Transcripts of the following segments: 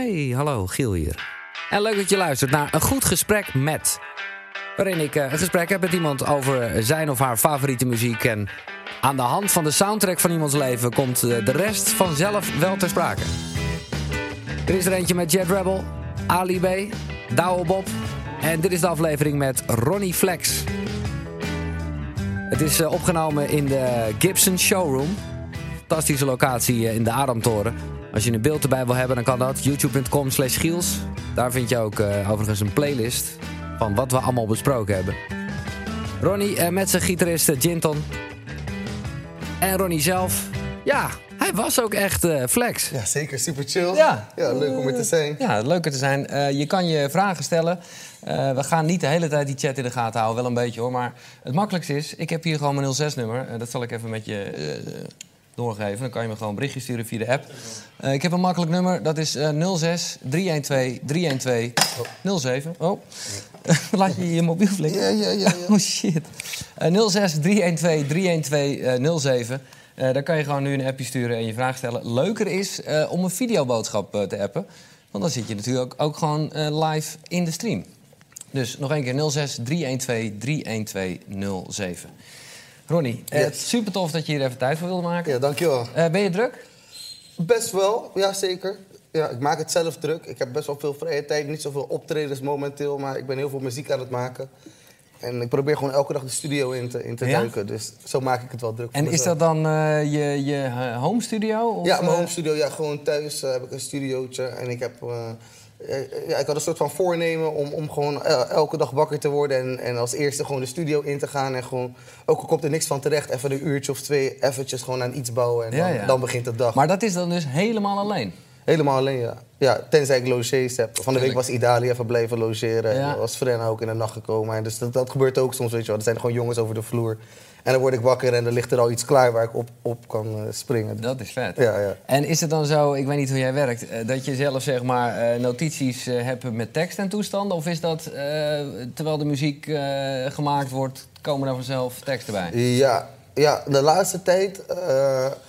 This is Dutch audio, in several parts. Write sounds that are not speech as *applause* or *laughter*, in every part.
Hey, hallo, Giel hier. En leuk dat je luistert naar een goed gesprek met. Waarin ik eh, een gesprek heb met iemand over zijn of haar favoriete muziek. En aan de hand van de soundtrack van iemands leven komt eh, de rest vanzelf wel ter sprake. Er is er eentje met Jet Rebel, Ali B, Douwe Bob. En dit is de aflevering met Ronnie Flex. Het is eh, opgenomen in de Gibson Showroom. Fantastische locatie in de Adamtoren. Als je een beeld erbij wil hebben, dan kan dat. youtube.com slash Giels. Daar vind je ook eh, overigens een playlist van wat we allemaal besproken hebben. Ronnie eh, met zijn gitarist eh, Jinton. En Ronnie zelf. Ja, hij was ook echt eh, flex. Ja, zeker. Super chill. Ja. ja leuk om er te zijn. Ja, leuker te zijn. Eh, je kan je vragen stellen. Eh, we gaan niet de hele tijd die chat in de gaten houden, wel een beetje hoor. Maar het makkelijkste is, ik heb hier gewoon mijn 06-nummer. dat zal ik even met je eh, doorgeven. Dan kan je me gewoon een berichtje sturen via de app. Eh, ik heb een makkelijk nummer, dat is eh 06 312 312 07. Oh, *laughs* laat je je mobiel flikken? Ja, ja, ja. ja. *laughs* Oh shit. Eh 06 312 312 07. Eh, daar kan je gewoon nu een appje sturen en je vraag stellen. Leuker is eh, om een videoboodschap eh, te appen. Want dan zit je natuurlijk ook, ook gewoon live in de stream. Dus nog één keer 06 312 312 07. Ronnie, eh, super tof dat je hier even tijd voor wilde maken. ja, dankjewel. Eh, ben je druk? Best wel, ja zeker. Ja, ik maak het zelf druk. Ik heb best wel veel vrije tijd. Niet zoveel optredens momenteel, maar ik ben heel veel muziek aan het maken. En ik probeer gewoon elke dag de studio in te, in te Ja? duiken. Dus zo maak ik het wel druk voor En is dat dan eh, je, je eh, home studio? Of, Ja, mijn eh, home studio. Ja, gewoon thuis heb ik een studiootje. En ik heb... ja, ik had een soort van voornemen om, om gewoon el- elke dag wakker te worden. En, en als eerste gewoon de studio in te gaan. En gewoon, ook al komt er niks van terecht, even een uurtje of twee eventjes gewoon aan iets bouwen. En dan, ja. dan begint de dag. Maar dat is dan dus helemaal alleen? Helemaal alleen, ja. ja. Tenzij ik logees heb. Van de week was Idalië even blijven logeren. Ja. En was Frenna ook in de nacht gekomen. En dus dat, dat gebeurt ook soms, weet je wel. Er zijn gewoon jongens over de vloer. En dan word ik wakker en dan ligt er al iets klaar waar ik op, op kan eh, springen. Dat is vet. Ja, ja. En is het dan zo, ik weet niet hoe jij werkt, eh, dat je zelf zeg maar eh, notities hebt met tekst en toestanden? Of is dat terwijl de muziek gemaakt wordt, komen er vanzelf teksten bij? Ja, ja, de laatste tijd.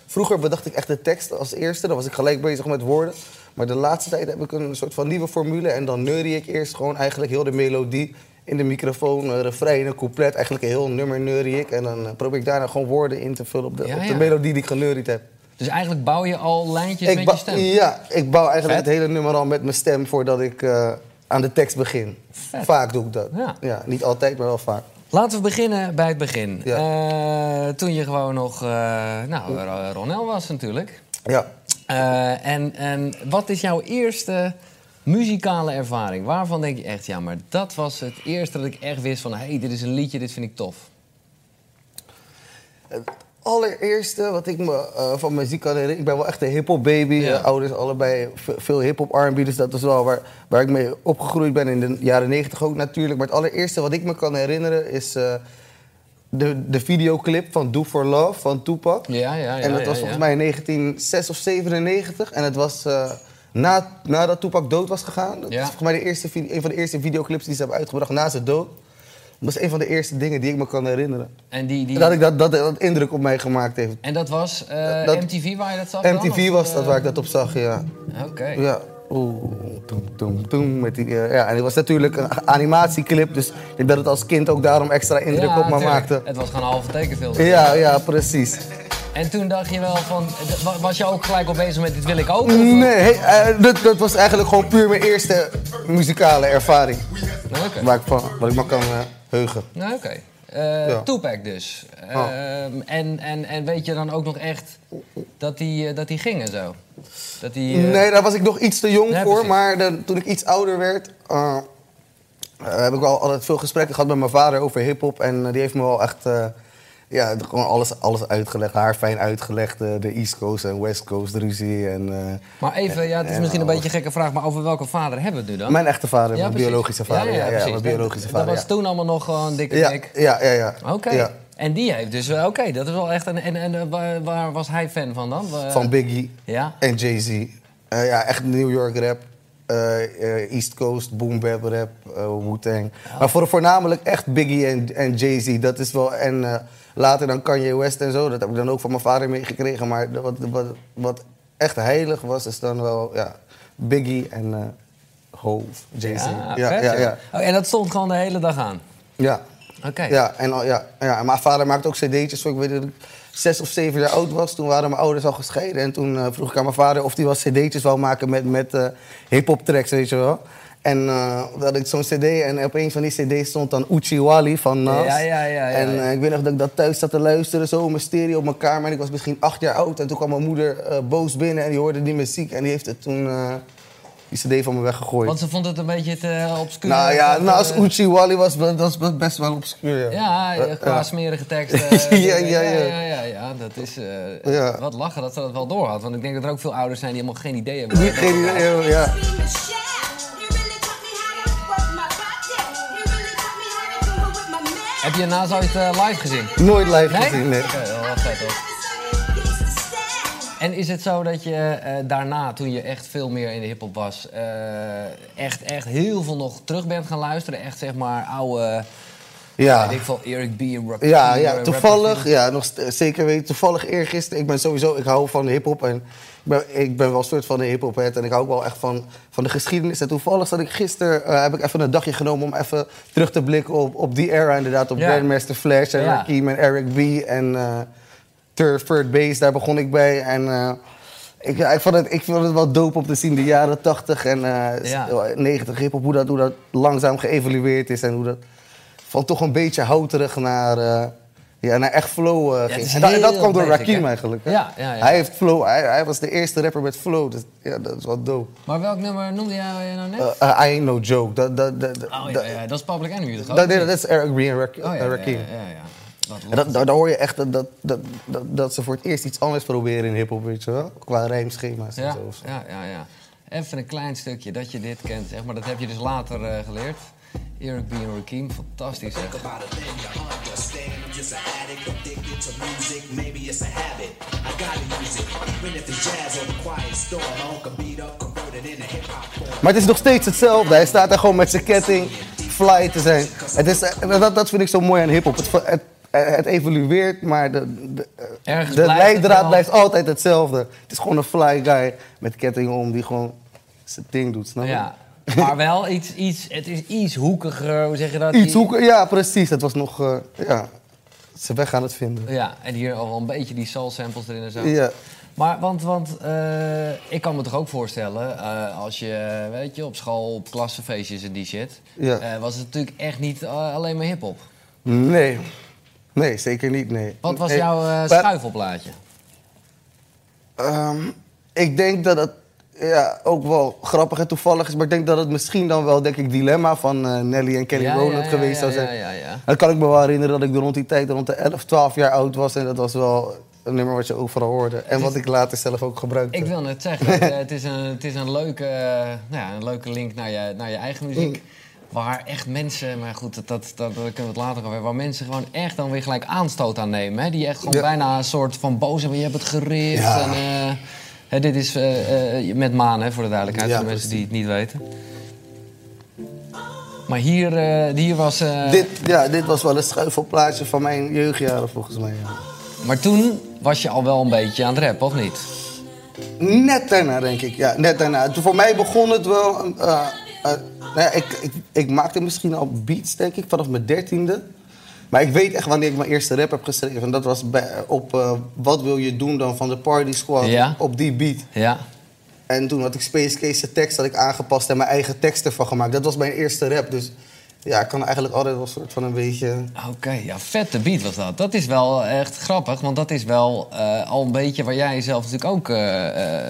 vroeger bedacht ik echt de tekst als eerste. Dan was ik gelijk bezig met woorden. Maar de laatste tijd heb ik een soort van nieuwe formule. En dan neurie ik eerst gewoon eigenlijk heel de melodie in de microfoon. Uh, refrein, een couplet. Eigenlijk een heel nummer neurie ik. En dan eh, probeer ik daarna gewoon woorden in te vullen op de, Ja, op de melodie die ik geneuried heb. Dus eigenlijk bouw je al lijntjes Ik met je stem? Ja, ik bouw eigenlijk Vet. het hele nummer al met mijn stem voordat ik eh, aan de tekst begin. Vaak doe ik dat. Ja. niet altijd, maar wel vaak. Laten we beginnen bij het begin. Ja. Eh, toen je gewoon nog, eh, nou, Ro- Ronel was natuurlijk. Ja. Eh, en, en wat is jouw eerste muzikale ervaring? Waarvan denk je echt, ja, maar dat was het eerste dat ik echt wist van... hé, hey, dit is een liedje, dit vind ik tof. Het allereerste wat ik me eh, van muziek kan herinneren, ik ben wel echt een hip-hop baby. Ja. Eh, ouders allebei ve- veel hip-hop, RB, dus dat is wel waar, waar ik mee opgegroeid ben in de jaren negentig ook natuurlijk. Maar het allereerste wat ik me kan herinneren is eh, de, de videoclip van Do for Love van Tupac. Ja, ja, ja. en dat was volgens mij in 1996 of 97. En het was na, nadat Tupac dood was gegaan. Dat Ja. is volgens mij de eerste, een van de eerste videoclips die ze hebben uitgebracht na zijn dood. Dat is een van de eerste dingen die ik me kan herinneren. En, die, die, Dat, ik dat, dat, dat indruk op mij gemaakt heeft. en dat was eh, Dat- MTV waar je dat zag MTV was eh, dat waar ik dat op zag, ja. Oké. Ja. Oeh, toem, toem, toem, met die, eh, ja, en het was natuurlijk een animatieclip, dus ik dat het als kind ook daarom extra indruk Ja, op me tuurlijk. maakte. Het was gewoon een halve tekenfilm. Ja, ja, precies. En toen dacht je wel van... wa- Was je ook gelijk al bezig met dit wil ik ook? Of- Nee, hey, eh, dat, dat was eigenlijk gewoon puur mijn eerste muzikale ervaring. Oké. Waar ik, van, waar ik me kan eh, heugen. Nou, oké. Eh, Ja. Tupac dus. Oh. Ehm, en, en, en weet je dan ook nog echt dat die, eh, dat die ging en zo? Dat die, eh, Nee, daar was ik nog iets te jong Nee, voor. precies. Maar de- toen ik iets ouder werd, eh, eh, heb ik wel altijd veel gesprekken gehad met mijn vader over hip-hop. En eh, die heeft me wel echt eh, ja, gewoon alles, alles uitgelegd. Haar fijn uitgelegd. eh, de East Coast en West Coast ruzie. En, eh, Maar even, ja, het is en misschien een beetje een gekke vraag, maar over welke vader hebben we het nu dan? Mijn echte vader, Ja, mijn precies. biologische vader. Ja, ja, precies. mijn biologische Dat- vader. Dat was ja. toen allemaal nog gewoon dikke Ja, dik. ja, ja, ja. Oké. Ja. En die heeft dus, wel- oké, dat is wel echt een. En, en eh, waar, waar was hij fan van dan? Van Biggie Ja. en Jay-Z. Eh, ja, echt New York rap. eh, eh, East Coast, boom bap rap, eh, Wu-Tang. Maar voor, voornamelijk echt Biggie en, en Jay-Z. Dat is wel... En eh, later dan Kanye West en zo. Dat heb ik dan ook van mijn vader meegekregen. Maar wat, wat, wat echt heilig was, is dan wel... Ja, Biggie en eh Hove, Jay-Z. Ja, ja, vet, ja. Oh, en dat stond gewoon de hele dag aan? Ja. Oké. Ja, en, ja, ja, en mijn vader maakte ook cd'tjes. Ik weet dat ik zes of zeven jaar oud was. Toen waren mijn ouders al gescheiden. En toen eh, vroeg ik aan mijn vader of hij wel cd'tjes wou maken met, met eh, hip-hop tracks, weet je wel. En eh dan had ik zo'n cd en op een van die cd's stond dan Uchi Wally van Nas. Ja, ja, ja, ja, en ja. eh, ik weet nog dat ik dat thuis zat te luisteren, zo mijn stereo op mijn kamer. En ik was misschien acht jaar oud. En toen kwam mijn moeder eh, boos binnen en die hoorde die muziek. En die heeft het toen eh, die cd van me weggegooid. Want ze vond het een beetje te obscuur. nou ja, Dat, nou, eh, Uchi Wally was, dat was best wel obscuur. Ja, Eh, qua *laughs* ja. smerige teksten. Ja, ja, ja. ja, ja, ja, dat is... eh, Ja. Wat lachen dat ze dat wel doorhad. Want ik denk dat er ook veel ouders zijn die helemaal geen idee hebben. Geen idee, ja. Heb je naast ooit eh, live gezien? Nooit live Nee? gezien, nee. Oké, wel wat vet hoor. En is het zo dat je eh, daarna, toen je echt veel meer in de hiphop was, eh, echt, echt heel veel nog terug bent gaan luisteren? Echt zeg maar oude, Ja. ik veel, Eric B. en Rap Ja, eh, ja, Rapper toevallig, ja, nog zeker weten. Toevallig eergisteren, ik ben sowieso, ik hou van hip-hop en ik ben, ik ben wel een soort van de hip-hop head en ik hou ook wel echt van, van de geschiedenis. En toevallig zat ik gisteren, eh, heb ik even een dagje genomen om even terug te blikken op, op die era, inderdaad, op Ja. Grandmaster Flash en Ja. Rakim en Eric B. En eh Third, Third Base, daar begon ik bij. En eh, ik, ik, vond het, ik vond het wel dope om te zien, de jaren 80 en eh, Ja. 90 hip-hop, hoe dat, hoe dat langzaam geëvalueerd is en hoe dat van toch een beetje houterig naar, eh, ja, naar echt flow eh, ging. En dat, en dat heel kwam door basic, Rakim hè? eigenlijk. hè? Ja, ja, ja. Hij heeft flow, hij, hij was de eerste rapper met flow, dus ja, dat is wel dope. Maar welk nummer noemde jij nou net? Eh, eh, I ain't no joke. Dat, dat, dat, oh ja, dat- ja, dat is Public Enemy toch? dat, is Eric B. en Rak- Oh ja, eh, Rakim. En dat, daar, hoor je echt dat, dat, dat, dat, ze voor het eerst iets anders proberen in hip-hop, weet je wel? Qua rijmschema's en Ja, zo. ja, ja, ja. Even een klein stukje dat je dit kent, zeg maar. Dat heb je dus later eh, geleerd. Eric B. en Rakim, fantastisch zeg. about it, then you understand. I'm just an addict, addicted to music. Maybe it's a habit. I gotta use it, even if it's jazz or the quiet storm. My own can beat up, convert it into hip hop form. Maar het is nog steeds hetzelfde. Hij staat daar gewoon met zijn ketting, fly te zijn. Het is, eh, dat, dat vind ik zo mooi aan hip-hop. Het, het, eh, het evolueert, maar de, de, eh, Ergens de leidraad blijft altijd hetzelfde. Het is gewoon een fly guy met kettingen om die gewoon zijn ding doet, snap je? Ja, maar wel iets, iets, het is iets hoekiger, hoe zeg je dat? Iets zoeken, ja precies. Het was nog, eh, ja, ze weg aan het vinden. Ja, en hier al wel een beetje die soul samples erin en zo. Ja. Maar, want, want eh, ik kan me toch ook voorstellen, eh, als je, weet je, op school, op klassenfeestjes en die shit, Ja. was het natuurlijk echt niet alleen maar hip-hop. Nee, nee, zeker niet, nee. Wat was jouw schuifelplaatje? Ehm, ik denk dat het ja, ook wel grappig en toevallig is, maar ik denk dat het misschien dan wel, denk ik, Dilemma van eh, Nelly en Kelly Ja, Rowland ja, geweest zou zijn. ja, ja. Dan kan ik me wel herinneren dat ik rond die tijd, rond de 11, 12 jaar oud was en dat was wel een nummer wat je overal hoorde. En wat ik later zelf ook gebruikte. Ik wil net zeggen, eh, *laughs* het is een, het is een, leuke, eh, nou ja, een leuke link naar je, naar je eigen muziek. Mm. Waar echt mensen, maar goed, dat, dat, dat, kunnen we het later over hebben. Waar mensen gewoon echt dan weer gelijk aanstoot aan nemen. Hè? Die echt gewoon bijna een soort van boos hebben. Je hebt het gericht. Ja. En, hè, dit is eh, eh, met Maan, hè, voor de duidelijkheid. Ja, voor de mensen die het niet weten. Maar hier, eh, hier was... Dit, ja, dit was wel een schuifelplaatje van mijn jeugdjaren volgens mij. ja. Maar toen was je al wel een beetje aan het rappen, of niet? Net daarna, denk ik. Ja, net daarna. Toen voor mij begon het wel... nou ja, ik, ik, ik maakte misschien al beats, denk ik, vanaf mijn dertiende. Maar ik weet echt wanneer ik mijn eerste rap heb geschreven. En dat was bij, op eh, Wat wil je doen dan van de Party Squad. Ja. Op die beat. Ja. En toen had ik Space Case tekst had ik aangepast en mijn eigen tekst ervan gemaakt. Dat was mijn eerste rap. Dus ja, ik kan eigenlijk altijd wel een soort van een beetje... Oké, ja, vette beat was dat. Dat is wel echt grappig, want dat is wel eh, al een beetje waar jij zelf natuurlijk ook eh,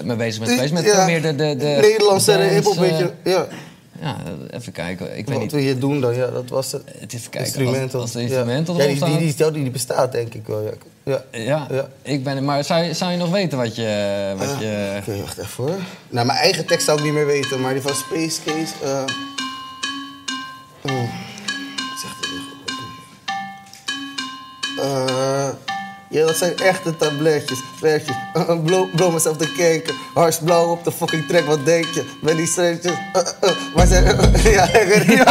mee bezig bent geweest. Met Ja, meer de, de, de Nederlandse hip-hop. Ja, Ja, even kijken. Ik weet wat niet. wil je doen dan? Ja, dat was het. Het. Instrumental. Als, als de instrumental ja. ja, die, die, die, die, die bestaat denk ik wel, ja. Ja. Ja, ik ben. Maar zou je, zou je nog weten wat je. Wat je Oké, wacht even hoor. Nou, mijn eigen tekst zou ik niet meer weten, maar die van Space Case... eh oh, ik zeg het even. Eh, ja, dat zijn echte tabletjes, werkjes. blow, blow mezelf te kijken. Hars blauw op de fucking track, wat denk je? Met die streetjes. maar zijn... *laughs* ja, ik weet het niet meer.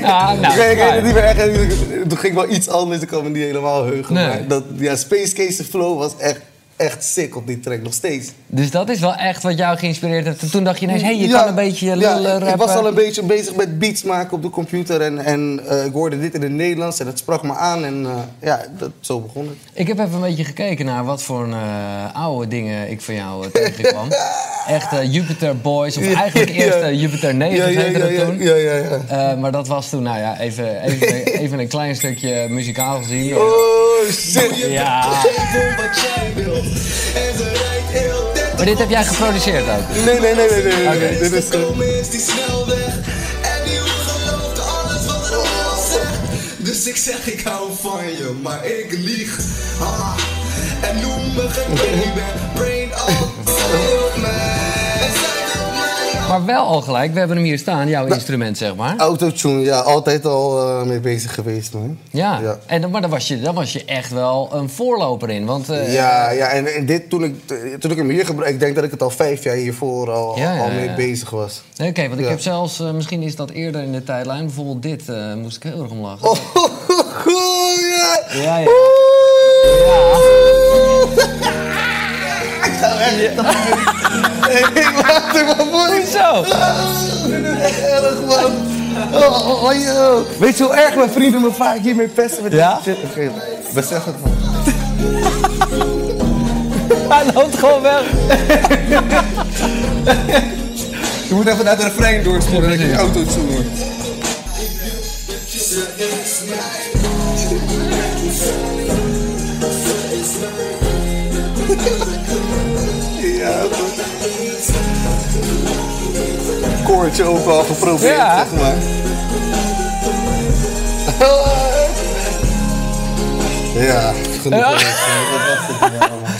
Nou, ik weet, ik weet niet meer echt. Toen ging wel iets anders, ik kan me niet helemaal heugen. Nee. Maar dat, ja, Space Case flow was echt echt sick op die track, nog steeds. Dus dat is wel echt wat jou geïnspireerd heeft. En toen dacht je ineens, hé, hey, je Ja, kan een beetje ja, lullen, ik- rappen. Ik was al een beetje bezig met beats maken op de computer. En, en eh, ik hoorde dit in het Nederlands en dat sprak me aan. En eh, ja, dat, zo begon het. Ik heb even een beetje gekeken naar wat voor eh, oude dingen ik van jou tegenkwam. *laughs* Echt Jupiter Boys, of Ja, eigenlijk ja. eerst Jupiter 9 ja, ja, ja, dat ja, toen. ja, ja, ja. Eh, maar dat was toen, nou ja, even, even, *laughs* even een klein stukje muzikaal gezien. Oh shit. Ja, *laughs* wat jij. Maar dit heb jij geproduceerd ook. Nee, nee, nee, nee. nee, nee. Oké. Dit is... zegt. Dus ik zeg ik hou van je, maar ik lieg. Ah, en noem me geen baby. Brain all op Maar wel al gelijk, we hebben hem hier staan, jouw instrument zeg maar. Autotune, ja, altijd al eh, mee bezig geweest, man. Ja, Ja. En, dan- maar daar was, je, daar was je echt wel een voorloper in. Want eh, Ja, ja en, en dit toen ik, toen ik hem hier gebruikte, ik denk dat ik het al vijf jaar hiervoor al, Ja, ja, al mee ja. bezig was. Oké, want ik Ja. heb zelfs, eh, misschien is dat eerder in de tijdlijn, bijvoorbeeld dit moest ik heel erg om lachen. Oh, *laughs* ja! Ja, ja. *laughs* *laughs* *laughs* Ik laat hem maar voor. Zo. Erg, man. Oh, oh, oh, yo. Weet je hoe erg mijn vrienden me vaak hiermee pesten? Met Ja? shit? Oké, besef het, man. *laughs* Hij loopt gewoon weg. *laughs* Je moet even naar de refrein doorspoelen dat je die autotune hoort. Ja, Koortje ook al geprobeerd, Ja. zeg maar. *laughs* Ja, genoeg. Ja. Dat was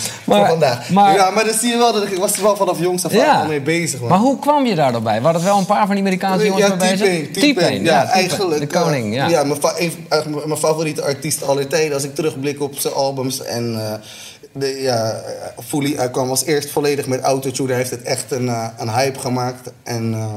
het. Maar- Voor vandaag. maar- ja, maar dan zie je wel dat ik, ik was er wel vanaf jongs af aan Ja. al mee bezig, man. Maar hoe kwam je daar dan bij? Waren het wel een paar van die Amerikaanse jongens ja, mee bezig? T-Pain, Ja, T-Pain. eigenlijk. De koning, eh, ja. mijn, fa- een- eigenlijk mijn favoriete artiest aller tijden. Als ik terugblik op zijn albums. En eh, de, ja, eh, Fully, hij kwam als eerst volledig met autotune. Hij heeft het echt een, eh, een hype gemaakt. En eh,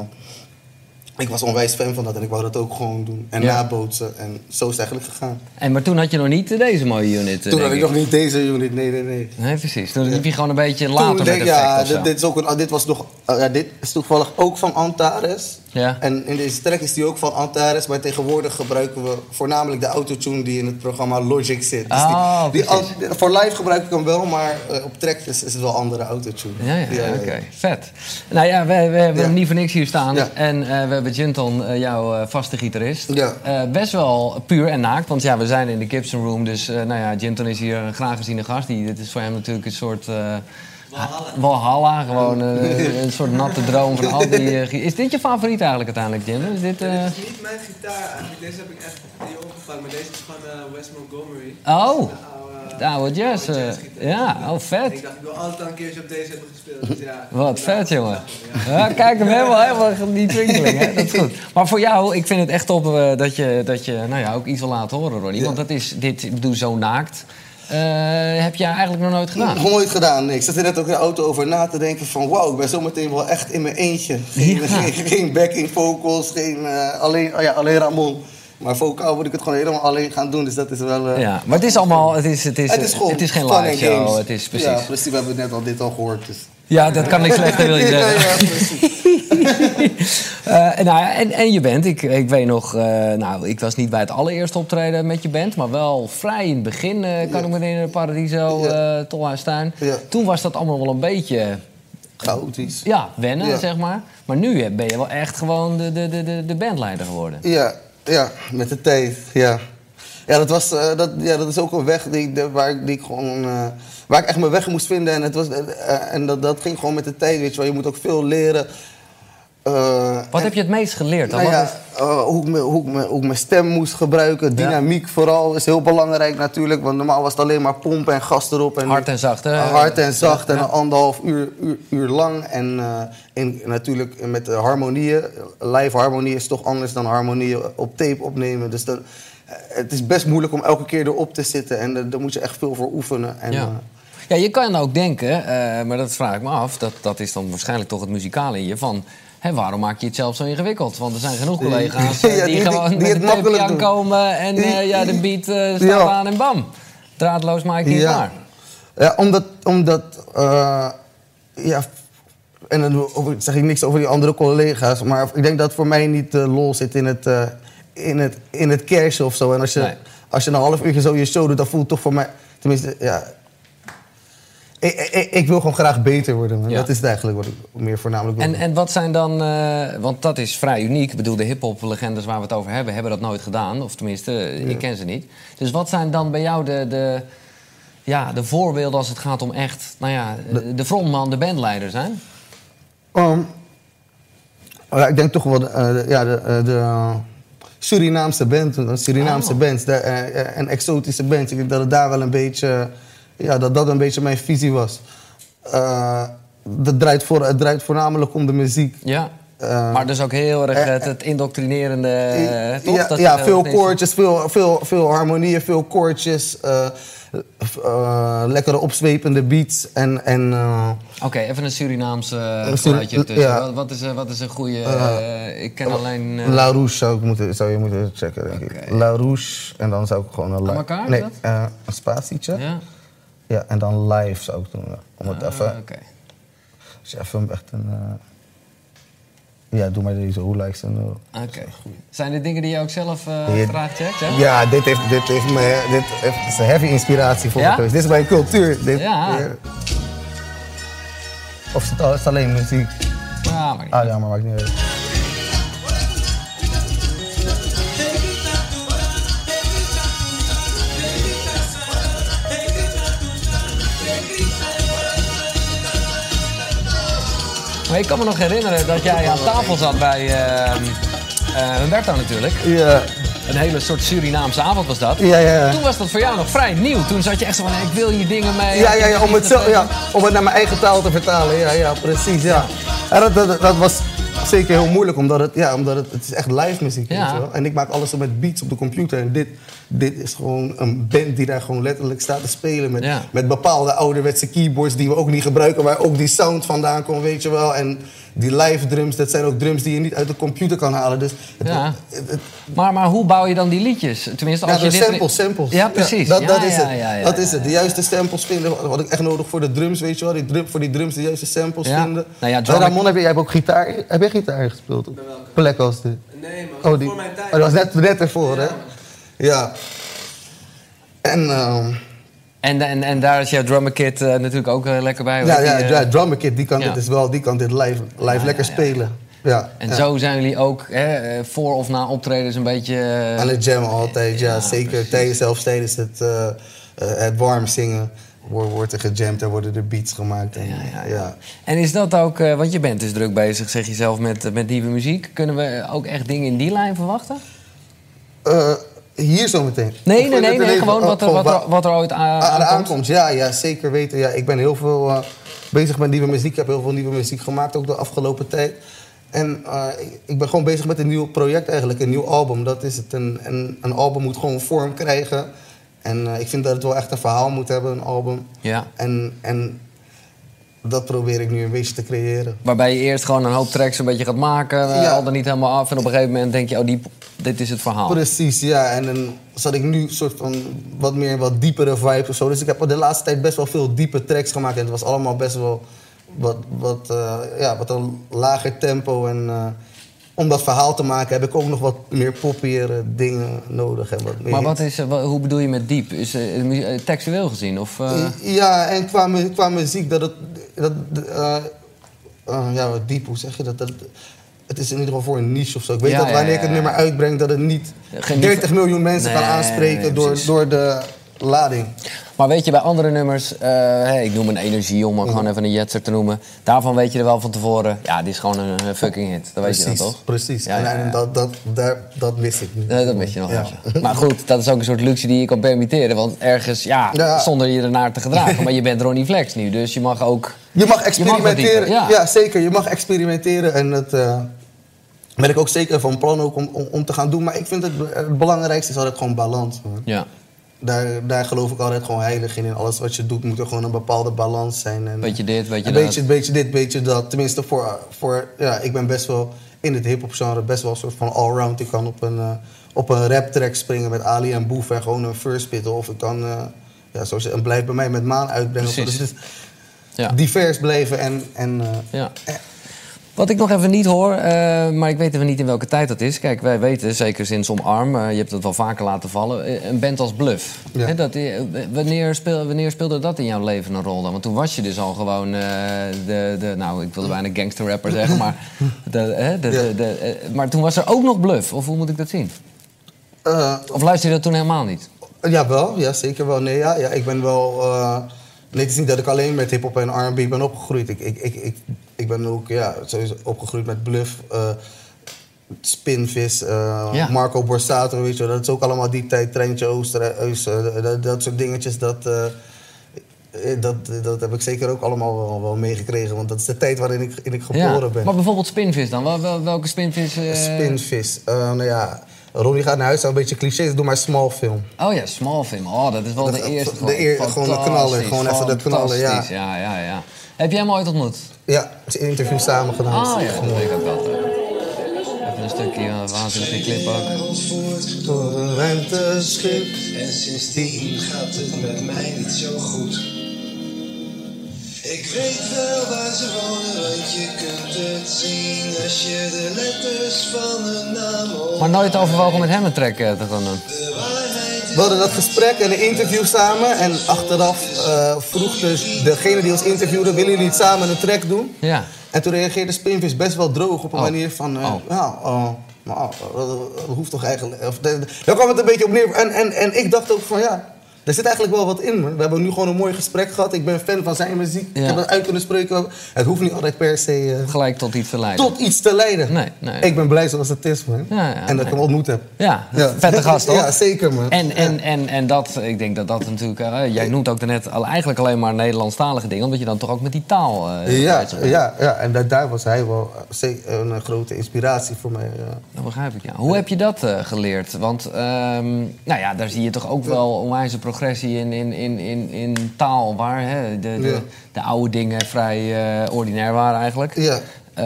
ik was onwijs fan van dat. En ik wou dat ook gewoon doen. En Ja. nabootsen. En zo is het eigenlijk gegaan. En, maar toen had je nog niet deze mooie unit, Toen had ik nog niet deze unit. Nee, nee, nee. Nee, precies. Toen liep je gewoon een beetje later Toen met denk ja, dit, dit, is ook een, dit was nog, eh, ja, dit is toevallig ook van Antares. Ja. En in deze track is die ook van Antares, maar tegenwoordig gebruiken we voornamelijk de autotune die in het programma Logic zit. Dus Oh, die, al- voor live gebruik ik hem wel, maar eh, op track is, is het wel andere autotune. Ja, ja, ja, oké. Vet. Nou ja, we, we hebben Ja. hem niet voor niks hier staan. Ja. En eh, we hebben Jinton, eh, jouw eh, vaste gitarist. Ja. Eh, best wel puur en naakt, want ja, we zijn in de Gibson Room. Dus eh, nou ja, Jinton is hier een graag geziene gast. Die, dit is voor hem natuurlijk een soort... eh, Walhalla, gewoon *laughs* een soort natte droom van al die... is dit je favoriet eigenlijk uiteindelijk, Jinton? Is dit... eh, Dit is niet mijn gitaar eigenlijk. Deze heb ik echt opgevangen. Maar deze is van eh, Wes Montgomery. Oh, De oude, de oude jazz. oude eh, ja, oh En vet. ik dacht, ik wil altijd al een keertje op deze hebben gespeeld. Dus ja, Wat vet, jongen. Ja, kijk hem helemaal, helemaal die twinkeling, hè? Dat is goed. Maar voor jou, ik vind het echt top eh, dat, je, dat je nou ja, ook iets wil laten horen, Ronnie. Want dat is, dit, ik bedoel, zo naakt. eh, heb jij eigenlijk nog nooit gedaan. Nog nooit gedaan, nee. Ik zat er net ook in de auto over na te denken van... wauw, ik ben zometeen wel echt in mijn eentje. Geen, Ja. geen, geen backing vocals, geen, eh, alleen, oh ja, alleen Ramon. Maar vocaal moet ik het gewoon helemaal alleen gaan doen, dus dat is wel... eh, Ja, maar het is allemaal, het is, het is, Het is gewoon het is geen live show. games. Het is precies. Ja, Ja, precies. We hebben net al dit al gehoord. Dus. dat kan niet slechter, wil je Ja, zeggen. ja. *laughs* Eh, nou ja, en, en je bent, ik, ik weet nog, eh, nou, ik was niet bij het allereerste optreden met je band, maar wel vrij in het begin, eh, kan Ja. ik me herinneren, Paradiso, Ja. Tolhuistuin. Ja. Toen was dat allemaal wel een beetje, Chaotisch. ja, wennen, Ja. zeg maar. Maar nu ben je wel echt gewoon de, de, de, de bandleider geworden. Ja, ja, met de tijd, ja. Ja, dat, was, eh, dat, ja, dat is ook een weg die, de- waar, die ik gewoon, eh, waar ik echt mijn weg moest vinden. En, het was, eh, en dat, dat ging gewoon met de tijd, weet je wel. Je moet ook veel leren. Eh, Wat en- heb je het meest geleerd dan? Nou ja, eh, hoe, ik me- hoe, ik me- hoe ik mijn stem moest gebruiken. Ja. Dynamiek vooral is heel belangrijk natuurlijk. Want normaal was het alleen maar pompen en gas erop. En Hard en zacht, hè? Hard en zacht en Ja. anderhalf uur, uur, uur lang. En eh, in, natuurlijk met de harmonieën. Live harmonie is toch anders dan harmonieën op tape opnemen. Dus dan, het is best moeilijk om elke keer erop te zitten. En daar moet je echt veel voor oefenen. En, Ja. Ja, je kan ook denken, maar dat vraag ik me af, dat, dat is dan waarschijnlijk toch het muzikale in je, van hè, waarom maak je het zelf zo ingewikkeld? Want er zijn genoeg *laughs* collega's eh, Ja, die, die- die- gewoon die met het aankomen en eh, ja, de beat eh, staat Ja. aan en bam. Draadloos maak je het Ja. klaar. Ja, omdat, omdat, ja, en dan zeg ik niks over die andere collega's, maar ik denk dat voor mij niet de lol zit in het, in het, in het of zo. En als je, Nee. als je een half uurtje zo je show doet, dan voelt toch voor mij, tenminste, ja. Ik, ik, ik wil gewoon graag beter worden. Ja. Dat is het eigenlijk wat ik meer voornamelijk wil. En, en wat zijn dan, eh, want dat is vrij uniek. Ik bedoel, de hip-hop legendes waar we het over hebben, hebben dat nooit gedaan. Of tenminste, ik ken ze niet. Dus wat zijn dan bij jou de, de, ja, de voorbeelden als het gaat om echt, nou ja, de frontman, de bandleider zijn? Um, ja, ik denk toch wel de, eh, ja, de, eh, de Surinaamse band, Surinaamse Oh. bands de, en exotische bands. Ik denk dat het daar wel een beetje, ja, dat dat een beetje mijn visie was. Eh, dat draait voor, het draait voornamelijk om de muziek. Ja. Eh, maar dus ook heel erg eh, het, het indoctrinerende, eh, toch? ja, Dat ja je- veel koortjes, veel, veel, veel harmonieën, veel koortjes. eh, eh, lekkere opzwepende beats. En, en eh, Oké, even een Surinaamse Suri- geluidje tussen. ja. Wat, is, een- wat is een goede... eh, ik ken alleen... eh, La Rouge zou, ik moeten, zou je moeten checken, denk ik. La Rouge en dan zou ik gewoon een... Aan elkaar, Nee, eh, een spatietje. Ja. Ja? en dan live zou ik doen. ja. Om het Ah, even... Oké. Als je even echt een... eh, ja, doe maar deze. Hoe lijkt ze nou? Oké. Zijn dit dingen die je ook zelf eh Ja. graag checkt, hè? Ja, dit, heeft, dit, heeft me, dit heeft, is een heavy inspiratie voor Ja? me geweest. Dit is mijn cultuur. Dit, Ja. Of is het, is het alleen muziek? Ja, maar niet. Ah ja, maar maakt niet uit. Maar ik kan me nog herinneren dat jij aan tafel zat bij eh, Humberto natuurlijk. Ja, Een hele soort Surinaamse avond was dat. ja, ja. Toen was dat voor jou nog vrij nieuw. Toen zat je echt zo van, ik wil hier dingen mee. Ja, ja, ja, om, het zo, ja, om het naar mijn eigen taal te vertalen. Ja, ja precies. Ja. En dat, dat, dat was zeker heel moeilijk, omdat het, ja, omdat het, het is echt live muziek. Ja. En ik maak alles zo met beats op de computer. En dit, dit is gewoon een band die daar gewoon letterlijk staat te spelen. Met, Ja. met bepaalde ouderwetse keyboards die we ook niet gebruiken. Waar ook die sound vandaan komt, weet je wel. En die live drums, dat zijn ook drums die je niet uit de computer kan halen. Dus het, Ja. het- het- Maar, maar hoe bouw je dan die liedjes? Tenminste, als ja, je dit... samples, samples. Ja, precies. dat, Ja, dat is ja, het. ja, ja, dat ja, is het. De juiste samples vinden, wat ik echt nodig voor de drums, weet je wel. Die drum, voor die drums de juiste samples Ja. vinden. Nou ja, Ramon, heb je, jij hebt ook gitaar, heb jij gitaar gespeeld? Op welke? plek als dit? Nee, man. Oh, die, voor mijn tijd. oh, dat was net, net ervoor, Ja, hè? Ja. En, ehm, En, en, en daar is jouw drummer kit eh, natuurlijk ook eh, lekker bij. ja, ja, die, eh, ja, drummer kit, die kan, ja. dit, is wel, die kan dit live, live Ja, lekker spelen. Ja. En zo zijn jullie ook hè, voor of na optredens een beetje... Aan het jammen altijd, ja, zeker. precies. Tijdens, zelfs tijdens het, het warm zingen wordt, wordt er gejamd en worden er beats gemaakt. En, Ja, ja. En is dat ook, want je bent dus druk bezig, zeg je zelf, met, met nieuwe muziek. Kunnen we ook echt dingen in die lijn verwachten? Hier zometeen. Nee, Of nee, nee, nee gewoon leven? wat er, Oh, wat wa- er, wat er ooit aan, de aankomt. aankomst, ja, ja, zeker weten. Ja, ik ben heel veel eh, bezig met nieuwe muziek. Ik heb heel veel nieuwe muziek gemaakt, ook de afgelopen tijd. En eh, ik, ben gewoon bezig met een nieuw project eigenlijk, een nieuw album. Dat is het. Een, een, een album moet gewoon vorm krijgen. En eh, ik vind dat het wel echt een verhaal moet hebben, een album. Ja. En, en dat probeer ik nu een beetje te creëren. Waarbij je eerst gewoon een hoop tracks een beetje gaat maken, Ja. al dan niet helemaal af. En op een gegeven moment denk je, oh, die, dit is het verhaal. Precies, ja. En dan zat ik nu soort van wat meer wat diepere vibes of zo. Dus ik heb de laatste tijd best wel veel diepe tracks gemaakt. En het was allemaal best wel wat, wat, eh, ja, wat een lager tempo. En eh, om dat verhaal te maken heb ik ook nog wat meer poppiere dingen nodig. En wat meer Maar wat is, hoe bedoel je met diep? Is eh, eh, textueel gezien? Of, Ja, en qua, qua muziek, dat het. Dat, ja, wat diep, hoe zeg je dat? dat? Het is in ieder geval voor een niche of zo. Ik weet Ja, dat wanneer ik het nummer uitbreng, dat het niet Geen 30 miljoen mensen Nee, kan aanspreken nee, door, precies. door de lading. Maar weet je, bij andere nummers, eh, hey, ik noem een energie om maar gewoon even een jetser te noemen. Daarvan weet je er wel van tevoren, ja, die is gewoon een, fucking hit. Dat weet je Precies, dan toch? precies. Ja, en, ja, en. Dat, dat, daar, dat wist ik niet. Nee, dat weet je nog Ja. wel. Maar goed, dat is ook een soort luxe die je kan permitteren. Want ergens, ja, zonder je ernaar te gedragen. Maar je bent Ronnie Flex nu, dus je mag ook... Je mag experimenteren. ja. ja. zeker. Je mag experimenteren. En dat eh, ben ik ook zeker van plan ook om, om, om te gaan doen. Maar ik vind het, het belangrijkste is altijd gewoon balans. man. Ja. Daar, daar geloof ik altijd gewoon heilig in. In alles wat je doet moet er gewoon een bepaalde balans zijn. En, Beetje dit, beetje dat. beetje, beetje dit, beetje dat. Tenminste, voor, voor, ja, ik ben best wel in het hip-hop genre best wel een soort van allround. Ik kan op een, eh, op een rap track springen met Ali en Boef en gewoon een first spitten. Of ik kan, eh, ja, zoals een blijf bij mij met Maan uitbrengen. Precies. Dus het is- Ja. divers blijven en... en eh, Ja. Wat ik nog even niet hoor, eh, maar ik weet even niet in welke tijd dat is. Kijk, wij weten, zeker sinds Omarm, eh, je hebt het wel vaker laten vallen, eh, een band als Bluff. Ja. Dat, wanneer, speel, wanneer speelde dat in jouw leven een rol dan? Want toen was je dus al gewoon de, de, nou ik wilde bijna gangster rapper zeggen, maar, *laughs* de, de, maar toen was er ook nog Bluff, of hoe moet ik dat zien? Of luister je dat toen helemaal niet? Ja, wel. Ja, zeker wel. Nee, ja, ja, ik ben wel... nee, het is niet dat ik alleen met hip-hop en R&B ben opgegroeid. Ik, ik, ik, ik, ik ben ook ja, sowieso opgegroeid met Bluff, eh, Spinvis, eh, Ja. Marco Borsato, weet je. Dat is ook allemaal die tijd, Treintje Oosterhuis, eh, dat, dat soort dingetjes. Dat, dat, dat heb ik zeker ook allemaal wel, wel meegekregen. Want dat is de tijd waarin ik, in ik geboren ben. Maar bijvoorbeeld Spinvis dan? Wel- wel- welke Spinvis? Spinvis. nou ja, Ronnie gaat naar huis, zou een beetje cliché, doe maar small film. Oh ja, Small Film. Oh, dat is wel de eerste. de eer- gewoon de knaller, gewoon even de knaller, ja. ja. Ja, ja, Heb jij hem ooit ontmoet? Ja, het is een interview samen gedaan. Ah is ja, echt dat weet ik ook wel. Even een stukje uh, waanzinnige clip ook. Door een ruimteschip. en sindsdien gaat het met mij niet zo goed. Ik weet wel waar ze wonen, want je kunt het zien als je de letters van hun naam hoort. Maar nooit overwogen met hem een track eh, te gaan doen. We hadden dat gesprek en een interview samen. En achteraf eh, vroeg dus degene die ons interviewde... willen jullie niet samen een track doen? Ja. En toen reageerde Spinvis best wel droog op een Oh. manier van... eh, Oh. Ja, oh, nou, dat hoeft toch eigenlijk... Of, daar kwam het een beetje op neer. En, en, en ik dacht ook van ja... Er zit eigenlijk wel wat in, man. We hebben nu gewoon een mooi gesprek gehad. Ik ben fan van zijn muziek. Ja. Ik heb het uit kunnen spreken. Het hoeft niet altijd per se eh, Gelijk tot iets te leiden. tot iets te leiden. Nee, nee. Ik ben blij zoals het is, man. Ja, ja, en dat nee. ik hem ontmoet heb. Ja, vette gast toch? *laughs* Ja, zeker, man. En, en, en, en dat, ik denk dat dat natuurlijk... eh, jij noemt ook daarnet al eigenlijk alleen maar Nederlandstalige dingen... omdat je dan toch ook met die taal... eh, Ja, ja, ja, en da- daar was hij wel een grote inspiratie voor mij. Dat begrijp ik, ja. Hoe heb je dat geleerd? Want ehm, nou ja, daar zie je toch ook wel onwijze progressie in, in, in, in, in taal... waar hè, de, de, Ja. de oude dingen vrij eh, ordinair waren eigenlijk. Ja. Eh,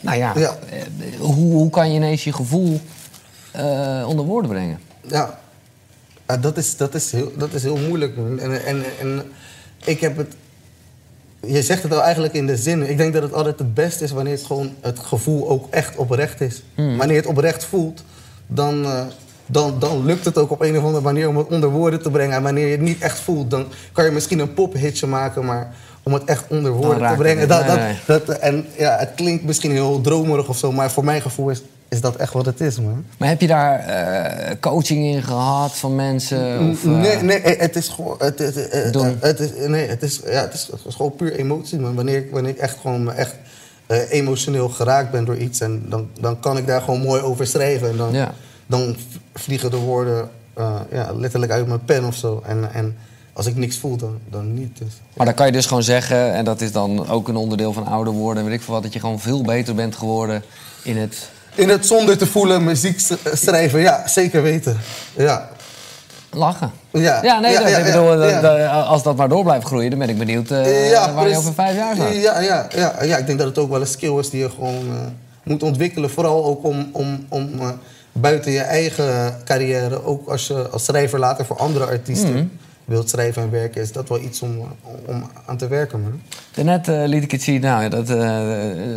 nou ja, Ja. eh, hoe, hoe kan je ineens je gevoel onder woorden brengen? Ja, dat, is, dat, is heel, dat is heel moeilijk. En, en, en ik heb het. Je zegt het al eigenlijk in de zin. Ik denk dat het altijd het beste is wanneer het gewoon het gevoel ook echt oprecht is. Wanneer je het oprecht voelt, dan, dan, dan lukt het ook op een of andere manier om het onder woorden te brengen. En wanneer je het niet echt voelt, dan kan je misschien een pophitje maken, maar om het echt onder woorden te brengen. Dat, Nee, dat, nee. dat, en ja, het klinkt misschien heel dromerig of zo, maar voor mijn gevoel is, is dat echt wat het is, man. Maar heb je daar eh, coaching in gehad van mensen? Of, eh, Nee, nee, eh, het is gewoon. Het, het, Doen. het is, nee, het is, ja, het, is, het is gewoon puur emotie, man. Wanneer, ik- wanneer ik echt gewoon echt emotioneel geraakt ben door iets, en dan, dan kan ik daar gewoon mooi over schrijven. En dan, Ja. Dan vliegen de woorden eh, ja, letterlijk uit mijn pen of zo. En, en als ik niks voel, dan, dan niet. Dus. Maar dan kan je dus gewoon zeggen, en dat is dan ook een onderdeel van ouder worden... en weet ik veel wat, dat je gewoon veel beter bent geworden in het... In het zonder te voelen muziek schrijven, ja, zeker weten. Ja. Lachen. Ja. Ja, nee, Ja, dat, ik bedoel, dat- dat- als dat maar door blijft groeien, dan ben ik benieuwd eh, waar je over vijf jaar staat. Ja, ja, ja, ja, ik denk dat het ook wel een skill is die je gewoon eh, moet ontwikkelen. Vooral ook om, om, om buiten je eigen carrière, ook als je als schrijver later voor andere artiesten Mhm. wilt schrijven en werken, is dat wel iets om, om aan te werken. Man. Daarnet eh, liet ik het zien, nou, dat, eh,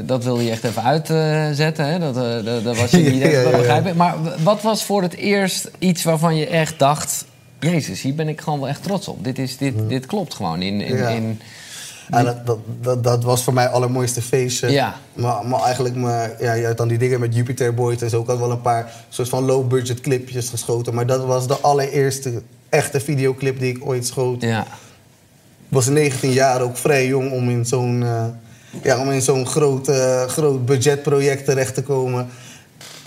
dat wilde je echt even uitzetten. hè? Dat, eh, dat, dat was *laughs* je niet, Ja, ja. Maar wat was voor het eerst iets waarvan je echt dacht... Jezus, hier ben ik gewoon wel echt trots op. Dit, is, dit, dit klopt gewoon in... in, in Ja, dat, dat, dat, dat was voor mij het allermooiste feestje. Ja. Maar, maar eigenlijk, me, ja, je had dan die dingen met Jupiter Boys en zo. Ik had wel een paar soort van low-budget clipjes geschoten. Maar dat was de allereerste echte videoclip die ik ooit schoot. ja. Ik was 19 jaar, ook vrij jong om in zo'n eh, ja, om in zo'n groot, eh, groot budgetproject terecht te komen.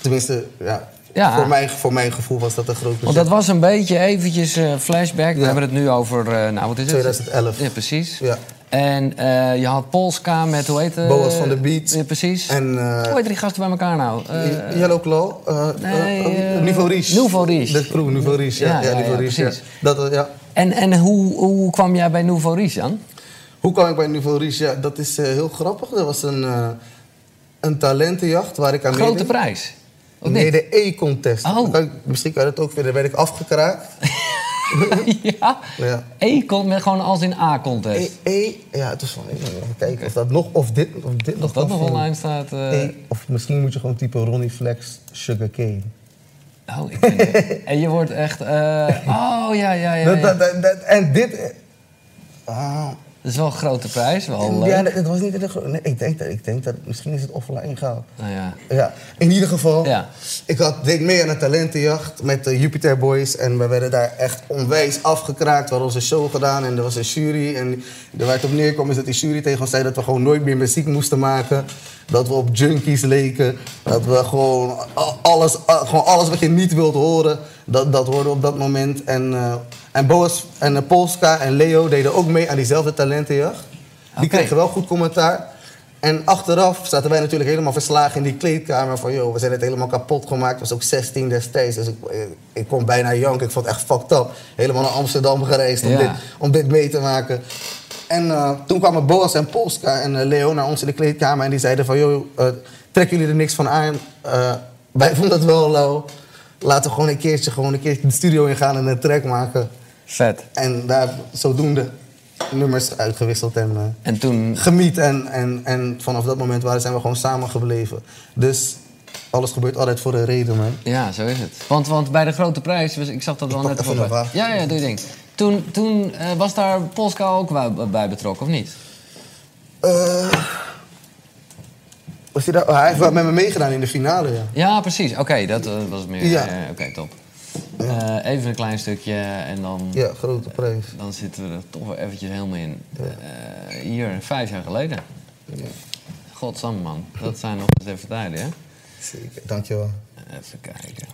Tenminste, ja, Ja. Voor, mijn, voor mijn gevoel was dat een groot budget. Want dat was een beetje eventjes eh, flashback. We Ja. hebben het nu over, nou wat is het? 2011. Ja, precies. Ja. En eh, je had Polska met, hoe heet het? Boas van de Beat. Ja, precies. En eh, hoe heet die gasten bij elkaar nou? Eh, Yellow Claw. eh, nee, eh, eh, Nouveau Riche. Nouveau Riche. De crew Nouveau Riche, ja. Ja, ja, ja, Nouveau ja, Riche, precies. ja. Dat, eh, ja. En, en hoe, hoe kwam jij bij Nouveau Riche aan? Hoe kwam ik bij Nouveau Riche? Ja, dat is eh, heel grappig. Er was een, eh, een talentenjacht waar ik aan Grote prijs. Nee, de E-contest. Oh. Dan Misschien kan je dat ook vinden. Daar werd ik afgekraakt. *laughs* *laughs* ja? Ja. E-con met gewoon als in A-contest. E, e, ja, het was van, even kijken of dat nog, of dit, of dit Of nog dat online staat. eh, E, of misschien moet je gewoon typen Ronnie Flex Sugarcane. Oh, ik het- *laughs* En je wordt echt... eh, oh, ja, ja, ja. Dat, ja. dat, dat, dat- en dit... Ah, Dat is wel een grote prijs, wel leuk. ja, het was niet de nee, ik, denk dat, ik denk dat misschien is het offline gehaald. Nou ja. Ja, in ieder geval. Ja. Ik had, deed mee aan een talentenjacht met de Jupiter Boys. En we werden daar echt onwijs afgekraakt. We hadden onze show gedaan en er was een jury. En waar het op neerkwam is dat die jury tegen ons zei dat we gewoon nooit meer muziek moesten maken. Dat we op junkies leken. Dat we gewoon alles, gewoon alles wat je niet wilt horen, dat, dat hoorde op dat moment. En, eh, en Boas en eh, Polska en Leo deden ook mee aan diezelfde talentenjacht. Die kregen wel goed commentaar. En achteraf zaten wij natuurlijk helemaal verslagen in die kleedkamer van... joh, we zijn het helemaal kapot gemaakt. Ik was ook 16 destijds, dus ik, ik, ik kon bijna janken. Ik vond het echt fucked up. Helemaal naar Amsterdam gereisd om, Ja. dit, om dit mee te maken. En eh, toen kwamen Boas en Polska en eh, Leo naar ons in de kleedkamer... en die zeiden van, joh, eh, trekken jullie er niks van aan? Eh, wij vonden het wel lauw. Laten we gewoon een keertje, gewoon een keertje de studio ingaan en een track maken. Vet. En daar zodoende nummers uitgewisseld en... eh, En toen... gemiet. En, en, en vanaf dat moment waren, zijn we gewoon samen gebleven. Dus alles gebeurt altijd voor een reden, man. Ja, zo is het. Want, want bij de grote prijs, was- ik zag dat wel net voorbij. Ja, ja, doe je ding. Toen, toen eh, was daar Polska ook bij, bij betrokken, of niet? Eh, was hij, daar? Hij heeft met me meegedaan in de finale, ja. Ja, precies. Oké, dat was meer. Ja. Oké, top. Eh, even een klein stukje en dan, Ja, grote prijs. dan zitten we er toch wel eventjes helemaal in. Eh, hier, vijf jaar geleden. Godsamme, man. Dat zijn nog eens even tijden, hè? Zeker, dankjewel. Even kijken.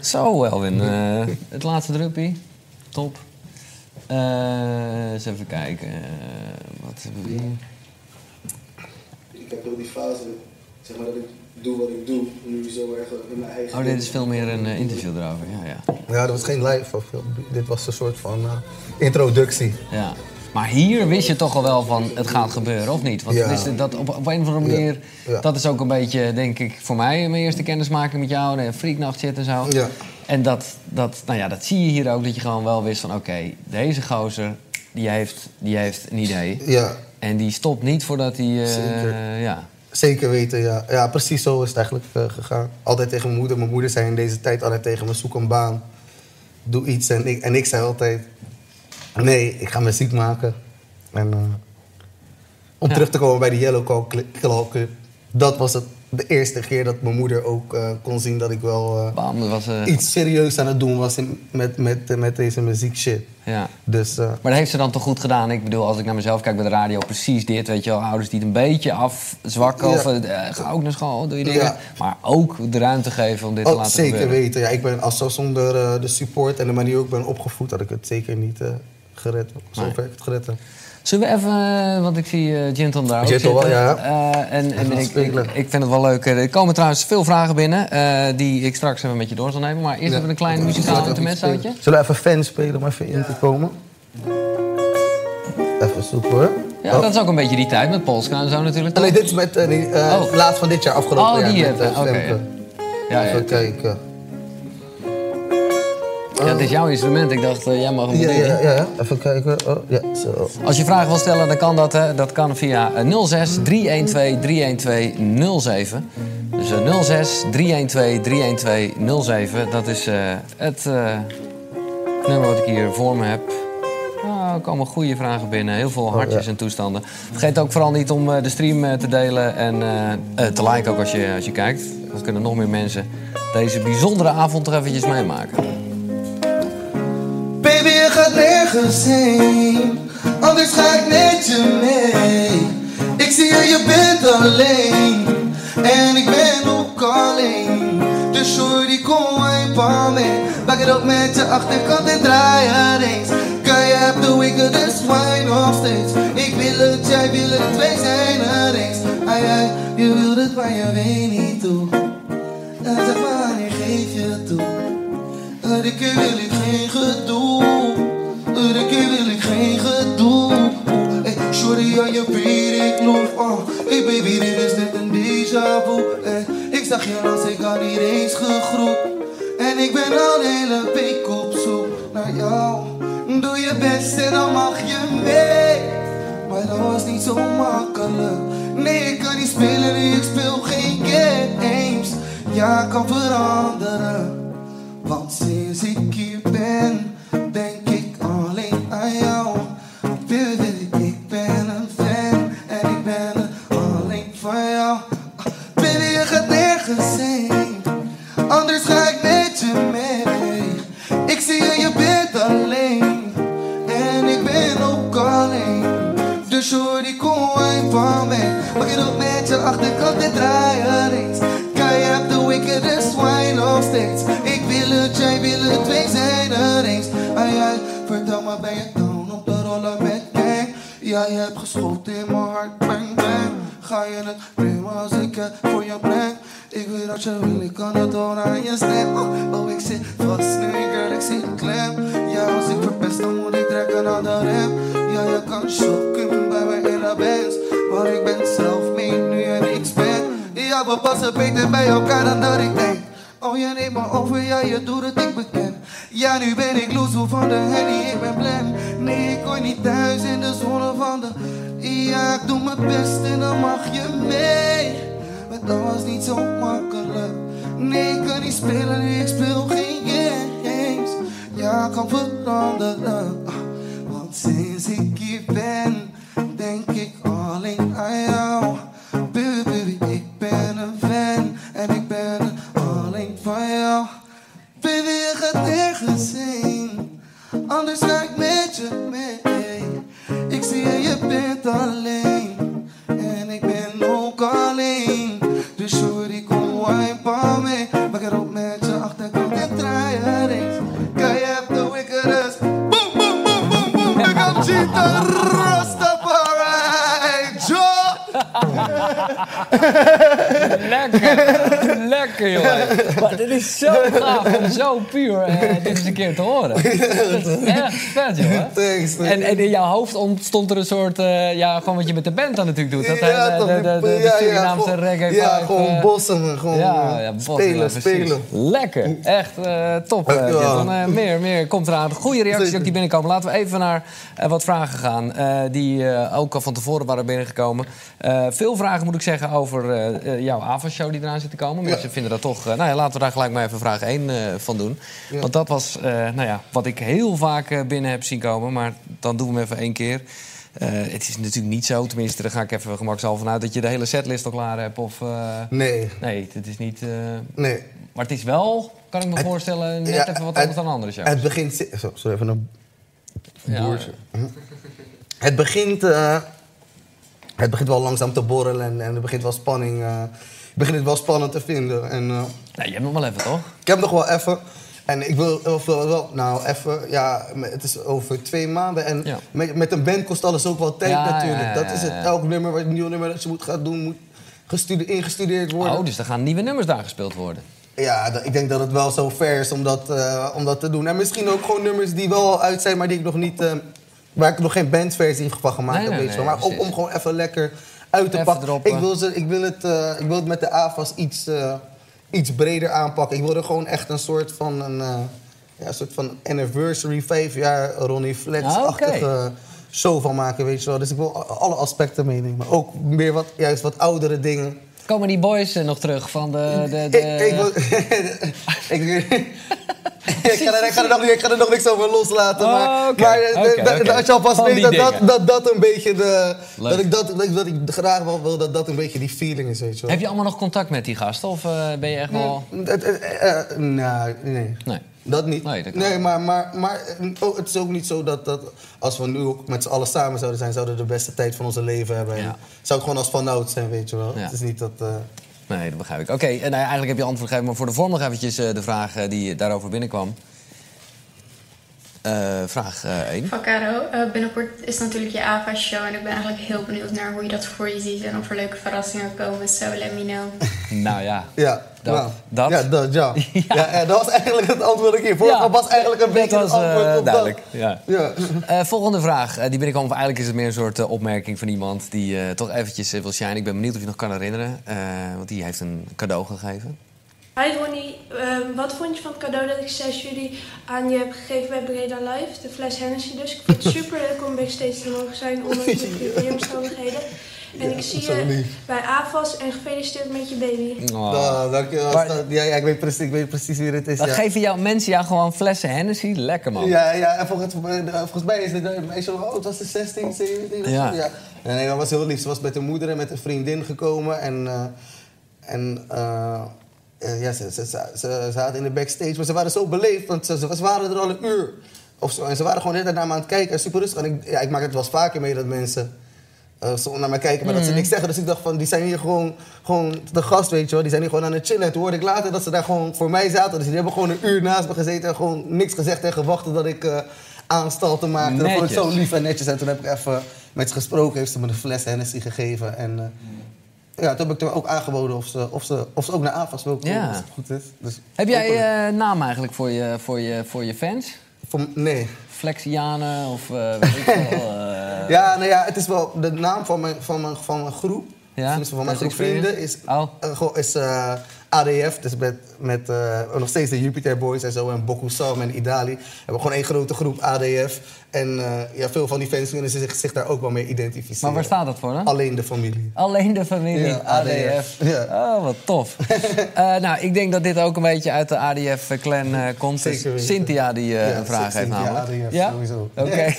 Zo, Elwin. eh, *laughs* het laatste druppie. Top. Eh, eens even kijken. eh, wat hebben we hier? Ik heb heel die fase, zeg maar dat ik doe wat ik doe, nu zo erg in mijn eigen... Oh, dit is veel meer een eh, interview erover. Ja, ja. Ja, dat was geen live of film. Dit was een soort van eh, introductie. ja. Maar hier wist je toch al wel van het gaat gebeuren, of niet? Want Ja. het is dat op, op een of andere manier... Ja. Dat is ook een beetje, denk ik, voor mij mijn eerste kennismaking met jou. De freaknacht zit en zo. Ja. En dat, dat, nou ja, dat zie je hier ook. Dat je gewoon wel wist van oké, deze gozer, die heeft, die heeft een idee. Ja, En die stopt niet voordat hij... eh, Zeker. ja. Zeker weten, ja. Ja, precies zo is het eigenlijk eh, gegaan. Altijd tegen mijn moeder. Mijn moeder zei in deze tijd altijd tegen me, zoek een baan. Doe iets. En ik, en ik zei altijd, nee, ik ga muziek maken. En eh, om Ja. terug te komen bij die Yellow Claw Club. Dat was het, de eerste keer dat mijn moeder ook eh, kon zien dat ik wel eh, Bam, dat was... eh, iets serieus aan het doen was in, met, met, met deze muziek shit. ja. Dus Maar dat heeft ze dan toch goed gedaan? Ik bedoel, als ik naar mezelf kijk bij de radio, precies dit. Weet je wel, ouders die het een beetje afzwakken. Ja. Of ga ook naar school, doe je dingen. Ja. Maar ook de ruimte geven om dit te oh, laten zeker gebeuren. weten. Ja, ik ben als zo zonder de support en de manier hoe ik ben opgevoed, had ik het zeker niet gered. Zover Nee. ik het gered heb. Zullen we even, eh, want ik zie eh Jinton daar ook Jinton wel, zitten. ja. Eh, en en ik, ik, vind het wel leuk. Er komen trouwens veel vragen binnen, die ik straks even met je door zal nemen. Maar eerst Ja. even een klein muzikaal intermezzootje. spelen? Zullen we even fans spelen om even in te komen? Even zoeken hoor. Ja, oh. dat is ook een beetje die tijd met Polska en zo natuurlijk. Nee, toch? dit is met eh, die, Oh. laatst van dit jaar, afgelopen Oh, jaar. die met, ja, ja, Even kijken. Ja, het is jouw instrument. Ik dacht, eh, jij mag hem Ja, ja, ja, ja. Even kijken. Oh, ja, zo. Als je vragen wil stellen, dan kan dat. Hè. Dat kan via eh, 06 312 312 07. Dus eh, 06 312 312 07. Dat is eh, het eh, nummer wat ik hier voor me heb. Nou, er komen goede vragen binnen. Heel veel hartjes Oh, ja. en toestanden. Vergeet ook vooral niet om eh, de stream eh, te delen en eh, eh, te liken ook als je, als je kijkt. Dan kunnen nog meer mensen deze bijzondere avond toch eventjes meemaken. Baby, je gaat nergens heen. Anders ga ik met je mee. Ik zie je, je bent alleen. En ik ben ook alleen. Dus shorty, kom een paar mee. Bak het op met je achterkant en draai er eens. Kan je hebt de wicked, dus wine nog steeds. Ik wil het, jij wil het, wij zijn er eens. Ai, ai, je wilt het, maar je weet niet toe. En maar, Iedere keer wil ik geen gedoe. Iedere keer wil ik geen gedoe. Hey, sorry aan je weet ik loof. Oh. Hey baby, dit is net een déjà vu. Ik zag je als ik al niet eens gegroet. En ik ben al de hele week op zoek. best en dan mag je mee. Maar dat was niet zo makkelijk. Nee, ik kan niet spelen, ik speel geen games. Ja, ik kan veranderen. Want sinds ik hier ben, denk ik alleen aan jou. Vertel me, ben je down op de rollen met gang? Ja, je hebt geschoten in mijn hart, bang, bang. Ga je het nemen als ik het voor je breng? Ik weet dat je wil, ik kan het horen aan je stem. Oh, oh, ik zit vast nu, girl, ik zit klem. Ja, als ik verpest, dan moet ik trekken aan de rem. Ja, je kan shocken bij mij in de bands. Maar ik ben zelf mee nu je niks bent. Ja, we passen beter bij elkaar dan dat ik denk. Oh, je neemt me over, ja, je doet het, ik beken. Ja, nu ben ik loesoe van de henny, ik ben blem. Nee, ik hoor niet thuis in de zone van de... Ja, ik doe mijn best en dan mag je mee. Maar dat was niet zo makkelijk. Nee, ik kan niet spelen, ik speel geen games. Ja, ik kan veranderen. Want sinds ik hier ben, denk ik alleen aan jou. Baby, ik ben een fan en ik ben alleen van jou. Baby, je gaat nergens heen, anders ga ik met je mee. Ik zie je, bent alleen en ik ben ook alleen. Dus sorry, kom wine van me. Maak het op met je achterkant en draai er eens. Kan je de wickedest. Boom, boom, boom, boom, boom. Big up Cheetah Rastafari. Joe. *laughs* Lekker, lekker jongen. Maar dit is zo gaaf en zo puur eh, dit eens een keer te horen. *laughs* Dat is echt vet. Thanks, *laughs* man. En, en in jouw hoofd ontstond er een soort, eh, ja, gewoon wat je met de band dan natuurlijk doet. Dat hele- toch, de, de, de, de ja, ja, Surinaamse gewoon- reggae Ja, vibe, gewoon eh, bossen. Gewoon ja, eh, ja, bossen, spelen, ja, precies. spelen. Lekker, echt eh, top. eh, Dankjewel. dit. Dan, eh, meer, meer komt eraan. Goede reacties Zeker. ook die binnenkomen. Laten we even naar eh, wat vragen gaan. eh, die eh, ook al van tevoren waren binnengekomen. Eh, veel vragen moet ik zeggen over eh, eh, jouw AVA-show die eraan zit te komen. Mensen vinden dat toch... eh, nou ja, laten we daar gelijk maar even vraag 1 eh, van doen. Want dat was eh, nou ja, wat ik heel vaak eh, binnen heb zien komen. Maar dan doen we hem even één keer. Eh, het is natuurlijk niet zo, tenminste, daar ga ik even gemakshalve vanuit... dat je de hele setlist al klaar hebt. Of, eh, Nee, Nee, het is niet... eh, nee. maar het is wel, kan ik me voorstellen, net Ja, even wat het- anders dan andere shows. Het begint... sorry, even een Ja, boertje. Het begint... eh, het begint wel langzaam te borrelen en, en er begint wel spanning... eh, ik begin het wel spannend te vinden. En, eh, Nee, je hebt nog wel even, toch? ik heb nog wel even... En ik wil wel, wel, nou even, ja, het is over twee maanden. En Ja. met, met een band kost alles ook wel tijd Ja, natuurlijk. ja, ja, dat is het. ja, ja. Elk nummer, wat nieuw nummer dat je moet gaan doen, moet gestude- ingestudeerd worden. Oh, dus er gaan nieuwe nummers daar gespeeld worden. Ja, ik denk dat het wel zo fair is om dat, eh, om dat te doen. En misschien ook gewoon nummers die wel al uit zijn, maar die ik nog niet... waar ik nog geen bandversie van gemaakt Nee, heb, nee, weet Maar ook om gewoon even lekker uit te Even pakken. droppen. Ik wil, ze, ik, wil het, eh, ik wil het met de AFAS iets, eh, iets breder aanpakken. Ik wil er gewoon echt een soort van... Een, eh, ja, een soort van anniversary, vijf jaar Ronnie Flex-achtige Ah, show van maken, weet je wel. Dus ik wil alle aspecten meenemen. Ook meer wat, juist wat oudere dingen. Komen die boys nog terug van de... de, de... Ik, ik, wil, *laughs* ik, ik, ga er, ik, ga er nog, ik ga er nog niks over loslaten. Oh, maar maar eh, dat- als je alvast Van weet dat dat, dat dat een beetje de. Leuk. Dat ik, dat, dat, ik- graag wel wil dat dat een beetje die feeling is, weet je wel. Heb je allemaal nog contact met die gasten? Of eh, ben je echt wel... Het- het- eh, eh, nou, nee. Nee. Dat niet. Nee, dat maar, maar, maar oh, het is ook niet zo dat, dat als we nu ook met z'n allen samen zouden zijn, zouden we de beste tijd van onze leven hebben. En zou ik gewoon als vanouds zijn, weet je wel. Het is niet dat. eh, Nee, dat begrijp ik. Oké, en nou eigenlijk heb je antwoord gegeven, maar voor de vorm nog eventjes eh, de vraag eh, die daarover binnenkwam. Eh, vraag 1. Van Caro, eh, binnenkort is natuurlijk je AVA-show en ik ben eigenlijk heel benieuwd naar hoe je dat voor je ziet en of er leuke verrassingen komen. So let me know. *laughs* nou ja. Ja, Dat- nou, dat? Ja, dat, ja. *laughs* Ja. dat was eigenlijk het antwoord dat ik hier. Vorige Ja, was eigenlijk een beetje was, het antwoord eh, op duidelijk, dat. ja. Ja. Eh, volgende vraag, eh, die binnenkwam, of eigenlijk is het meer een soort eh, opmerking van iemand die eh, toch eventjes eh, wil shine. Ik ben benieuwd of je nog kan herinneren, eh, want die heeft een cadeau gegeven. Hi Ronnie, Ehm, wat vond je van het cadeau dat ik 6 juli aan je heb gegeven bij Breda Live? De fles Hennessy dus. Ik vond het super leuk om backstage te mogen zijn, ondanks de *laughs* privéomstandigheden. En ik zie je bij AFAS en gefeliciteerd met je baby. Oh. Nou, dankjewel. Maar- ja, ja, ik, weet precies, ik weet precies wie het is. Dan ja. geven jou mensen jou gewoon flessen Hennessy. Lekker, man. Ja, ja, en volgens, eh, volgens mij is dit een meisje zo oud, was ze 16, 17 of Ja. Ja. Nee, nee, dat was heel lief. Ze was met haar moeder en met een vriendin gekomen en, eh, en eh, eh, ja, ze, ze, ze, ze zaten in de backstage, maar ze waren zo beleefd, want ze, ze waren er al een uur of zo. En ze waren gewoon net naar me aan het kijken, en super rustig. En ik, ja, ik maak het wel eens vaker mee dat mensen eh, zo naar me kijken, maar dat ze niks zeggen. Dus ik dacht van, die zijn hier gewoon, gewoon de gast, weet je wel. Die zijn hier gewoon aan het chillen. En toen hoorde ik later dat ze daar gewoon voor mij zaten. Dus die hebben gewoon een uur naast me gezeten en gewoon niks gezegd en gewacht dat ik eh aanstalten maakte. Dat vond ik zo Netjes. lief en netjes. En toen heb ik even met ze gesproken, heeft ze me een fles Hennessy gegeven. En eh, ja, toen heb ik er ook aangeboden of ze, of ze, of ze ook naar AFAS wil komen, Ja. als het goed is. Dus, Heb jij hopelijk. eh naam eigenlijk voor je, voor, je, voor je fans? Voor- nee. Flexianen of eh weet ik veel. *laughs* eh, Ja, nou ja, het is wel de naam van mijn, van mijn, van mijn groep. Ja, van mijn groep vrienden is, Oh. is ADF. Dus met, met nog steeds de Jupiter Boys en zo. En Boku Sam en Idali. We hebben gewoon één grote groep ADF. En eh, ja, veel van die fans kunnen zich, zich daar ook wel mee identificeren. Maar waar staat dat voor dan? Alleen de familie. Alleen de familie, Ja, ADF. ADF. Ja. Oh, wat tof. *laughs* Eh, nou, ik denk dat dit ook een beetje uit de ADF-clan eh komt. Zeker weten. Cynthia die eh, Ja, een vraag heeft namelijk. ADF, ja? sowieso. Oké.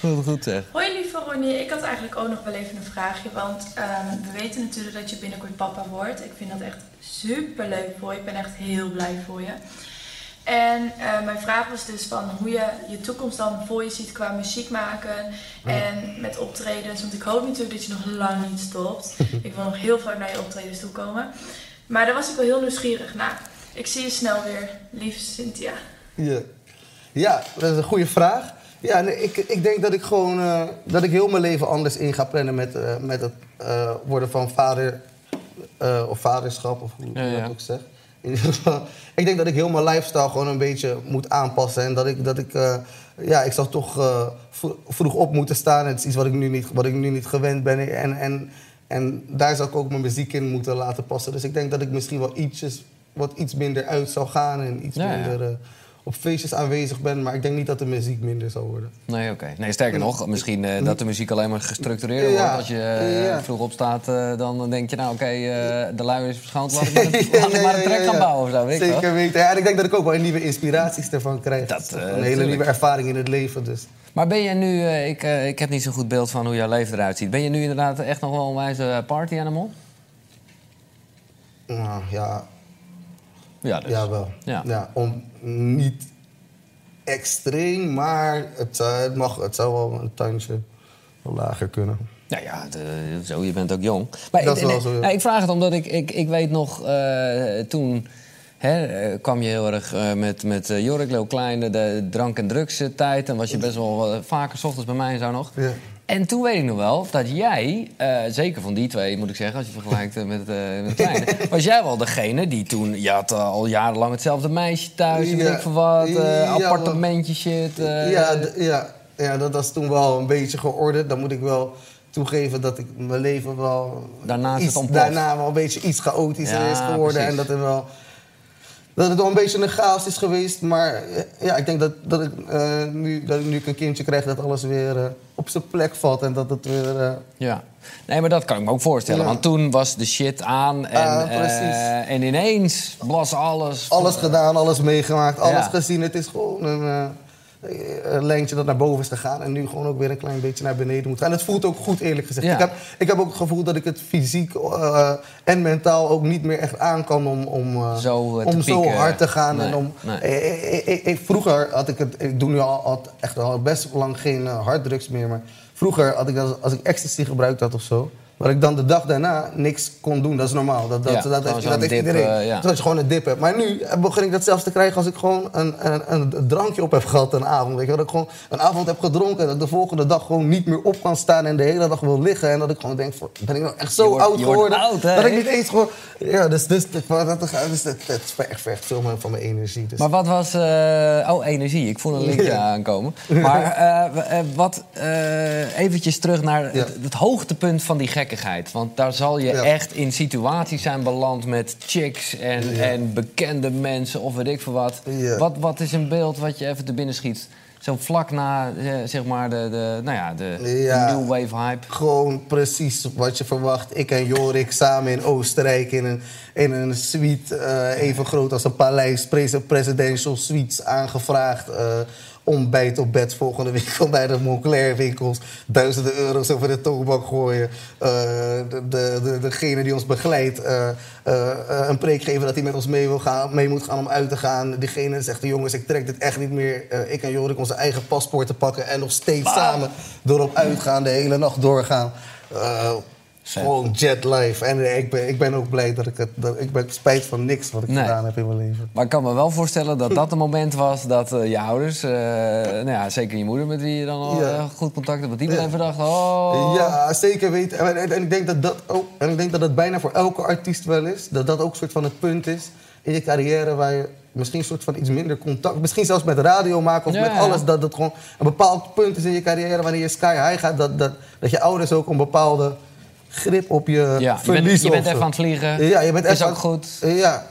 goed, *laughs* goed zeg. Hoi lieve Ronnie, ik had eigenlijk ook nog wel even een vraagje. Want ehm, we weten natuurlijk dat je binnenkort papa wordt. Ik vind dat echt super leuk voor je. Ik ben echt heel blij voor je. En eh, mijn vraag was dus van hoe je je toekomst dan voor je ziet qua muziek maken en met optredens. Want ik hoop natuurlijk dat je nog lang niet stopt. *laughs* ik wil nog heel vaak naar je optredens toe komen. Maar daar was ik wel heel nieuwsgierig naar. Ik zie je snel weer, lieve Cynthia. Ja. ja, dat is een goede vraag. Ja, nee, ik, ik denk dat ik gewoon eh, dat ik heel mijn leven anders in ga plannen met, eh, met het eh, worden van vader eh, of vaderschap, of hoe Ja, je ja. dat ook zegt. Ik denk dat ik heel mijn lifestyle gewoon een beetje moet aanpassen. En dat ik, dat ik eh, ja, ik zal toch eh, vro- vroeg op moeten staan. Het is iets wat ik nu niet, wat ik nu niet gewend ben. En, en, en daar zal ik ook mijn muziek in moeten laten passen. Dus ik denk dat ik misschien wel ietsjes, wat iets minder uit zou gaan en iets Ja, ja. minder eh, op feestjes aanwezig ben. Maar ik denk niet dat de muziek minder zal worden. Nee, oké. Nee, sterker nog, misschien eh, dat de muziek alleen maar gestructureerder Ja, wordt. Als je eh, ja. vroeg opstaat, eh, dan denk je, nou oké, de luier is verschoond. Laat *laughs* ik maar, een- laat ik maar een track gaan bouwen of zo, weet Zeker wel. weten. Ja, en ik denk dat ik ook wel nieuwe inspiraties ervan krijg. Dat, Dat, een hele tuurlijk. nieuwe ervaring in het leven. Dus. Maar ben je nu, ik, ik heb niet zo'n goed beeld van hoe jouw leven eruit ziet. Ben je nu inderdaad echt nog wel een wijze party animal? Nou, ja, Ja, dus. ja, wel. Ja. Ja. om, niet extreem, maar het, zou- het, mag, het zou wel een wel lager kunnen. Nou ja, de- zo, je bent ook jong. Maar Dat ik, is wel nee, zo, ja. nou, ik vraag het omdat ik, ik, ik weet nog, eh, toen hè, eh, kwam je heel erg eh, met, met eh, Jorik Leeuw Kleine, de drank- en drugstijd. En was je best wel eh, vaker, s ochtends bij mij en zo nog. Ja. En toen weet ik nog wel dat jij, eh, zeker van die twee moet ik zeggen, als je vergelijkt eh, met, eh met Kleine, *laughs* was jij wel degene die toen, je had al jarenlang hetzelfde meisje thuis, en weet Ja. ik veel wat, Ja, appartementje shit. ja, ja, ja, dat was toen wel een beetje geordend. Dan moet ik wel toegeven dat ik mijn leven wel... Daarna is iets, het ontploft. Daarna wel een beetje iets chaotischer Ja, is geworden. precies. En dat, er wel, dat het wel een beetje een chaos is geweest. Maar eh, ja, ik denk dat, dat, ik, eh, nu, dat ik nu een kindje krijg... dat alles weer eh, op zijn plek valt. En dat het weer... Ja. Nee, maar dat kan ik me ook voorstellen. Ja. Want toen was de shit aan en, Ah, en ineens blas alles. alles gedaan, alles meegemaakt, alles Ja. gezien. Het is gewoon een, een lijntje dat naar boven is gegaan. En nu gewoon ook weer een klein beetje naar beneden moet gaan. En het voelt ook goed, eerlijk gezegd. Ja. Ik, heb, ik heb ook het gevoel dat ik het fysiek eh, en mentaal ook niet meer echt aan kan om, om, eh, Zo, eh, om zo hard te gaan. Nee, en om, nee. Eh, eh, eh, eh, vroeger had ik het, ik doe nu al, al echt al best lang geen eh, harddrugs meer. Maar vroeger had ik dat, als ik ecstasy gebruikt had of zo. Dat ik dan de dag daarna niks kon doen, dat is normaal. Dat, dat, Ja, dat, heeft, dat heeft iedereen. ja. Dat je gewoon een dip hebt. Maar nu begin ik dat zelfs te krijgen als ik gewoon een, een, een drankje op heb gehad een avond. Weet je, dat ik gewoon een avond heb gedronken en dat ik de volgende dag gewoon niet meer op kan staan en de hele dag wil liggen. En dat ik gewoon denk, ben ik nou echt zo wordt- oud geworden? oud, dat ik niet eens gewoon... Ja, dus, dus, dat, dat, dus dat, dat vergt, vergt veel meer van mijn energie. Dus. Maar wat was... eh, oh, energie. Ik voel een linkje *laughs* Ja. aankomen. Maar eh, wat... eventjes terug naar het, het hoogtepunt van die gekke gekkigheid. Want daar zal je Ja. echt in situaties zijn beland met chicks en, Ja. en bekende mensen of weet ik veel wat. Ja. wat. Wat is een beeld wat je even te binnen schiet? Zo vlak na, eh, zeg maar, de, de, nou ja, de, new wave hype. Gewoon precies wat je verwacht. Ik en Jorik samen in Oostenrijk in een, in een suite eh, even groot als een paleis. Pres- Presidential suites aangevraagd. eh, ontbijt op bed volgende week *laughs* bij de Moncler winkels. Duizenden euro's over de toonbank gooien. Eh, de, de, de, degene die ons begeleidt eh, eh, een preek geven dat hij met ons mee, wil gaan, mee moet gaan om uit te gaan. Diegene zegt, jongens, ik trek dit echt niet meer. Ik en Jorik onze eigen paspoorten pakken en nog steeds samen erop uitgaan, de hele nacht doorgaan. Gewoon jet life. En ik ben, ik ben ook blij dat ik het... Dat, ik ben spijt van niks wat ik Nee. gedaan heb in mijn leven. Maar ik kan me wel voorstellen dat dat een moment was dat eh, je ouders, eh, nou ja, zeker je moeder met wie je dan al Ja. eh, goed contact hebt, dat die dan Ja. even dacht, oh... Ja, zeker weten. En, en- en ik denk dat dat ook... En ik denk dat dat bijna voor elke artiest wel is. Dat dat ook een soort van het punt is in je carrière waar je misschien een soort van iets minder contact... Misschien zelfs met radio maken of Ja, met alles. Dat het gewoon een bepaald punt is in je carrière wanneer je sky high gaat. Dat, dat, dat je ouders ook een bepaalde grip op je Ja, je bent, je bent even aan het vliegen. Ja, je bent is even ook aan- goed. Ja.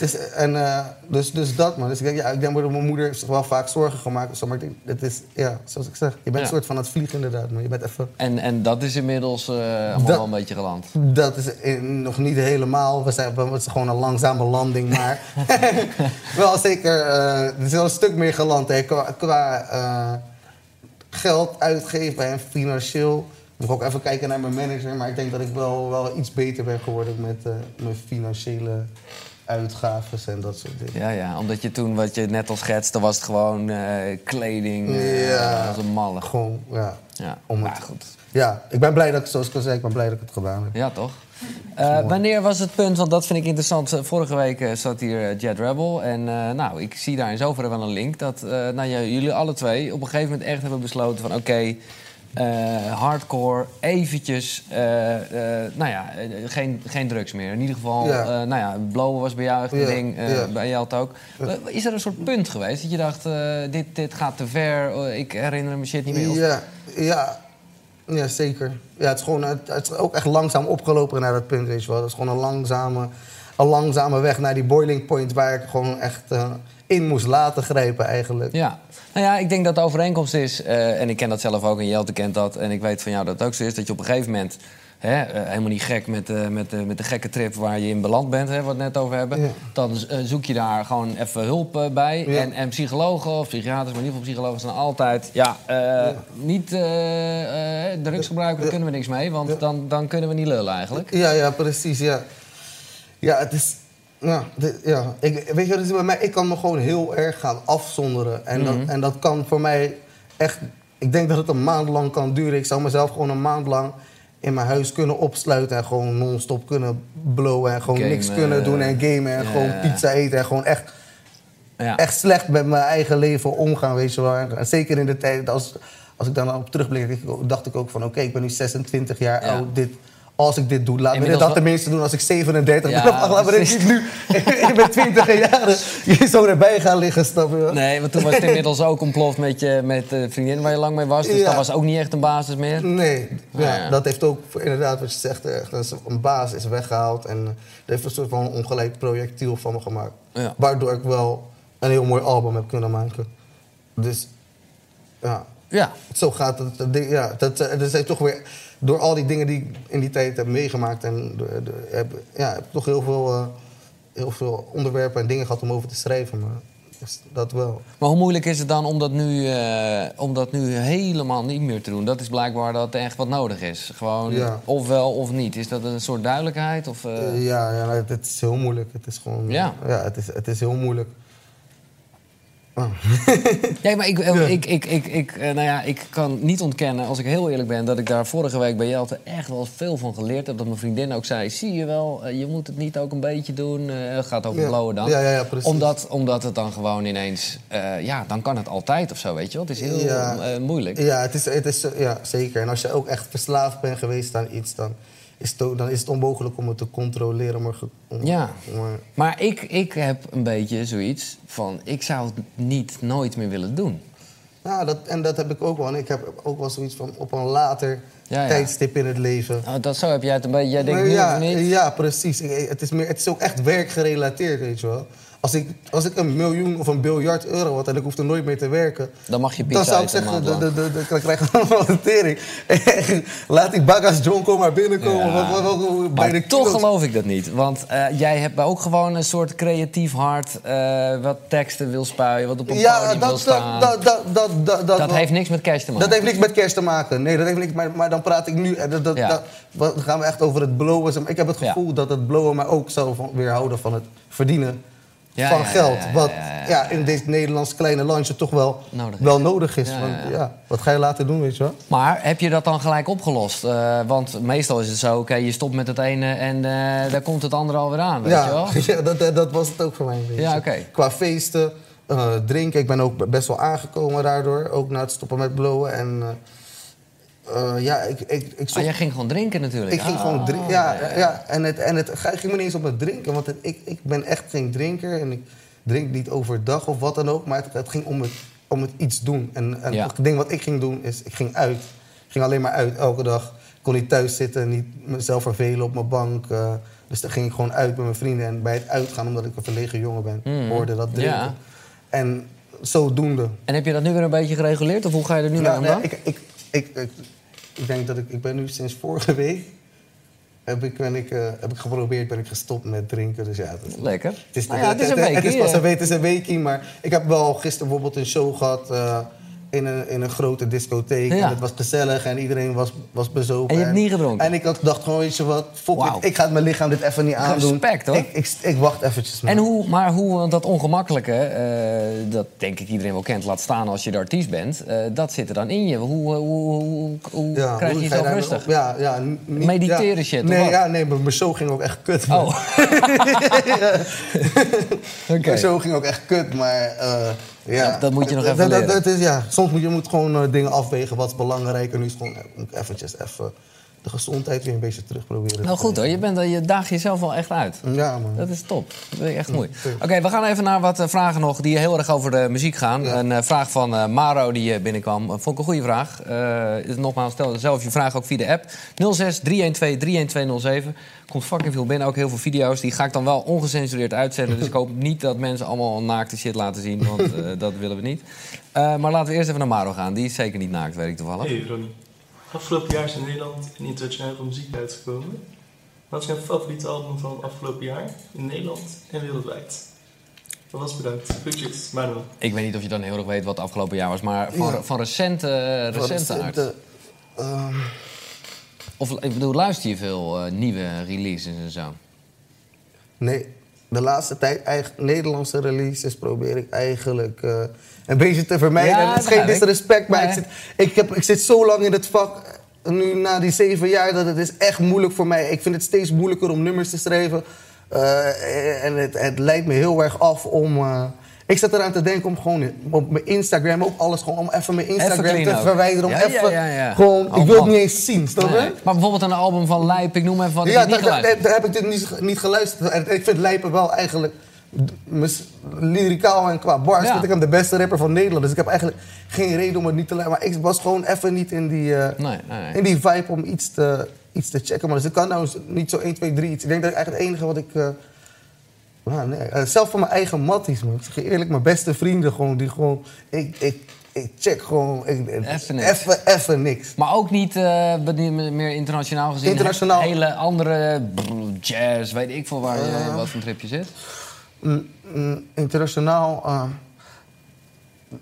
Is, en, eh, dus, dus dat, man. Dus ik denk, ja, ik denk dat mijn moeder zich wel vaak zorgen gemaakt. Zo, maar ik denk, het is, ja, zoals ik zeg, je bent Ja. een soort van aan het vliegen inderdaad. Maar je bent even... En, en dat is inmiddels allemaal Dat- wel een beetje geland. Dat is in- nog niet helemaal. We zijn, het is gewoon een langzame landing, maar *laughs* wel zeker. eh er is wel een stuk meer geland hè, qua, qua geld uitgeven en financieel. Moet ik ook even kijken naar mijn manager, maar ik denk dat ik wel, wel iets beter ben geworden met eh, mijn financiële uitgaven en dat soort dingen. Ja, ja, omdat je toen, wat je net al schetste, was het gewoon eh, kleding. eh, Ja. als een malle. Gewoon, ja. Ja, Om het- goed. Ja, ik ben blij dat ik, zoals ik al zei, ik ben blij dat ik het gedaan heb. Ja, toch? Wanneer was het punt, want dat vind ik interessant. Vorige week zat hier Jet Rebel. En nou, ik zie daar in zoverre wel een link. Dat nou, ja, jullie alle twee op een gegeven moment echt hebben besloten van... oké, eh, hardcore, eventjes, eh, eh, nou ja, geen, geen drugs meer. In ieder geval, Ja. nou ja, blowen was bij jou echt een Ja, ding. ja. Bij jou het ook. Is er een soort punt geweest dat je dacht, dit, dit gaat te ver. ik herinner me shit niet meer. Of- Ja, ja, ja, zeker. Ja, het, is gewoon, het, het is ook echt langzaam opgelopen naar dat punt, weet je wel. Het is gewoon een langzame, een langzame weg naar die boiling point... waar ik gewoon echt in moest laten grijpen eigenlijk. Ja, nou ja, ik denk dat de overeenkomst is, eh, en ik ken dat zelf ook en Jelte kent dat, en ik weet van jou dat het ook zo is, dat je op een gegeven moment, hè, eh, helemaal niet gek met, eh, met, met de gekke trip waar je in beland bent, hè, waar we het net over hebben, Ja. dan zoek je daar gewoon even hulp bij. Ja. En, en psychologen of psychiaters, maar in ieder geval psychologen zijn altijd, ja, eh, niet eh eh drugs gebruiken, daar kunnen we niks mee, want dan, dan kunnen we niet lullen eigenlijk. Ja, ja, precies, ja. Ja, het is... Ja, dit- ja. Ik, weet je wat bij mij? Ik kan me gewoon heel erg gaan afzonderen. En, dat, en dat kan voor mij echt... Ik denk dat het een maand lang kan duren. Ik zou mezelf gewoon een maand lang in mijn huis kunnen opsluiten... en gewoon non-stop kunnen blowen en gewoon niks kunnen doen en gamen... en Ja. gewoon pizza eten en gewoon echt, Ja. echt slecht met mijn eigen leven omgaan, weet je wel. En zeker in de tijd, als, als ik dan op terugblik, dacht ik ook- van... oké, ik ben nu 26 jaar Ja. oud, dit... Als ik dit doe, laat me dat tenminste doen als ik 37 Ja, ben. *laughs* Of laat me niet nu. *laughs* ik ben 20 jaar. Je zo erbij gaan liggen, snap je wel? Nee, want toen was het *laughs* inmiddels ook ontploft met je met de vriendin waar je lang mee was. Dus Ja. dat was ook niet echt een basis meer. Nee, ja, ja. dat heeft ook inderdaad wat je zegt. Echt, dat is een baas is weggehaald en eh, dat heeft een soort van ongelijk projectiel van me gemaakt. Waardoor ik wel een heel mooi album heb kunnen maken. Dus ja, Ja, zo gaat het. Ja, dat, eh, dat zijn toch weer door al die dingen die ik in die tijd heb meegemaakt en de, de- heb, ja, heb ik toch heel veel, eh, heel veel onderwerpen en dingen gehad om over te schrijven. Maar dat wel. Maar hoe moeilijk is het dan om dat, nu, eh, om dat nu helemaal niet meer te doen? Dat is blijkbaar dat er echt wat nodig is. Gewoon Ja. ofwel of niet. Is dat een soort duidelijkheid? Of, eh, Eh, ja, ja het, het is heel moeilijk. Het is gewoon. Ja. ja het, is, het is heel moeilijk. *laughs* Ja, maar ik, ik, ik, ik, ik, eh, nou ja, ik kan niet ontkennen, als ik heel eerlijk ben, dat ik daar vorige week bij Jelte echt wel veel van geleerd heb. Dat mijn vriendin ook zei: zie je wel, eh, je moet het niet ook een beetje doen. eh, Het gaat over Ja. blowen dan. Ja, ja, ja, precies. Omdat, omdat het dan gewoon ineens, eh, ja, dan kan het altijd of zo, weet je wel. Het is heel Ja. eh, moeilijk. Ja, het is, het is, ja, zeker. En als je ook echt verslaafd bent geweest aan iets, dan is het, ook- dan is het onmogelijk om het te controleren. Maar, om- Ja. maar- Maar ik, ik heb een beetje zoiets van, ik zou het niet nooit meer willen doen. Ja, dat, en dat heb ik ook wel. En ik heb ook wel zoiets van op een later Ja, ja. tijdstip in het leven. Oh, dat zo heb jij het een beetje. Jij denkt Maar nu ja, of niet? ja, precies. Ik- Het is, meer, het is ook echt werkgerelateerd, weet je wel. Als ik, als ik een miljoen of een biljard euro had en ik hoefde nooit meer te werken... Dan mag je pizza Dan zou ik zeggen, de, de, de, de, dan krijg ik allemaal *laughs* een tering. *laughs* Laat die Bagas Jonko maar binnenkomen. Ja. Wat, wat, wat, hoe- bij Maar de toch geloof ik dat niet. Want eh, jij hebt ook gewoon een soort creatief hart. eh, wat teksten wil spuien, wat op een Ja, podium wil dat, staan. dat, dat, dat, dat, dat, Dat heeft niks met cash te maken. Dat heeft niks met kerst te maken. Nee, dat heeft niks. Maar, maar dan praat ik nu. en Dat, dat, Ja. dat, wat- dan gaan we echt over het blowen. Ik heb het Ja. gevoel dat het blowen mij ook zou van, weerhouden van het verdienen Ja, van ja, geld. wat ja, in dit Nederlands kleine landje toch wel Nodig is. wel nodig is. Want, ja, wat ga je laten doen, weet je wel? Maar heb je dat dan gelijk opgelost? Eh, want meestal is het zo, oké, je stopt met het ene en eh, daar komt het andere alweer aan, weet je *laughs* Ja, wel? ja dat, dat, was het ook voor mij een beetje. Ja, oké. Qua feesten, eh, drinken. Ik ben ook best wel aangekomen daardoor. Ook na het stoppen met blowen. En eh, ja, ik, ik, ik Oh, zocht jij ging gewoon drinken natuurlijk. Ik ging Ah, gewoon drinken. Ja, ja. En, het, en het ging me niet eens op het drinken. Want het- ik, ik ben echt geen drinker. En ik drink niet overdag of wat dan ook. Maar het, het ging om het, om het iets doen. En, en Ja. het ding wat ik ging doen is, ik ging uit. Ik ging alleen maar uit, elke dag. Ik kon niet thuis zitten, niet mezelf vervelen op mijn bank. eh, dus dan ging ik gewoon uit met mijn vrienden. En bij het uitgaan, omdat ik een verlegen jongen ben, Mm. hoorde dat drinken. Ja. En zodoende. En heb je dat nu weer een beetje gereguleerd? Of hoe ga je er nu Ja, naar om nee, ik, ik, ik, ik, ik denk dat ik, ik ben nu sinds vorige week heb ik, ben ik, eh, heb ik geprobeerd, ben ik gestopt met drinken. Dus ja, is, Lekker. het is, Nou ja, het is een het is pas een week, het is een maar ik heb wel gisteren bijvoorbeeld een show gehad eh, in, een, in een grote discotheek. Ja. En het was gezellig en iedereen was, was bezopen. En je hebt niet gedronken? En ik had dacht gewoon, weet je wat, fuck it, ik ga het mijn lichaam dit even niet aandoen. Respect, hoor. Ik, ik, ik wacht eventjes, man. En hoe, maar hoe dat ongemakkelijke, eh, dat denk ik iedereen wel kent, laat staan als je de artiest bent, eh, dat zit er dan in je. Hoe, hoe, hoe, hoe, hoe Ja, krijg je jezelf rustig? Ja, ja, niet- Mediteren ja. shit, Nee, ja, nee, maar mijn show ging ook echt kut. Oh. *laughs* *laughs* Oké. Mijn show ging ook echt kut, maar eh, ja. Dat- dat moet je nog even dat- leren. dat is, ja, soms moet je moet gewoon eh, dingen afwegen, wat is belangrijk. En nu is het gewoon, moet ik eventjes even de gezondheid weer een beetje terug proberen. Nou goed hoor, je, bent, je daagt jezelf wel echt uit. Ja, man. Dat is top. Dat vind ik echt mooi. Oké, we gaan even naar wat eh, vragen nog die heel erg over de muziek gaan. Ja. Een eh, vraag van eh, Maro die binnenkwam. Vond ik een goede vraag. Eh, nogmaals, stel zelf je vraag ook via de app. 06 312 31207. Komt fucking veel binnen, ook heel veel video's. Die ga ik dan wel ongecensureerd uitzenden. Dus ik hoop niet dat mensen allemaal naakte shit laten zien. Want eh, *laughs* dat willen we niet. Eh, maar laten we eerst even naar Maro gaan. Die is zeker niet naakt, weet ik toevallig. Hey Ronnie. Afgelopen jaar is in Nederland een internationale muziek uitgekomen. Wat is jouw favoriete album van afgelopen jaar in Nederland en wereldwijd? Alvast bedankt. Groetjes, Manuel. Ik weet niet of je dan heel erg weet wat het afgelopen jaar was. Maar van, Ja. van recente, recente de- ehm, Of ik bedoel, luister je veel eh, nieuwe releases en zo? Nee, de laatste tijd, eigenlijk Nederlandse releases probeer ik eigenlijk eh, een beetje te vermijden. Ja, het is geen disrespect, maar Nee. ik, zit, ik, heb, ik zit zo lang in het vak, nu na die zeven jaar, dat het is echt moeilijk voor mij. Ik vind het steeds moeilijker om nummers te schrijven. Eh, en het, het leidt me heel erg af om... eh, ik zat eraan te denken om gewoon op mijn Instagram, ook alles gewoon, om even mijn Instagram te verwijderen. Om Ja, even ja, ja. gewoon, Oh, ik wil het niet eens zien, snap je? Nee. Maar bijvoorbeeld een album van Lijp, ik noem even wat, Ja, daar, heb ik dit niet, niet geluisterd. En ik vind Lijpen wel eigenlijk, lyricaal en qua bars, vind ik hem de beste rapper van Nederland. Dus ik heb eigenlijk geen reden om het niet te luisteren. Maar ik was gewoon even niet in die, eh, Nee, nee, nee. in die vibe om iets te, iets te checken. Maar dus ik kan nou niet zo 1, 2, 3 iets. Ik denk dat ik eigenlijk het enige wat ik... eh, nou, nee, eh, zelf van mijn eigen matties, man. Ik zeg je eerlijk, mijn beste vrienden gewoon, die gewoon... Ik, ik, ik check gewoon... Ik, Even niks. Even, even niks. Maar ook niet meer internationaal gezien. Internationaal. Hele andere jazz, weet ik veel waar je wat voor een tripje zit. Mm, mm, internationaal. eh,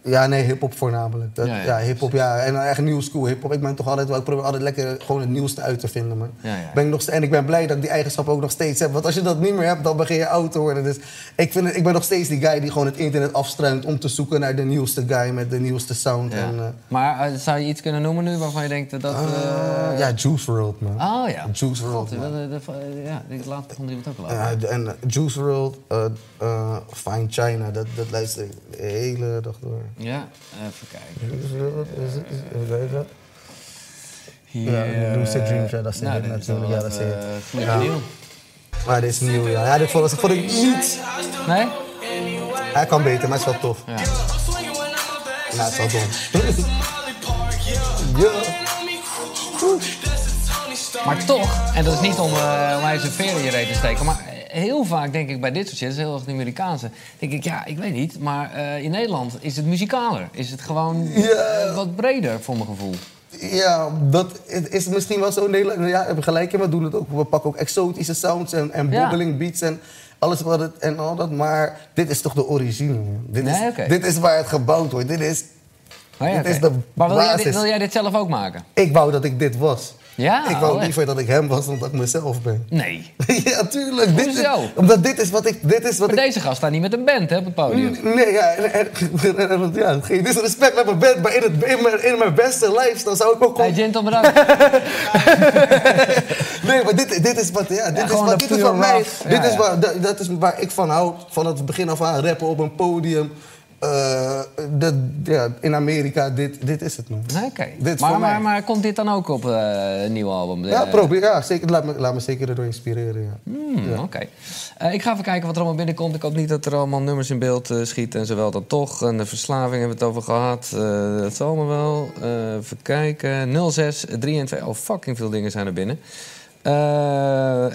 ja, nee, hip-hop voornamelijk. Dat, Ja, ja, ja, hip-hop, ja. En echt nieuw school hip-hop. Ik ben toch altijd wel, ik probeer altijd lekker gewoon het nieuwste uit te vinden, man. Ja, ja. Ben ik nog, en ik ben blij dat ik die eigenschappen ook nog steeds heb. Want als je dat niet meer hebt, dan begin je oud te worden. Dus ik, vind het, ik ben nog steeds die guy die gewoon het internet afstruint om te zoeken naar de nieuwste guy met de nieuwste sound. Ja. En, eh, maar eh, zou je iets kunnen noemen nu waarvan je denkt dat dat... eh, ja, Juice WRLD, man. Oh ja. Juice God, dat- ja, dit laatst begon iemand ook. Ja, de- en Juice eh, Fine China, dat, dat luister ik de hele dag door. Ja, even kijken. Is het- is-. Hier, Ja, Lucid eh, Dreams, ja, dat zie nou, is natuurlijk, ja, dat eh, flink Ja. nieuw. Maar dit is nieuw, ja. Ja, dit vond, ik- vond ik niet... Nee? Hij kan beter, maar het is wel tof. Ja. Nou, het is wel dom. *laughs* ja. Maar toch, en dat is niet om, eh om even veren in je reet te steken... maar heel vaak denk ik bij dit soort shit, dat is heel erg de Amerikaanse... denk ik, ja, ik weet niet, maar eh, in Nederland is het muzikaler. Is het gewoon eh, wat breder, voor mijn gevoel. Ja, dat is misschien wel zo in Nederland. Ja, gelijk in, we doen het ook. We pakken ook exotische sounds en, en Ja. beats en alles wat het en al dat. Maar dit is toch de origine. Dit, is, dit is waar het gebouwd wordt. Dit is, Oh ja, dit is de maar wil jij, dit, basis. wil jij dit zelf ook maken? Ik wou dat ik dit was. Ja, ik wou oh, liever dat ik hem was dan dat ik mezelf ben. Nee. *laughs* ja, tuurlijk. Dit is, omdat dit is wat ik... Dit is wat Maar ik deze gast staat niet met een band hè, op het podium. Nee, ja, en, en, en- ja, geen disrespect met mijn bed, maar in, het, in, mijn, in mijn beste lifestyle zou ik ook Hey. Gentle, bedankt. *laughs* Nee, maar dit, dit is wat, ja, dit is gewoon wat, dit is wat mij, rough. dit Ja, is ja. waar, dat, dat is waar ik van hou, van het begin af aan rappen op een podium. Eh, ja, in Amerika, dit, dit is het. Oké. Is Maar, maar, maar komt dit dan ook op eh, een nieuw album? Ja, Eh, probeer, ja zeker, laat, me, laat me zeker erdoor inspireren. Ja. Hmm, Oké. Ik ga even kijken wat er allemaal binnenkomt. Ik hoop niet dat er allemaal nummers in beeld schieten en zowel dan toch. En de verslaving hebben we het over gehad. Eh, dat zal allemaal wel. Even kijken. 06, 3 en 2. Oh, fucking veel dingen zijn er binnen.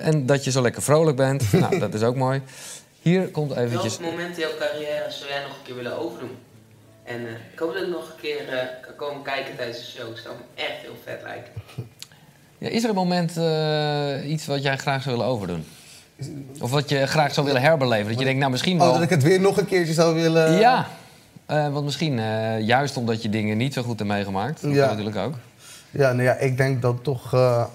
En dat je zo lekker vrolijk bent. *laughs* nou, dat is ook mooi. Hier komt eventjes... Welk moment in jouw carrière zou jij nog een keer willen overdoen? En eh, ik hoop dat ik nog een keer eh, kan komen kijken tijdens de show. Het zou me echt heel vet lijken. Ja, is er een moment eh, iets wat jij graag zou willen overdoen? Of wat je graag zou willen herbeleven? Dat je denkt, nou misschien wel... Oh, dat ik het weer nog een keertje zou willen... Ja, eh, want misschien eh, juist omdat je dingen niet zo goed hebt meegemaakt. Dat Ja. kan natuurlijk ook. Ja, nou ja, ik denk dat toch... eh,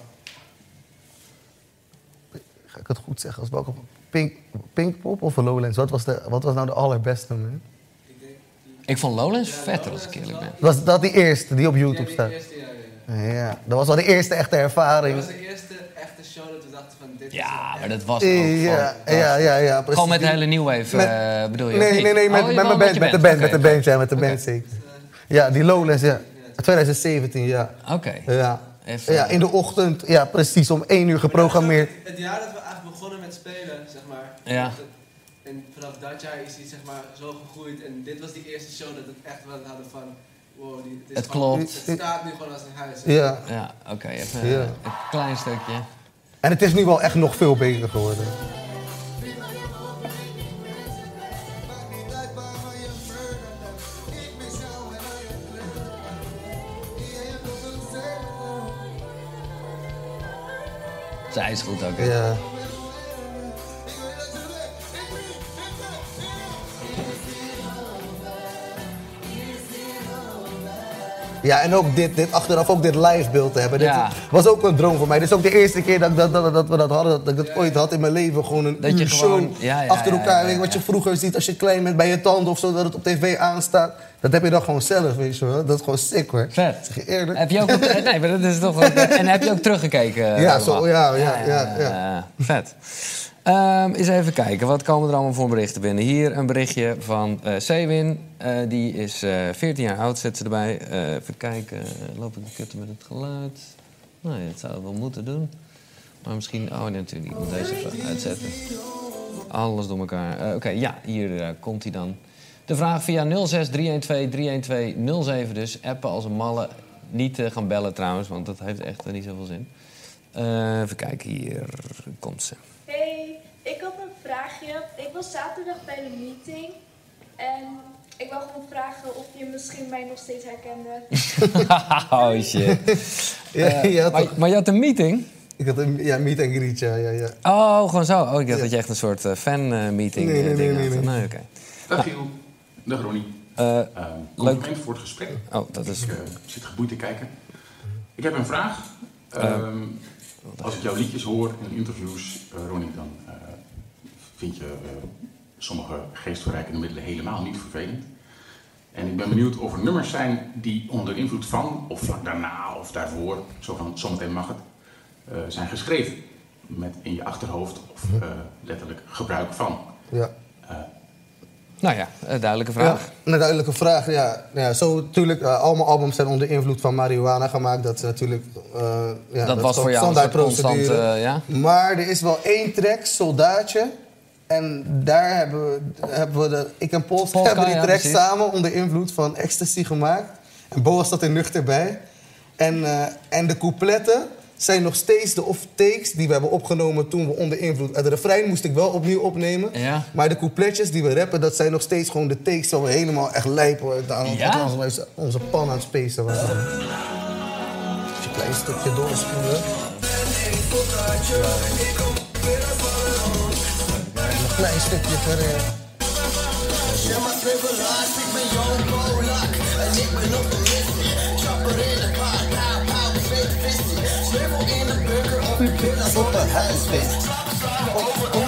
ga ik het goed zeggen? Als welke... Pink, Pinkpop of Lowlands? Wat was, de, wat was nou de allerbeste, man? Ik vond Lowlands vetter als ik eerlijk ben. Was dat die eerste die op YouTube staat? die eerste, ja, dat was wel de eerste echte Dat ervaring. was de eerste echte show dat we dachten van dit is Ja, maar dat was ook Ja, ja, ja, ja, precies. Gewoon met de hele New Wave, Met- eh, bedoel je? Nee, nee, nee, met, Oh, met mijn band, met de band, met de band, ja, met de band zeker. Ja, die Lowlands, ja. 2017, ja. Oké. Ja. Even- ja, in de ochtend, ja, precies, om één uur geprogrammeerd. Het jaar dat we begonnen met spelen, zeg maar. Ja. En vanaf dat jaar is hij zeg maar zo gegroeid. En dit was die eerste show dat we echt wel hadden van... Wow, die, is Het gewoon- klopt. Het staat nu gewoon als een huis. Ja. Ja, oké. even Ja. eh, een klein stukje. En het is nu wel echt nog veel beter geworden. Zij is goed ook, hè? Ja. Ja, en ook dit, dit achteraf ook dit live beeld te hebben. Dit Ja. was ook een droom voor mij. Dit is ook de eerste keer dat, dat, dat, dat we dat hadden, dat ik dat ooit had in mijn leven. Gewoon een Dat je gewoon- ja, achter elkaar. Weet wat je vroeger ziet als je klein bent bij je tanden of zo, dat het op tv aanstaat. Dat heb je dan gewoon zelf, weet je wel. Dat is gewoon sick hoor. Vet. Zeg je eerlijk? Heb je ook... Nee, maar dat is toch... *laughs* En heb je ook teruggekeken? Ja, allemaal? zo, ja, ja, ja, ja. Vet. Ehm, eens even kijken, wat komen er allemaal voor berichten binnen? Hier een berichtje van eh Sewin. Eh, die is eh 14 jaar oud, zet ze erbij. Eh, even kijken, loop ik de kutten met het geluid? Nou dat zou het wel moeten doen. Maar misschien... Oh, nee, natuurlijk niet. Ik moet deze even uitzetten. Alles door elkaar. Eh, Oké, ja, hier eh, komt hij dan. De vraag via 06 312 312 07 dus. Appen als een malle. Niet eh, gaan bellen trouwens, want dat heeft echt eh, niet zoveel zin. Eh, even kijken, hier komt ze. Ik had een vraagje. Ik was zaterdag bij de meeting en ik wou gewoon vragen of je misschien mij nog steeds herkende. *laughs* oh shit. *laughs* Ja, Eh, maar, toch. maar je had een meeting? Ik had een ja, meet and greet, ja, ja, ja. Oh, gewoon zo. Oh, ik dacht Ja. dat je echt een soort fan-meeting Nee, nee, ding nee, had. nee, nee. oké. Dag Giel. Dag Ronnie. Eh, Uh, compliment voor het gesprek. Oh, dat is... Ik eh, zit geboeid te kijken. Ik heb een vraag. Ehm, als ik jouw liedjes hoor in interviews, eh, Ronnie, dan eh, vind je eh, sommige geestverrijkende middelen helemaal niet vervelend. En ik ben benieuwd of er nummers zijn die onder invloed van, of vlak daarna of daarvoor, zo van zometeen mag het, eh, zijn geschreven. Met in je achterhoofd of eh, letterlijk gebruik van. Ja. Eh, Nou ja, een duidelijke vraag. Ja, een duidelijke vraag. Ja, ja zo natuurlijk. eh, al mijn albums zijn onder invloed van marihuana gemaakt. Dat is natuurlijk. eh, ja, dat was voor jou een soort standaardprocedure. constant... eh, ja? Maar er is wel één track, Soldaatje. En daar hebben we, hebben we de, ik en Polska, Polska, hebben die ja, track samen onder invloed van ecstasy gemaakt. En Boas zat er nuchter bij. En, eh, en de coupletten zijn nog steeds de offtakes die we hebben opgenomen toen we onder invloed. Het refrein moest ik wel opnieuw opnemen. Ja. Maar de coupletjes die we rappen, dat zijn nog steeds gewoon de takes waar we helemaal echt lijpen. Aan Ja? onze, onze pan aan het spacen waren. Even een klein stukje doorspoelen. Een klein stukje verder.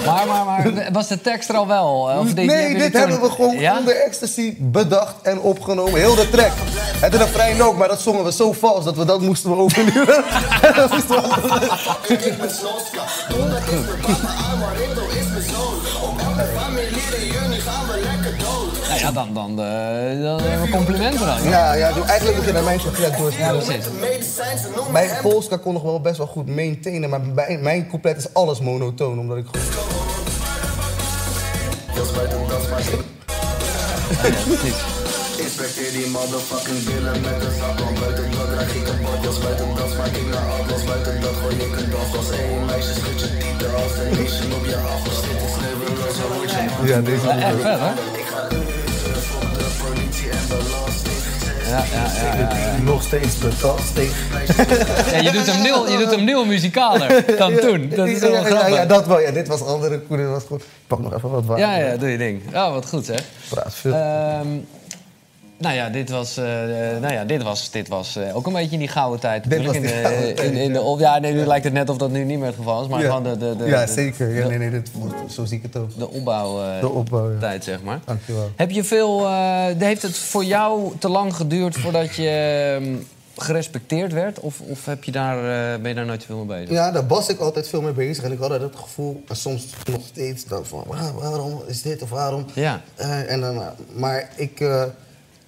Maar, maar, maar, was de tekst er al wel? eh, Of nee, dit toen- hebben we gewoon Ja? onder ecstasy bedacht en opgenomen. Heel de track. Het is een vrij ook, maar dat zongen we zo vals dat we dat moesten we overnieuw. *laughs* dat moesten we Nou ja, dan, dan, eh, dan hebben we complimenten dan. Ja, ja, doe- eigenlijk moet je naar mijn couplet door. Ja, precies. Mijn Polska kon nog wel best wel goed maintainen, maar mijn, mijn couplet is alles monotoon, omdat ik gewoon... Inspecteer die motherfucking billen met een zak om buiten dat krijg ik een bord Jos buiten dat maak ik naar aflos buiten dat gooi ik een dos Als één meisje schud je tieten als een nation op je aflos Dit is sneeuweloos, hoe moet je Ja, deze Ja, echt vet, hè? Ik ga de politie en belasting Ja, ja, ja, ja, ja. Nog steeds. *laughs* Ja, je doet hem nul, je doet hem nul muzikaler dan toen. Dat is wel ja, ja, grappig. ja, dat wel. Ja, dit was andere koe, dit was goed. Ik pak nog even wat water. Ja, ja, doe je ding. Oh, wat goed zeg. Praat veel. Ehm, nou ja, dit was, eh, nou ja, dit was, dit was eh, ook een beetje in die gouden tijd. Dit was in, die de, tijd, in, in de, op, ja, nee, nu lijkt het net of dat nu niet meer het geval is. Maar ja. gewoon de, de, de, ja, zeker. Ja, de- nee, nee, dit, zo zie ik het ook. De opbouwtijd, De opbouw, ja. tijd, zeg maar. Dankjewel. Heb je veel, eh, heeft het voor jou te lang geduurd voordat je ehm, gerespecteerd werd? Of, of heb je daar, eh, ben je daar nooit zoveel mee bezig? Ja, daar was ik altijd veel mee bezig. En ik had altijd het gevoel, en soms nog steeds, dan van "Waar- waarom is dit of waarom? Ja. Eh, en dan, eh, maar ik, eh,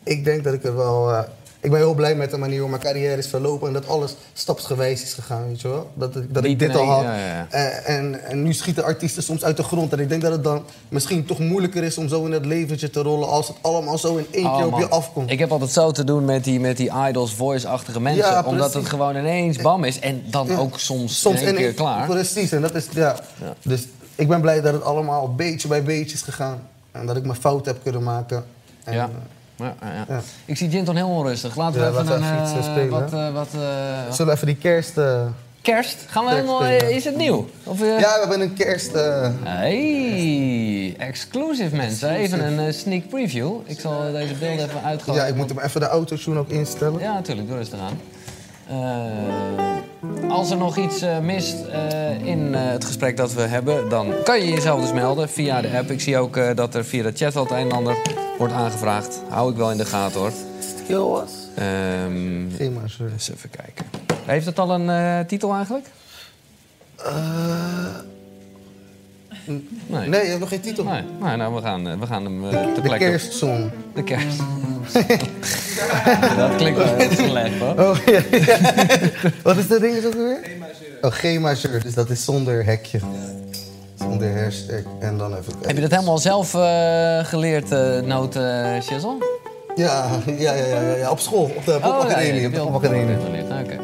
ik denk dat ik er wel... eh, ik ben heel blij met de manier hoe mijn carrière is verlopen... en dat alles stapsgewijs is gegaan, weet je wel? Dat, ik- dat ik dit al had. ja. Eh, en, en nu schieten artiesten soms uit de grond. En ik denk dat het dan misschien toch moeilijker is om zo in het leventje te rollen... als het allemaal zo in één Oh, keer op man. je afkomt. Ik heb altijd zo te doen met die, met die idols, voice-achtige mensen. Ja, omdat het gewoon ineens bam is. En dan ook soms, Soms in één keer klaar. Precies, en dat is, ja. Dus ik ben blij dat het allemaal beetje bij beetje is gegaan. En dat ik mijn fout heb kunnen maken. En, Ja. Ja, ja. Ik zie Jinton heel onrustig. Laten we Ja, even laten we een... iets, eh, eh, spelen, wat, eh, wat, eh, Zullen we even die kerst... eh, Kerst? Gaan we helemaal... Is het nieuw? Of, eh, Ja, we hebben een kerst... eh, Hey, exclusive mensen. Even een sneak preview. Ik zal deze beelden even uitgooien. ja, ik moet hem even de autotune ook instellen. Ja, natuurlijk. Doe rustig aan. Eh, als er nog iets eh, mist eh, in eh, het gesprek dat we hebben, dan kan je jezelf dus melden via de app. Ik zie ook eh, dat er via de chat wel het een en ander wordt aangevraagd. Hou ik wel in de gaten hoor. Ehm Geen maar, sorry. eens even kijken. Heeft het al een eh, titel eigenlijk? Eh, Nee. nee, je hebt nog geen titel. Nee, nee nou, we gaan, eh, we gaan hem eh, ter De kerstsong. De kerst. *laughs* dat klinkt wel heel slecht hoor. Oh, ja, ja. *laughs* Wat is dat ding ook weer? Oh, G-majeur. Dus dat is zonder hekje. Zonder hashtag. En dan even kijken. Heb je dat helemaal zelf eh, geleerd, noot eh Shizzle? Ja, ja, ja, ja, ja, op school. Op de Oh, ja, popacademie. ja, op de popacademie. Nou, Oké.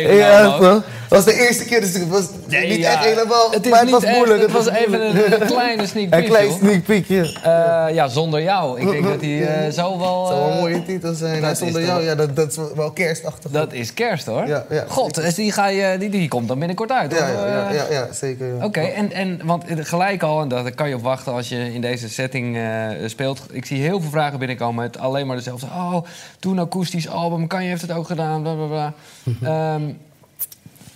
Ja? Dat was de eerste keer, dus het was Nee, niet echt helemaal. Het is maar het was echt, moeilijk. het was even een, een kleine sneak *laughs* Een peek. klein joh. sneak peekje. Eh, ja, zonder jou. Ik denk dat hij eh, *laughs* zo wel... Het zou wel eh, een mooie titel zijn. zonder jou, ja, dat, dat is wel kerstachtig. Dat is kerst hoor. Ja, ja. God, dus die, ga je, die, die komt dan binnenkort uit. Ja, of, ja, ja, eh, ja, zeker. Oké, en, en want gelijk al, en daar kan je op wachten als je in deze setting eh, speelt. Ik zie heel veel vragen binnenkomen met alleen maar dezelfde. Oh, toen akoestisch album, kan je heeft het ook gedaan, bla bla bla. *laughs* Ehm,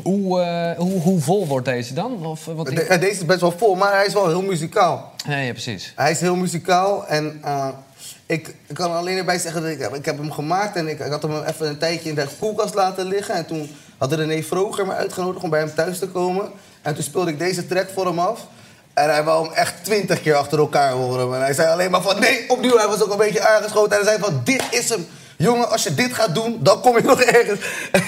hoe, eh, hoe, hoe vol wordt deze dan? Of, eh, De- eh, deze is best wel vol, maar hij is wel heel muzikaal. Ja, ja, precies. Hij is heel muzikaal en eh, ik, ik kan er alleen erbij zeggen dat ik, ik heb hem gemaakt en ik, ik had hem even een tijdje in de koelkast laten liggen. En toen had René Vroger me uitgenodigd om bij hem thuis te komen. En toen speelde ik deze track voor hem af. En hij wou hem echt twintig keer achter elkaar horen. En hij zei alleen maar van nee, opnieuw. Hij was ook een beetje aangeschoten. En hij zei van dit is hem. Jongen, als je dit gaat doen, dan kom je nog ergens. *laughs*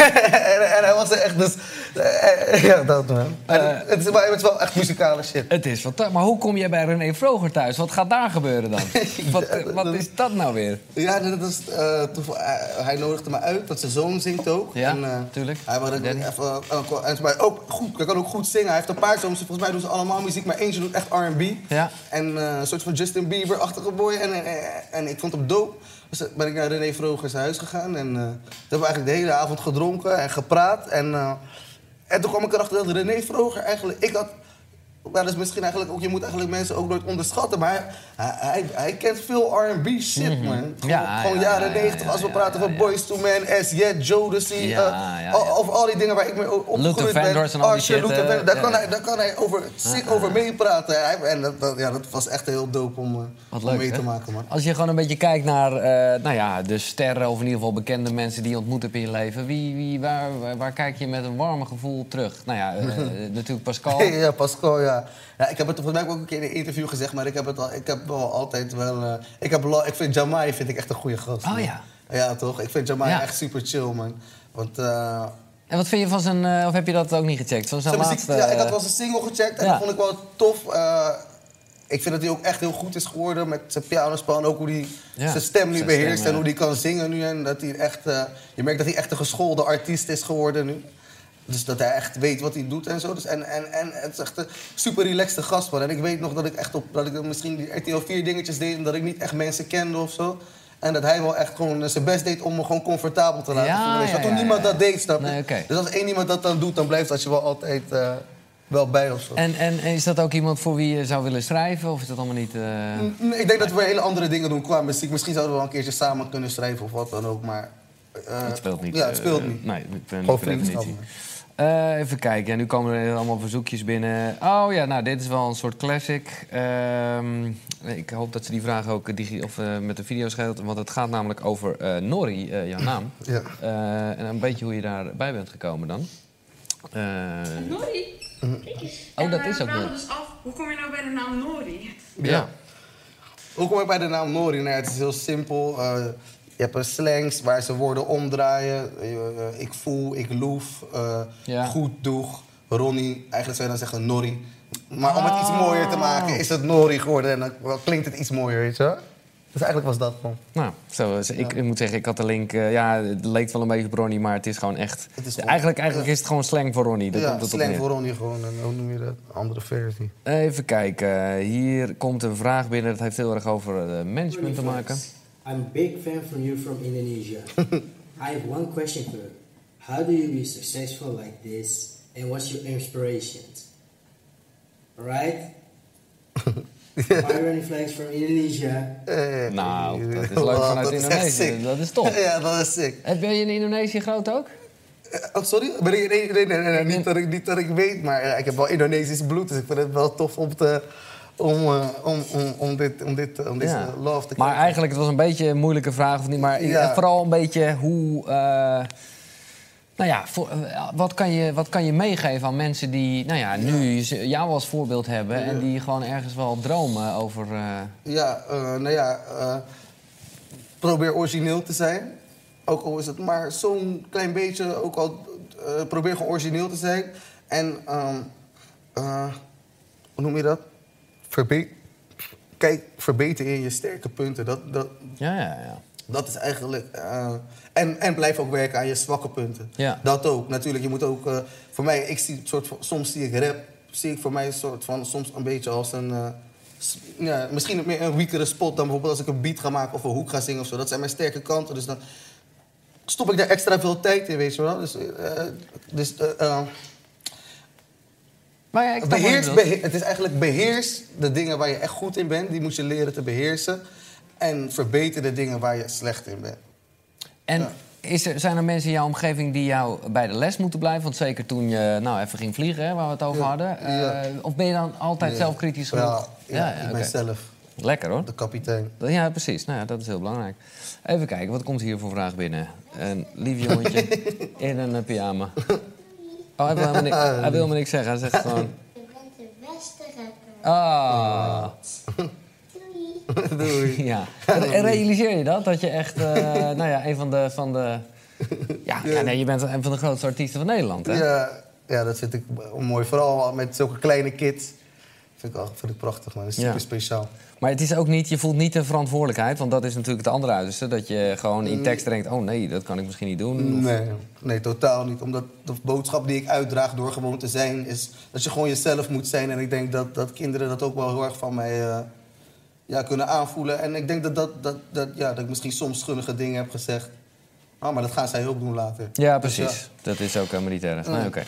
en, en hij was er echt dus... eh, ja, dat man. En het, is, maar het is wel echt muzikale shit. Het is fantastisch. Maar hoe kom je bij René Vroger thuis? Wat gaat daar gebeuren dan? *laughs* wat, eh, wat is dat nou weer? Ja, dat is, eh, toeval- hij, nodigde me uit, want zijn zoon zingt ook. Ja, en, eh, tuurlijk. Hij wilde even, eh, en maar ook goed, hij kan ook goed zingen. Hij heeft een paar zoons, volgens mij doen ze allemaal muziek, maar eentje doet echt R&B. Ja. En eh, een soort van Justin Bieber-achtige boy. En, en, en ik vond hem dope. Dus ben ik naar René Vroger zijn huis gegaan. En eh, hebben we eigenlijk de hele avond gedronken en gepraat. En, eh, en toen kwam ik erachter dat René Vroger eigenlijk... Ik had... Maar dat is misschien eigenlijk ook... Je moet eigenlijk mensen ook nooit onderschatten. Maar hij, hij, hij kent veel R&B shit, man. Gewoon, Mhm. Ja, gewoon ja, jaren ja, 90. ja, als we praten van Boys to Men, S, Yet, Jodeci. Eh. Over al die dingen waar ik mee opgegroeid ben. En al die shit, Luther daar, kan hij, daar kan hij over, sick over meepraten. En dat, dat- ja, dat was echt heel dope om, eh, Wat om leuk, mee hè? te maken, man. Als je gewoon een beetje kijkt naar eh, nou ja, de sterren... of in ieder geval bekende mensen die je ontmoet hebt in je leven... Wie, wie, waar, waar, waar kijk je met een warme gevoel terug? Nou ja, *laughs* natuurlijk Pascal. Ja, Pascal, ja. Ja. Ik heb het volgens mij ook een keer in een interview gezegd, maar ik heb het al, ik heb wel altijd wel. eh, ik, heb, ik vind Jamai vind ik echt een goede gast. Oh man. ja. Ja, toch? Ik vind Jamai Ja. echt super chill, man. Want. eh, En wat vind je van zijn... eh, of heb je dat ook niet gecheckt? Van zijn laatste... ja, ik had wel zijn single gecheckt en ja. dat vond ik wel tof. Ik vind dat hij ook echt heel goed is geworden met zijn pianospel. En ook hoe hij zijn stem nu zijn beheerst stem, en hoe hij kan zingen nu. En dat hij echt, je merkt dat hij echt een geschoolde artiest is geworden nu. Dus dat hij echt weet wat hij doet en zo. Dus en, en, en het is echt een super relaxte gast, man. En ik weet nog dat ik echt op, dat ik misschien die RTL 4 dingetjes deed... en dat ik niet echt mensen kende of zo. En dat hij wel echt gewoon zijn best deed om me gewoon comfortabel te laten Ja, voelen. Ja, Want toen ja, niemand ja. dat deed, snap je? Nee. Dus als één iemand dat dan doet, dan blijft dat je wel altijd eh, wel bij of zo. En, en, en is dat ook iemand voor wie je zou willen schrijven? Of is dat allemaal niet... eh, Nee, ik denk dat we hele andere dingen doen qua muziek. Misschien zouden we wel een keertje samen kunnen schrijven of wat dan ook, maar... eh, Het speelt niet. Ja, het speelt niet. nee, Gewoon per vriendschap, Eh, even kijken, nu komen er allemaal verzoekjes binnen. Oh ja, nou, dit is wel een soort classic. Ehm, ik hoop dat ze die vraag ook digi- of, eh, met de video scheelt. Want het gaat namelijk over eh Nori, eh, jouw naam. Ja. Eh, en een beetje hoe je daarbij bent gekomen dan. Eh, Nori? Mhm. Kijk eens. Oh, dat En, is eh, ook leuk. dus af, hoe kom je nou bij de naam Nori? Ja. Hoe kom ik bij de naam Nori? Nou, ja, het is heel simpel. Je hebt een slangs waar ze woorden omdraaien. Eh, eh, ik voel, ik loef, eh, Ja. goed doeg, Ronnie. Eigenlijk zou je dan zeggen Nori. Maar om het iets Oh. mooier te maken is het Nori geworden. En dan klinkt het iets mooier, weet je wel? Dus eigenlijk was dat gewoon. Nou, zo, is- ik, ik moet zeggen, ik had de link... ja, het leek wel een beetje op Ronnie, maar het is gewoon echt... gewoon- eigenlijk eigenlijk is het gewoon slang voor Ronnie. Daar ja, komt het op slang voor Ronnie gewoon. En hoe noem je dat? Andere versie. Even kijken. Hier komt een vraag binnen. Dat heeft heel erg over management te maken. I'm a big fan from you from Indonesia. *laughs* I have one question for you. How do you be successful like this? And what's your inspirations? Alright? *laughs* Irony flags from Indonesia. Nou, *laughs* dat is leuk vanuit Indonesië. sick. Dat is top. Ja, dat is sick. Heb jij in Indonesië groot ook? Oh, sorry? Ben ik- Nee, nee, nee, nee, nee, niet, dat ik, niet dat ik weet, maar eh, ik heb wel Indonesisch bloed, dus ik vind het wel tof om, te, om, eh, om, om, om, dit, om, dit, om deze Ja. love te Maar eigenlijk, het was een beetje een moeilijke vraag, of niet? Maar Ja. vooral een beetje hoe... eh, nou ja, voor, eh, wat, kan je, wat kan je meegeven aan mensen die nou ja, nu jou als voorbeeld hebben... en die gewoon ergens wel dromen over... eh, Ja, eh, nou ja, eh, probeer origineel te zijn. Ook al is het maar zo'n klein beetje, ook al eh, probeer gewoon origineel te zijn. En, ehm, eh, hoe noem je dat? Verbe Kijk, verbeter in je sterke punten. Dat, dat, ja, ja, ja. Dat is eigenlijk. eh, en, en blijf ook werken aan je zwakke punten. Ja. Dat ook. Natuurlijk, je moet ook. eh, voor mij, ik zie soort van, soms zie ik rap. Zie ik voor mij een soort van. Soms een beetje als een. eh, ja, misschien meer een weakere spot dan bijvoorbeeld als ik een beat ga maken of een hoek ga zingen of zo. Dat zijn mijn sterke kanten. Dus dan stop ik daar extra veel tijd in, weet je wel. Dus, dus Maar ja, ik beheers, het is eigenlijk beheers de dingen waar je echt goed in bent. Die moet je leren te beheersen. En verbeter de dingen waar je slecht in bent. En is er, zijn er mensen in jouw omgeving die jou bij de les moeten blijven? Want zeker toen je nou, even ging vliegen, hè, waar we het over Ja, hadden. Eh. Of ben je dan altijd zelfkritisch genoeg? Ja, ik ben zelf. Lekker hoor. De kapitein. Ja, precies. Nou ja, dat is heel belangrijk. Even kijken, wat komt hier voor vraag binnen? Een lief jongetje *laughs* in een pyjama. Oh, hij wil helemaal, ni- *laughs* hij wil helemaal niks zeggen. Hij zegt gewoon... Je bent de beste rapper. Ah. Doei. *laughs* Ja. En, realiseer je dat? Dat je echt, eh, *laughs* nou ja, een van de... Van de ja, ja, nee, je bent een van de grootste artiesten van Nederland, hè? Ja, ja, dat vind ik mooi. Vooral met zulke kleine kids. Vind ik, wel- vind ik prachtig, man. Dat is Ja. super speciaal. Maar het is ook niet, je voelt niet de verantwoordelijkheid, want dat is natuurlijk het andere uiterste. Dat je gewoon in tekst denkt, oh nee, dat kan ik misschien niet doen. Nee, nee, totaal niet. Omdat de boodschap die ik uitdraag door gewoon te zijn... is dat je gewoon jezelf moet zijn. En ik denk dat, dat kinderen dat ook wel heel erg van mij eh, ja, kunnen aanvoelen. En ik denk dat, dat, dat, dat, ja, dat ik misschien soms schunnige dingen heb gezegd. Ah, maar dat gaan zij ook doen later. Ja, Dus precies. Dat is ook helemaal niet erg. Nee, Mm. oké.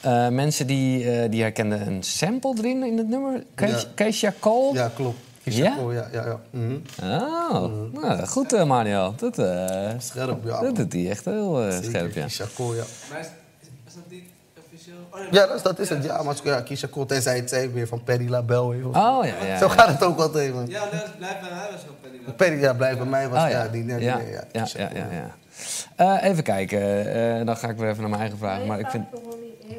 Eh, mensen die, eh, die herkenden een sample erin in het nummer. Kees- Ja. Keisha Cole? Ja, klopt. Ja? Ja, ja, ja. Mhm. Oh, nou, goed eh, Manuel. Dat, eh, Scherp, ja. Dat doet hij echt heel Zeker, scherp, ja. Keisha Cole, ja. Maar is, is, is dat niet officieel? Oh. Ja, dat is, dat is het. Ja, maar ja, Keisha Cole, tenzij het zij weer van Paddy LaBelle heeft. Oh, ja, ja, Zo ja. gaat het ook altijd, man. Ja, nee, blijf bij mij was ook Paddy LaBelle. Paddy, ja, blijft bij mij. Was, Oh, ja. die, nee, ja. ja, ja, ja, ja, ja. Eh, even kijken. eh, dan ga ik weer even naar mijn eigen vraag. Maar ik vind... is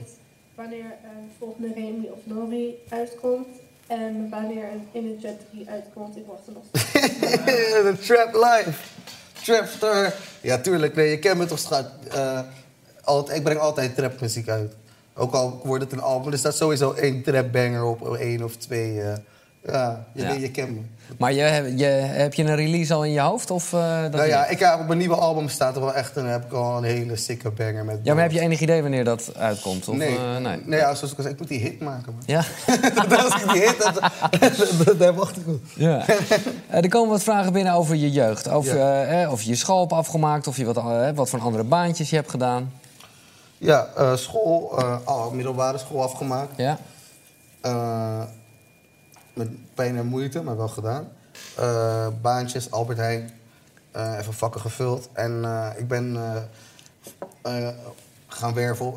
wanneer een volgende Remy of Nori uitkomt en wanneer een Inner 3 uitkomt. Ik wacht er nog. De *laughs* Trap Live. Trapster. Ja, tuurlijk. Nee, je kent me toch, schat. Eh, altijd, ik breng altijd trapmuziek uit. Ook al wordt het een album. Er staat sowieso één trapbanger op, één of twee. eh. Ja, je, Ja. je kent me. Maar je, je, heb je een release al in je hoofd? Of, eh, dat nou ja, ik, ja, op mijn nieuwe album staat er wel echt een, heb ik al een hele sikke banger met. ja, maar heb je enig idee wanneer dat uitkomt? Of, nee, eh, nee. nee ja, zoals ik al zei, ik moet die hit maken. Man. Ja? *laughs* Als ik die hit, dat, dat, daar wacht ik op. Ja. Eh, er komen wat vragen binnen over je jeugd. Over Ja. eh, eh, of je je school hebt afgemaakt, of je wat, eh, wat voor andere baantjes je hebt gedaan. Ja, eh, school, eh, al middelbare school afgemaakt. Ja. Met pijn en moeite, maar wel gedaan. Eh, baantjes, Albert Heijn. eh, even vakken gevuld. En eh, ik ben gaan werven,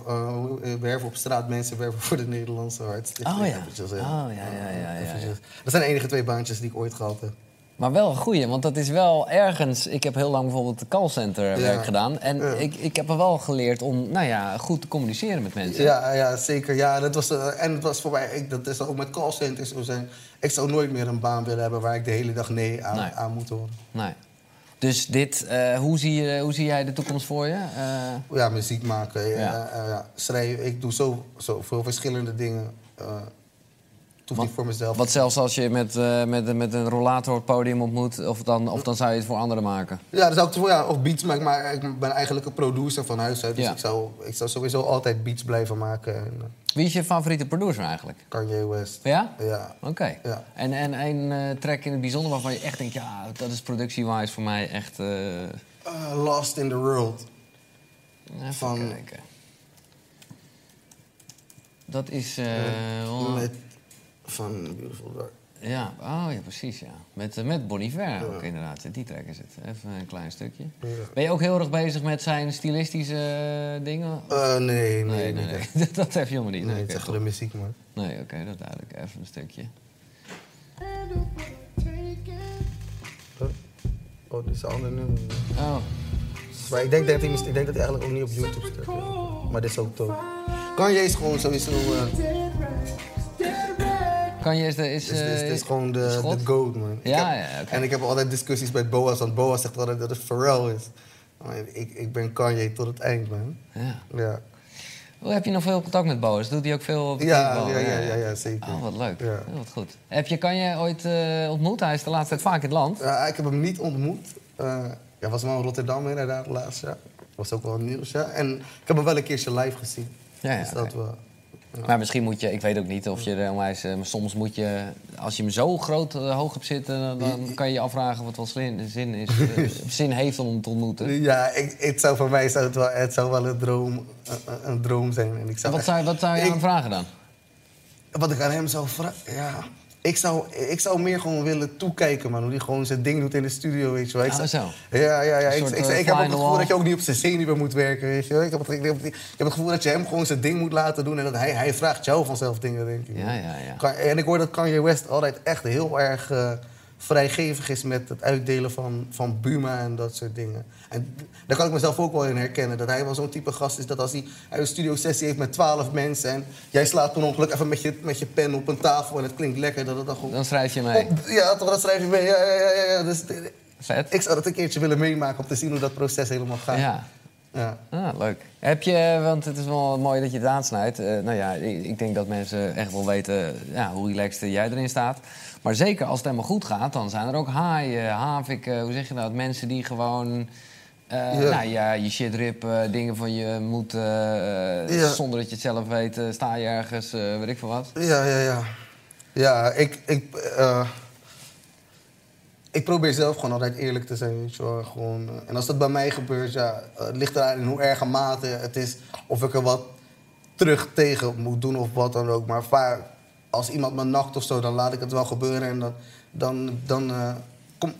werven op straat, mensen werven voor de Nederlandse hartstichting. Oh ja. Eventjes, Oh ja, ja, ja, ja. Dat zijn de enige twee baantjes die ik ooit gehad heb. Maar wel een goeie, want dat is wel ergens... Ik heb heel lang bijvoorbeeld de callcenter Ja. werk gedaan. En Ja. ik, ik heb er wel geleerd om nou ja, goed te communiceren met mensen. Ja, ja zeker. Ja, dat was, en het was voor mij, ik, dat is ook met callcenters zo zijn. Ik zou nooit meer een baan willen hebben waar ik de hele dag nee aan, Nee. aan moet horen. Nee. Dus dit, eh, hoe, zie je, hoe zie jij de toekomst voor je? Eh, Ja, muziek maken, ja, eh, schrijven. Ik doe zo, zo veel verschillende dingen. Hoeft niet voor mezelf. wat zelfs als je met, eh, met, met een rollator het podium op moet... Of dan, of dan zou je het voor anderen maken? Ja, dat zou ik toch ja, of beats maken, maar ik ben eigenlijk een producer van huis uit. Dus Ja. ik, zou, ik zou sowieso altijd beats blijven maken. En, eh, Wie is je favoriete producer eigenlijk? Kanye West. Ja? Ja. Oké. Ja. En, en een eh, track in het bijzonder waarvan je echt denkt... ja, dat is productiewise voor mij echt... Lost in the World. Even Van- kijken. Dat is... oh, met, van Beautiful Dark. Ja, oh ja, precies, ja. Met, eh, met Bon Iver ook inderdaad. Die track is het. Even een klein stukje. Ben je ook heel erg bezig met zijn stilistische eh, dingen? Eh, nee, nee, nee, *laughs* dat heb je helemaal niet. Nee, Nee, het is echt de muziek, man. Nee, oké, dat duidelijk. Even een stukje. Oh, dit is een ander nummer. Oh. Maar ik denk, dat hij, ik denk dat hij eigenlijk ook niet op YouTube staat. Maar dit is ook tof. Kanye is gewoon sowieso... Kan je is de... Is, is, is- is eh, gewoon de, de goat, man. Ik Ja, heb- ja, oké. En ik heb altijd discussies met Boas, want Boas zegt altijd dat het Pharrell is. Maar ik, ik ben Kanye tot het eind, man. Ja. Ja, Hoe heb je nog veel contact met Boas? Doet hij ook veel op ja, ja, ja, ja, ja, zeker. Oh, wat leuk. Ja. Wat goed. Heb je kan je ooit eh, ontmoet? Hij is de laatste tijd vaak in het land. Ja, ik heb hem niet ontmoet. Eh hij was wel in Rotterdam inderdaad laatst, ja. Was ook wel nieuws, ja. En ik heb hem wel een keertje live gezien. Ja, ja, dus dat wel. Maar misschien moet je, ik weet ook niet of je er onwijs, eh, maar soms moet je, als je hem zo groot eh, hoog hebt zitten, dan- dan kan je je afvragen wat wel zin, zin, is, eh, *laughs* zin heeft om hem te ontmoeten. Ja, ik, het zou voor mij zou het wel, het zou wel een, droom, een, droom zijn. En ik En wat zou, je- wat zou je aan hem vragen dan? Wat ik aan hem zou vragen, ja. Ik zou, ik zou meer gewoon willen toekijken, man. Hoe hij gewoon zijn ding doet in de studio, weet je wel. Ik zou- zo. Ja, ja, ja. Ik, eh, ik heb ook het gevoel dat je ook niet op zijn zenuwen moet werken, weet je wel. Ik heb het, ik heb gevoel dat je hem gewoon zijn ding moet laten doen... en dat hij, hij vraagt jou vanzelf dingen, denk ik. Ja, ja, ja. En ik hoor dat Kanye West altijd echt heel erg eh, vrijgevig is met het uitdelen van, van Buma en dat soort dingen. En daar kan ik mezelf ook wel in herkennen. Dat hij wel zo'n type gast is dat als hij, hij een studiosessie heeft met twaalf mensen... en jij slaat per ongeluk even met je, met je pen op een tafel en het klinkt lekker... dat het dan gewoon... Dan schrijf je mee. Ja, toch, dat schrijf je mee. Ja, ja, ja, ja. Dus, Vet. ik zou dat een keertje willen meemaken om te zien hoe dat proces helemaal gaat. Ja. Ja. Ah, leuk. Heb je, want het is wel mooi dat je het aansnijdt. Eh, nou ja, ik, ik denk dat mensen echt wel weten ja, hoe relaxed jij erin staat. Maar zeker als het helemaal goed gaat, dan zijn er ook haaien, haviken, hoe zeg je dat? Mensen die gewoon eh, Ja. nou, ja, je shit rippen, dingen van je moeten, eh, Ja. zonder dat je het zelf weet, eh, sta je ergens, eh, weet ik veel wat. Ja, ja, ja. Ja, ik, ik, eh, ik probeer zelf gewoon altijd eerlijk te zijn, weet je wel. Gewoon, eh, en als dat bij mij gebeurt, ja, eh, het ligt eraan in hoe erge mate het is. Of ik er wat terug tegen moet doen of wat dan ook. Maar vaak, als iemand me nacht of zo, dan laat ik het wel gebeuren. En dan, dan, dan eh, kom,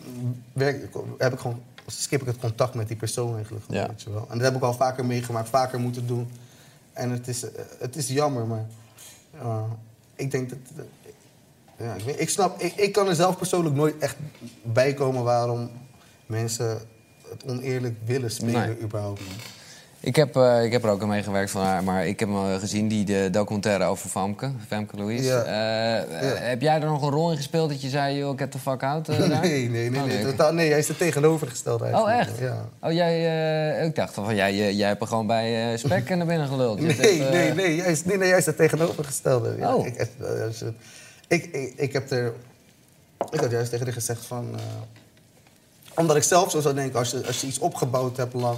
werk, heb ik gewoon, skip ik het contact met die persoon eigenlijk. gewoon, Ja. Weet je wel. En dat heb ik al vaker meegemaakt, vaker moeten doen. En het is, eh, het is jammer, maar eh, ik denk dat... ja, ik, ik snap, ik, ik kan er zelf persoonlijk nooit echt bij komen waarom mensen het oneerlijk willen spelen Nee. überhaupt. Ik heb, eh, ik heb er ook aan meegewerkt van haar, maar ik heb hem eh, gezien, die de documentaire over Famke, Famke Louise. Ja. Eh, eh, Ja. Heb jij er nog een rol in gespeeld dat je zei, joh, get the fuck out? eh, *laughs* daar? Nee, nee, nee, Oh, nee, oké. totaal, nee, hij is er tegenovergesteld Oh, eigenlijk. echt? Ja. Oh, jij, eh, ik dacht van, jij, jij, jij hebt er gewoon bij eh Spek naar binnen geluld. Je Nee, eh, nee, nee, jij is, nee, nee, jij is het tegenovergestelde. Ja, Oh. ik, eh, ik, ik, ik heb er... Ik had juist tegen haar gezegd van... eh, omdat ik zelf zo zou denken, als je, als je iets opgebouwd hebt lang...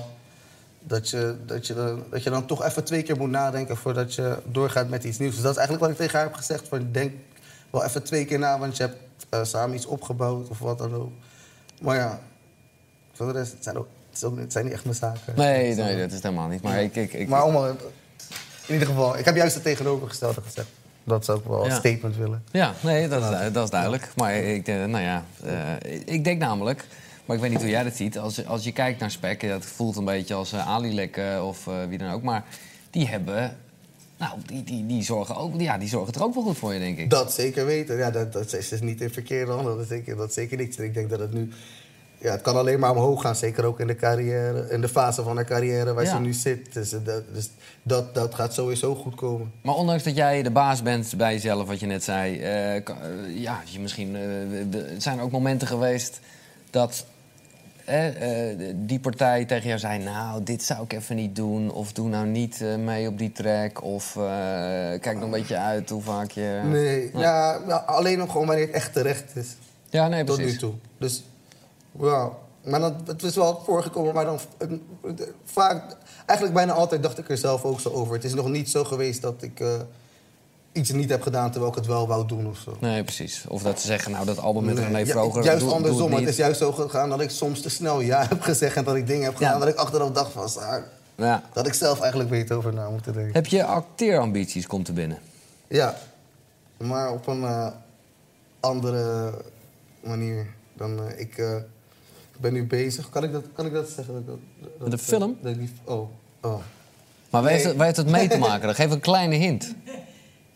Dat je, dat, je dan, dat je dan toch even twee keer moet nadenken voordat je doorgaat met iets nieuws. Dus dat is eigenlijk wat ik tegen haar heb gezegd. Van, denk wel even twee keer na, want je hebt eh, samen iets opgebouwd of wat dan ook. Maar ja, voor de rest, het zijn, ook, het, ook, het zijn niet echt mijn zaken. Nee, nee, dat is helemaal niet. Maar ik, ik, ik, Maar om, in ieder geval, ik heb juist het tegenovergestelde gezegd. Dat zou ik wel Ja. een statement willen. Ja, nee, dat is, dat is duidelijk. Maar ik, eh, nou ja, eh, ik denk namelijk... Maar ik weet niet hoe jij dat ziet. Als, als je kijkt naar Spek, dat voelt een beetje als uh, Alilek eh, of eh, wie dan ook. Maar die hebben... Nou, die, die, die, zorgen ook, ja, die zorgen er ook wel goed voor je, denk ik. Dat zeker weten. Ja, dat, dat is dus niet in verkeerde handen. Dat zeker, dat zeker niet. Ik denk dat het nu... Ja, het kan alleen maar omhoog gaan. Zeker ook in de carrière, in de fase van haar carrière waar Ja. ze nu zit. Dus, eh, dat, dus dat, dat gaat sowieso goed komen. Maar ondanks dat jij de baas bent bij jezelf, wat je net zei... eh, ja, je misschien, we- zijn er ook momenten geweest dat eh, eh, die partij tegen jou zei... nou, dit zou ik even niet doen. Of doe nou niet eh, mee op die track. Of eh, kijk nog een beetje uit hoe vaak je... Nee, ja, ja, alleen nog gewoon wanneer het echt terecht is. Ja, nee, Tot precies. nu toe. Dus, ja. Maar dat, het is wel voorgekomen, maar dan vaak... Eigenlijk bijna altijd dacht ik er zelf ook zo over. Het is nog niet zo geweest dat ik iets niet heb gedaan terwijl ik het wel wou doen of zo. Nee, precies. Of dat ze zeggen, nou, dat album met Nee, René ja, Vroger... juist doe- doe andersom. het is juist zo gegaan dat ik soms te snel ja heb gezegd... en dat ik dingen heb gedaan dat ik achteraf dacht van... "Ah, Ja. Dat ik zelf eigenlijk beter over na moeten denken. Heb je acteerambities, komt er binnen? Ja, maar op een eh, andere manier dan eh, ik eh, ben nu bezig. Kan ik dat, kan ik dat zeggen? Dat, Met een film? Dat die, oh, oh. Maar waar heeft, Nee. het, waar heeft het mee te *laughs* maken? Dan geef een kleine hint.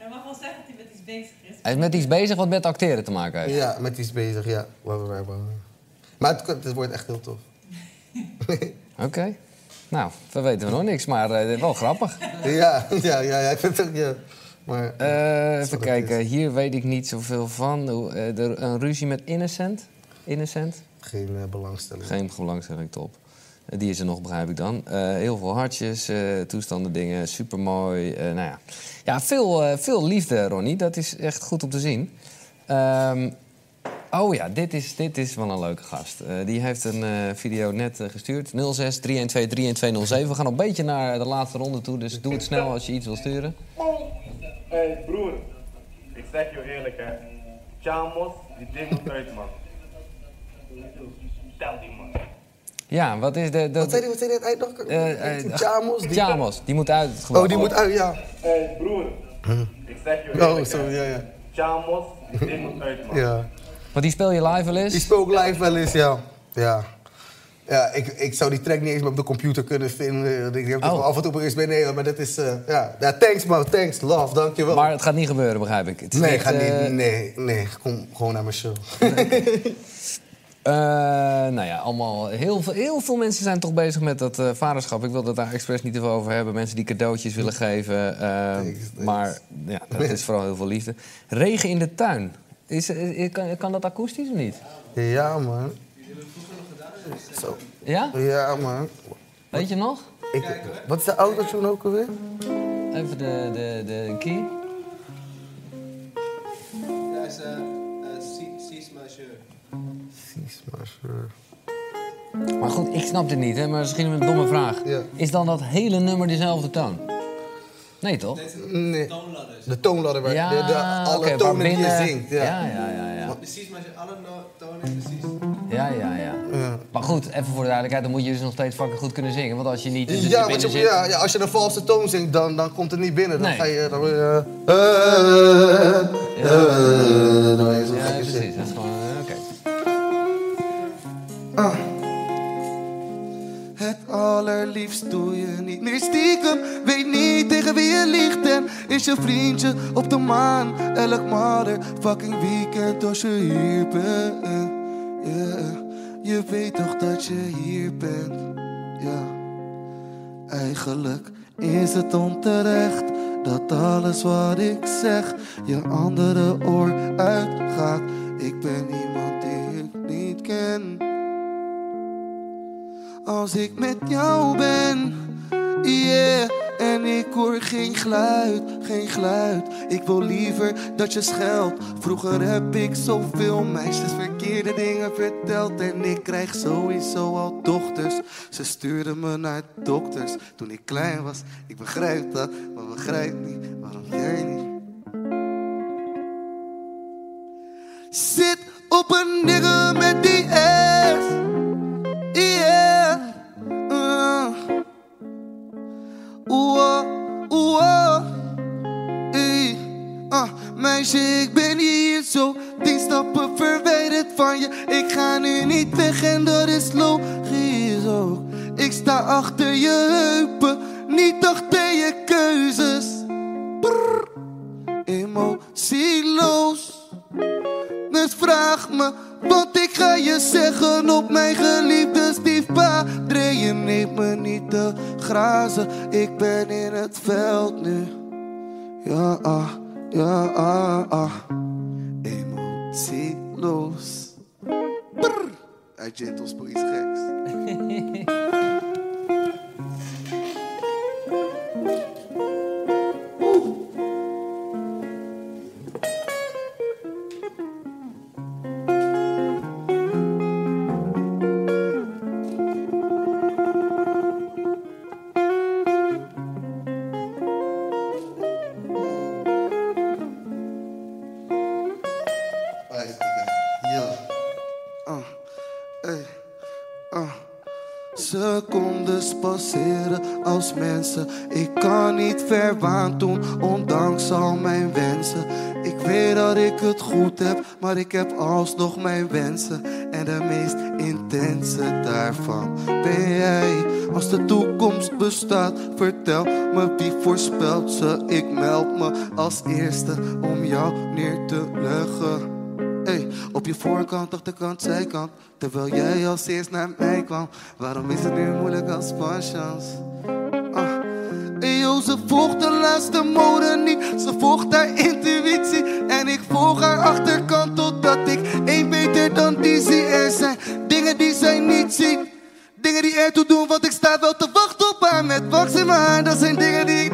Hij mag wel zeggen dat hij met iets bezig is. Hij is met iets bezig wat met acteren te maken heeft. Ja, met iets bezig, ja. We- we- Maar het, het wordt echt heel tof. *laughs* Oké. Nou, we weten nog niks, maar eh, wel grappig. *laughs* Ja, ja, ja, ja, ik vind het ook, ja. Maar, Eh, even kijken, hier weet ik niet zoveel van. Hoe, eh, de- een ruzie met Innocent? Innocent? Geen belangstelling. Geen belangstelling, top. Die is er nog, begrijp ik dan. Eh, heel veel hartjes, eh, toestanden, dingen, supermooi. eh nou ja, ja veel, veel liefde, Ronnie. Dat is echt goed om te zien. Ehm, oh ja, dit is, dit is wel een leuke gast. Die heeft een video net gestuurd. 06 312 31207. We gaan een beetje naar de laatste ronde toe, dus doe het snel als je iets wil sturen. Hé broer, ik zeg je eerlijk hè. Chamos, die ding moet uit man. Tel die man. Ja, wat is de... de Wat zei die, wat zei die uit nog? Eh, eh, Chamos? die- Chamos, die moet uit. Oh, die moet uit, ja. Hé broer, ik zeg je Oh, hè. ja, ja. Chamos, die *laughs* moet uit man. Ja. Want die speel je live wel eens? Die speel ik live wel eens, ja. Ja. Ja, ik, ik zou die track niet eens meer op de computer kunnen vinden. Ik heb het Oh. wel af en toe eens bij Nederland, maar dat is... eh, ja. ja, thanks man, thanks, love, dankjewel. Maar het gaat niet gebeuren, begrijp ik. Het nee, niet, ga eh, niet, nee, nee, kom gewoon naar mijn show. *laughs* *laughs* Eh, nou ja, allemaal heel veel, heel veel mensen zijn toch bezig met dat eh, vaderschap. Ik wil het daar expres niet te veel over hebben. Mensen die cadeautjes willen geven. eh, Maar ja, dat is vooral heel veel liefde. Regen in de tuin. Is, is- kan, kan dat akoestisch of niet? Ja, man. Zo. Ja? Ja, man. Weet je nog? Ik, wat is de autotune ook alweer? Even de, de, de key. Precies, maar goed, ik snap dit niet, hè, maar misschien een domme vraag. Is dan dat hele nummer dezelfde toon? Nee, toch? Nee. De toonladder, waar Ja, de, de, alle tonen die je zingt. Ja, Ja, ja, ja, ja. Precies, maar je alle no- tonen precies. Ja, ja, ja. Maar goed, even voor de duidelijkheid, dan moet je dus nog steeds fucking goed kunnen zingen. Want als je niet in de Ja, je, zit... ja, ja, als je een valse toon zingt, dan, dan komt het niet binnen. Dan Nee. ga je... Dan, eh, eh, eh, je zo Ja, precies. Dat is gewoon... Oké. Het allerliefst doe je niet meer stiekem. Weet niet tegen wie je liegt en is je vriendje op de maan. Elk motherfucking weekend als je hier bent. Je weet toch dat je hier bent. Ja. Eigenlijk is het onterecht dat alles wat ik zeg je andere oor uitgaat. Ik ben iemand die ik niet ken. Als ik met jou ben, yeah. En ik hoor geen geluid, geen geluid. Ik wil liever dat je scheldt. Vroeger heb ik zoveel meisjes verkeerde dingen verteld. En ik krijg sowieso al dochters. Ze stuurden me naar dokters toen ik klein was. Ik begrijp dat, maar begrijp niet waarom jij niet. Zit op een nigger met die ass. Oeh, oeh. Ey. meisje, ik ben hier zo tien stappen verwijderd van je. Ik ga nu niet weg en dat is logisch ook. Ik sta achter je heupen, niet achter je keuzes. Brrr, emotieloos. Dus vraag me wat ik ga je zeggen op mijn geliefde stiefpadre. Je neemt me niet te grazen, ik ben in het veld nu. Ja, ah, ja, ah, ah. Emotieloos. Brrr. Uit iets geks. *laughs* Secondes passeren als mensen. Ik kan niet verwaand doen, ondanks al mijn wensen. Ik weet dat ik het goed heb, maar ik heb alsnog mijn wensen. En de meest intense daarvan ben jij. Als de toekomst bestaat, vertel me wie voorspelt ze. Ik meld me als eerste om jou neer te leggen. Op je voorkant, achterkant, zijkant. Terwijl jij als eerst naar mij kwam. Waarom is het nu moeilijk als passions? Ah. Hey, ze volgt de laatste mode niet. Ze volgt haar intuïtie. En ik volg haar achterkant totdat ik één beter dan die zie. Zijn dingen die zij niet ziet. Dingen die ertoe doen, want ik sta wel te wachten op haar met wax in mijn. Dat zijn dingen die ik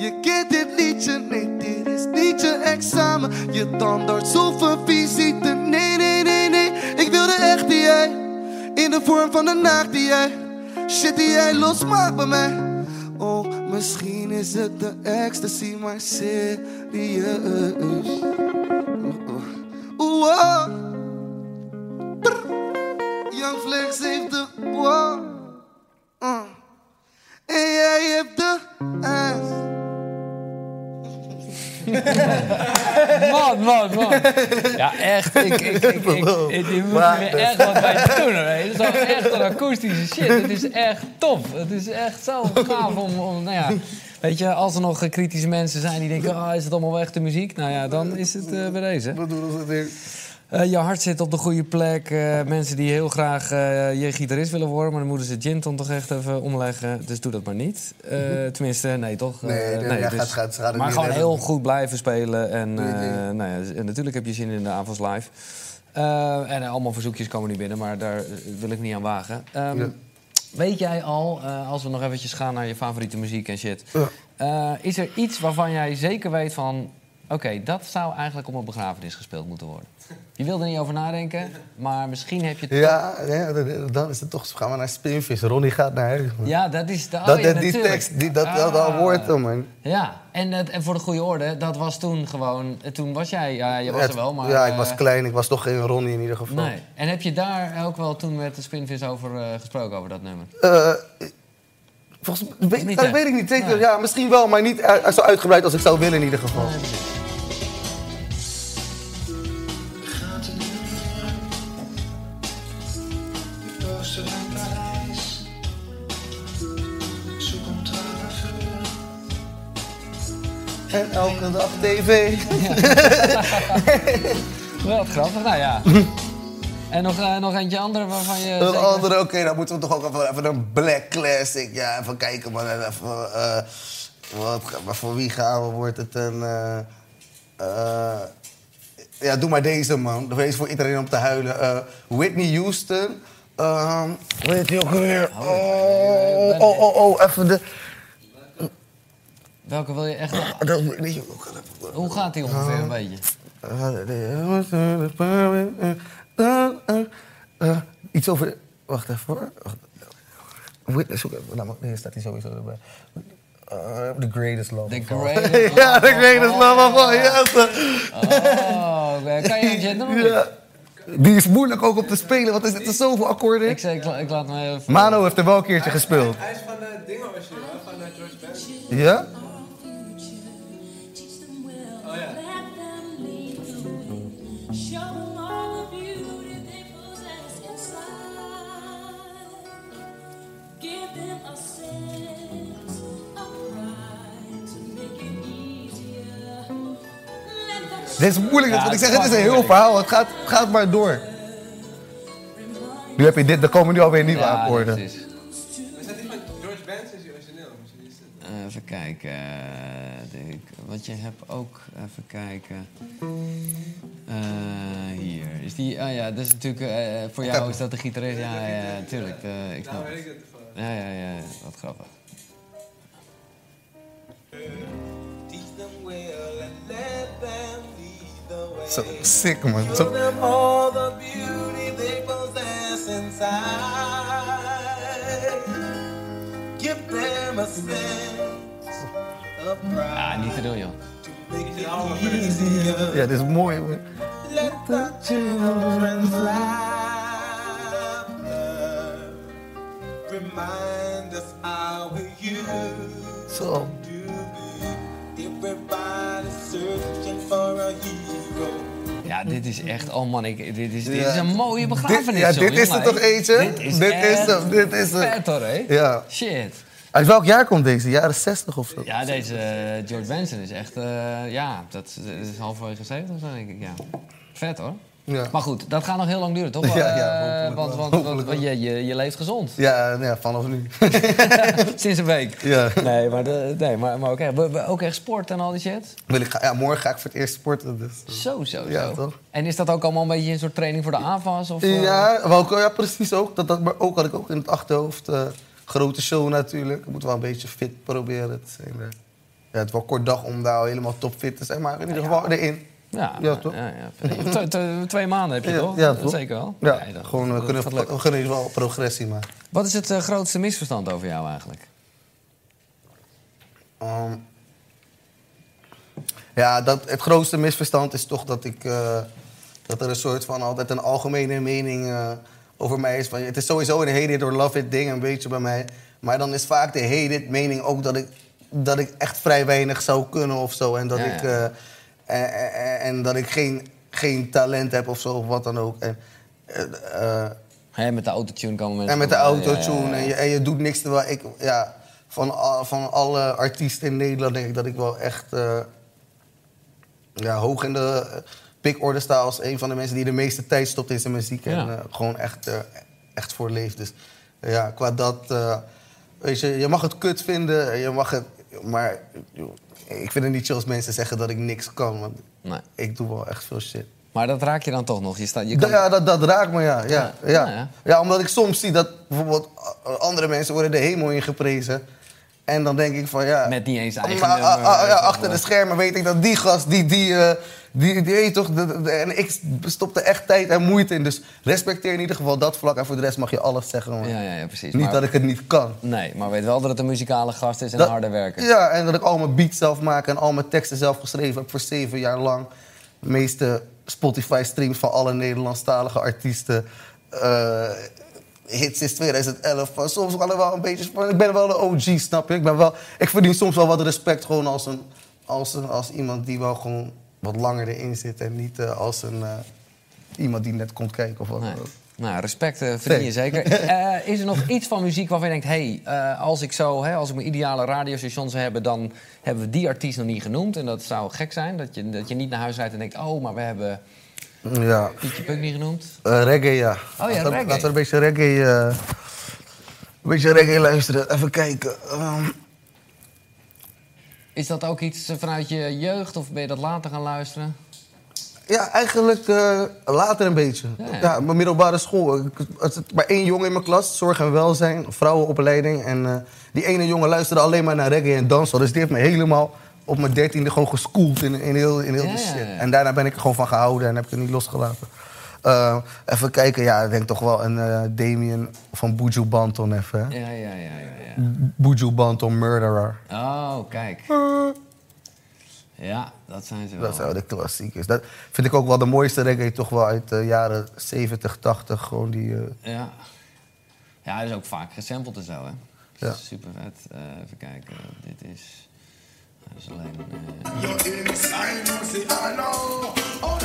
Je kent dit liedje, nee, dit is niet je examen. Je tandarts of een visite, nee, nee, nee, nee. Ik wil de echte jij, in de vorm van een naakt die jij. Shit die jij losmaakt bij mij. Oh, misschien is het de ecstasy, maar serieus. Oeh, oh. Brr. Young Flex heeft de wow. Uh. En jij hebt de ass. *laughs* Man, man, man. Ja, echt. Ik, ik, ik, ik, *laughs* moet er echt wat bij doen. Hoor. Het is echt een akoestische shit. Het is echt top. Het is echt zo gaaf om, om nou ja... Weet je, als er nog kritische mensen zijn die denken... Ah, is het allemaal wel echte muziek? Nou ja, dan is het eh, bij deze. Wat doen ze weer? Eh, je hart zit op de goede plek. Eh, mensen die heel graag eh, je gitarist willen worden... maar dan moeten ze Ginton toch echt even omleggen. Dus doe dat maar niet. Eh, tenminste, nee, toch? Nee, Eh, nee, ja, gaat- gaat- maar gewoon heel goed blijven spelen. En, Nee, nee. nou ja, en natuurlijk heb je zin in de avonds live. En allemaal verzoekjes komen nu binnen, maar daar wil ik niet aan wagen. Ehm, Ja. Weet jij al, als we nog eventjes gaan naar je favoriete muziek en shit... is er iets waarvan jij zeker weet van... Oké, dat zou eigenlijk op een begrafenis gespeeld moeten worden. Je wil er niet over nadenken, maar misschien heb je... het Ja, dan is het toch. Gaan we naar Spinvis. Ronnie gaat naar huis. Man. Ja, dat is... De, oh dat, ja, dat- die natuurlijk. tekst, die, dat, dat Ah. hoort hem, man. Ja, en, het- en voor de goede orde, dat was toen gewoon... eh, Toen was jij, ja, je was Het- er wel, maar... ja, ik eh, was klein. Ik was toch geen Ronnie in ieder geval. Nee. En heb je daar ook wel toen met de Spinvis over eh, gesproken, over dat nummer? Eh, volgens mij weet, Niet dat weet ik niet zeker. Ja, misschien wel, maar niet eh, zo uitgebreid als ik zou willen in ieder geval. En elke dag tv. *laughs* Wel grappig, nou ja. en nog, eh, nog eentje andere waarvan je... Een zeker- andere, oké, dan moeten we toch ook even, even een black classic. Ja, even kijken, man. En Even, eh, wat, maar voor wie gaan we? Wordt het een... eh, eh, ja, doe maar deze, man. Dat is voor iedereen om te huilen. Eh, Whitney Houston. Ehm hoe heet die ook alweer? Oh, oh, oh, oh, even de... Welke wil je echt... Dat weet je ook wel even. Hoe gaat die ongeveer een beetje? Eh, eh, iets over. Wacht even hoor. Even. Nou, nee, staat hij sowieso erbij. Eh, the greatest love. The greatest *laughs* ja, love the of greatest all. love of all. Yes. Oh, kan je doen? of niet? Ja. Die is moeilijk ook om te spelen, want er zitten zoveel akkoorden in. Ik, zeg, ik, la- ik laat me even... Mano heeft er wel een keertje gespeeld. Hij is van uh, Dingen origineel, hè? van uh, George Benson. Ja? Dit is moeilijk, want ik zeg, het is een heel verhaal. Het gaat, gaat maar door. Nu heb je dit, Er komen nu alweer nieuwe ja, akkoorden. precies. dat staat met van George Benson is origineel? Eh, even kijken de- Want je hebt ook. Even kijken. Eh, hier. Is die. Ah ja, dat is natuurlijk. eh, voor jou is dat de gitarist. Ja, ja, tuurlijk. eh, ik snap Nou, weet het. ik het ervan. Ja, ja, ja. Wat grappig. Zo sick, man. Zo, them all the beauty they possess inside. Give them a sense Ja, niet te doen, joh. Ja, dit is mooi. Let the children's laughter remind us how we used Zo. Ja, dit is echt. Oh man, ik, dit, is, dit Ja. is een mooie begrafenis. Dit- ja, zo, dit is er toch eentje? Dit is, Dit is echt dit is. Vet hoor, hè? Ja. Shit. Uit welk jaar komt deze? Jaren 60 of zo? Ja, deze eh, George Benson is echt. eh, ja, dat is, halverwege 70 of zo, denk ik. Ja. Vet hoor. Ja. Maar goed, dat gaat nog heel lang duren, toch? *laughs* Ja, ja, Eh, want want, want, want je, je, je leeft gezond. Ja, ja, vanaf nu. *laughs* *laughs* Sinds een week. Ja. Nee, maar, de, nee, maar, maar ook, echt, ook echt sport en al die shit? Wil ik ja, morgen ga ik voor het eerst sporten. Dus. Zo, zo, Ja, zo. toch? En is dat ook allemaal een beetje een soort training voor de AFAS? Of? Ja, wel, ja, precies ook. Dat, dat, maar ook had ik ook in het achterhoofd. Grote show natuurlijk. Ik moet wel een beetje fit proberen te zijn. Ja, het een kort dag om daar helemaal topfit te zijn. Maar in ieder geval erin. Ja, Ja, toch? Ja, ja. Twee, maanden heb je Ja, toch? ja, toch? Zeker wel. Ja, Nee, dat- gewoon, we kunnen, we kunnen wel progressie maken. Wat is het eh, grootste misverstand over jou eigenlijk? Ehm, ja, dat, het grootste misverstand is toch dat ik... eh, dat er een soort van altijd een algemene mening eh, over mij is. Van, het is sowieso een hate it or love it ding een beetje bij mij. Maar dan is vaak de hate it mening ook dat ik, dat ik echt vrij weinig zou kunnen of zo. En dat Ja, ik, eh, en, en- en dat ik geen, geen talent heb of zo of wat dan ook. En, eh, eh, met de autotune komen mensen... en met de autotune. ja, ja, ja. En, je, en je doet niks terwijl ik... Ja, van, van alle artiesten in Nederland denk ik dat ik wel echt... ja, hoog in de eh, pikorde sta als een van de mensen die de meeste tijd stopt in zijn muziek. En eh, gewoon echt, eh, echt voor leeft. Dus ja, qua dat... eh, weet je, je mag het kut vinden, je mag het... Maar joh, ik vind het niet chill als mensen zeggen dat ik niks kan. Want Nee. ik doe wel echt veel shit. Maar dat raak je dan toch nog? Je staat, je kan... Ja, dat, dat raakt me, ja. Ja, Ja. ja. Ja, omdat ik soms zie dat bijvoorbeeld andere mensen worden de hemel ingeprezen. En dan denk ik van ja... Met niet eens eigen maar, nummer, ah, ah, ja, achter maar. de schermen weet ik dat die gast, die, die, eh, die, die weet toch... de- de- de- en ik stopte echt tijd en moeite in. Dus respecteer in ieder geval dat vlak. En voor de rest mag je alles zeggen. man. Ja, ja, ja, precies. Niet Maar- dat ik het niet kan. Nee, maar weet wel dat het een muzikale gast is en Dat- een harde werker. Ja, en dat ik al mijn beats zelf maak en al mijn teksten zelf geschreven heb voor zeven jaar lang. De meeste Spotify-streams van alle Nederlandstalige artiesten. eh, hits sinds 2011. Van soms kan er wel een beetje... Ik ben wel een OG, snap je? Ik, ben wel, ik verdien soms wel wat respect gewoon als, een, als, een, als iemand die wel gewoon wat langer erin zit. En niet eh, als een, eh, iemand die net komt kijken of wat. ook. Nou, respect eh, verdien je zeker. *laughs* Is er nog iets van muziek waarvan je denkt... hé, hey, als ik zo, hè, als ik mijn ideale radiostation zou hebben... dan hebben we die artiest nog niet genoemd. En dat zou gek zijn, dat je, dat je niet naar huis rijdt en denkt... oh, maar we hebben Ja. Pietje Puk niet genoemd. Eh, reggae, ja. ja, laten, we- reggae. Laten we een beetje reggae, eh, een beetje reggae luisteren. Even kijken. Ehm, Is dat ook iets vanuit je jeugd of ben je dat later gaan luisteren? ja, eigenlijk eh, later een beetje. Ja, Ja, ja. mijn middelbare school. Ik- is maar één jongen in mijn klas, zorg en welzijn, vrouwenopleiding. En die ene jongen luisterde alleen maar naar reggae en dansen. Dus die heeft me helemaal op mijn dertiende gewoon geschoold in, in heel, in heel Ja, shit. ja. En daarna ben ik er gewoon van gehouden en heb ik het niet losgelaten. Eh, even kijken, ja, ik denk toch wel een eh Damien van Buju Banton even. hè. Ja, ja, ja, ja. ja. Buju Banton Murderer. Oh, kijk. Ja, dat zijn ze wel. Dat zijn wel de klassiekers. Dat vind ik ook wel de mooiste reggae toch wel uit de jaren 70, 80. Gewoon die... eh, Ja. Ja, dat is ook vaak gesampled en zo, hè? Ja. Super vet. Even kijken. Dit is... Dat is alleen... eh. Oh,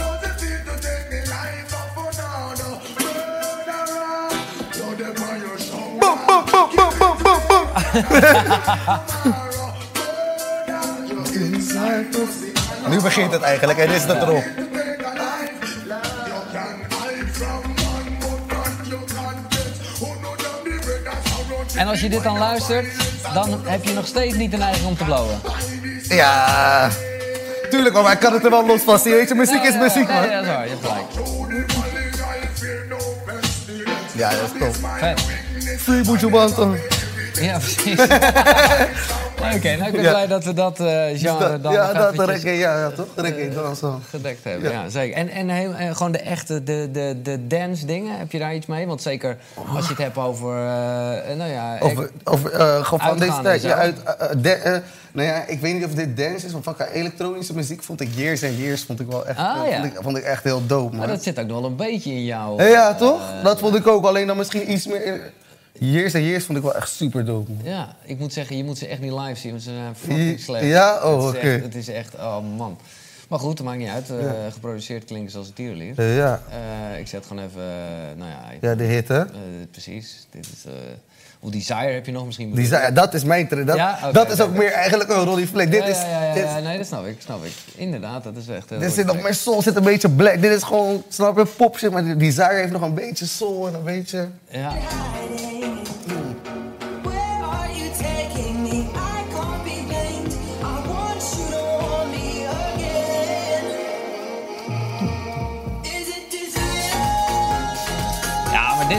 Nu begint het eigenlijk en is het erop. En als je dit dan luistert, dan heb je nog steeds niet de neiging om te blowen. Ja, tuurlijk, maar ik kan het er wel los van zien. Weet je, muziek is muziek, man. dat is waar, je hebt gelijk. Ja, dat is tof. Vet. Free. Ja, precies. *laughs* Oké, nou ik ben Ja. blij dat we dat eh, genre dan ja, dat reggae, ja, ja, toch? Reggae, dan zo. gedekt hebben. Ja, zeker. En, en heel, eh, gewoon de echte, de, de, de dance dingen, heb je daar iets mee? Want zeker als je het hebt over, eh, nou ja... Over, over eh, gewoon van deze tijd. en Ja, uit, eh, eh, de- eh, nou ja, ik weet niet of dit dance is, maar van elektronische muziek vond ik Years and Years vond ik wel echt, Ah, eh, ja. vond, ik, vond ik echt heel dope, Maar dat zit ook nog wel een beetje in jou. Ja, ja, toch? dat vond ik ook. Alleen dan misschien iets meer... Years and Years vond ik wel echt super dope, man. Ja, ik moet zeggen, je moet ze echt niet live zien, want ze zijn fucking slecht. Ja? Oh, oké. Het is echt, oh man. Maar goed, dat maakt niet uit. Eh, Ja. Geproduceerd klinkt zoals het tierenlier. Eh, ja. Eh, ik zet gewoon even, nou ja... Ja, de hit, hè? precies. Dit is... of Desire heb je nog misschien... Ja, dat is mijn dat, Ja? Dat is ook meer eigenlijk een Ronnie Fleck. Dit ja, is, ja, dit, nee, dat snap ik, snap ik. Inderdaad, dat is echt... dit zit nog, mijn soul zit een beetje black. Dit is gewoon, snap je, pop shit. Maar Desire heeft nog een beetje soul en een beetje... Ja.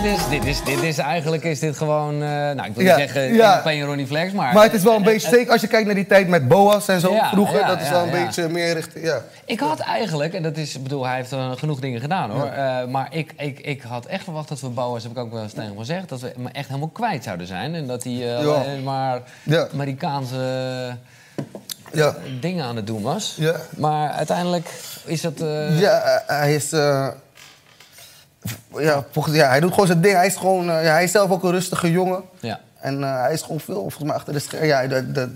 Dit is, dit is, dit is eigenlijk is dit gewoon, eh, nou ik wil Ja, niet zeggen ja. Ronnie Flex, maar... Maar het is wel een eh, beetje, eh, zeker als je kijkt naar die tijd met Boas en zo Ja, vroeger, ja, dat is wel een beetje meer richting, ja. Ik had eigenlijk, en dat is, ik bedoel, hij heeft eh, genoeg dingen gedaan hoor. eh, maar ik, ik, ik had echt verwacht dat we Boas, heb ik ook wel eens tegen gezegd, dat we hem echt helemaal kwijt zouden zijn. En dat hij eh, maar. Amerikaanse Ja. dingen aan het doen was. Ja. Maar uiteindelijk is dat. eh, Ja, eh, hij is. Eh, ja, ja, hij doet gewoon zijn ding. Hij is, gewoon, eh, ja, hij is zelf ook een rustige jongen. Ja. En eh, hij is gewoon veel, volgens mij, achter de schermen. Ja, de, de,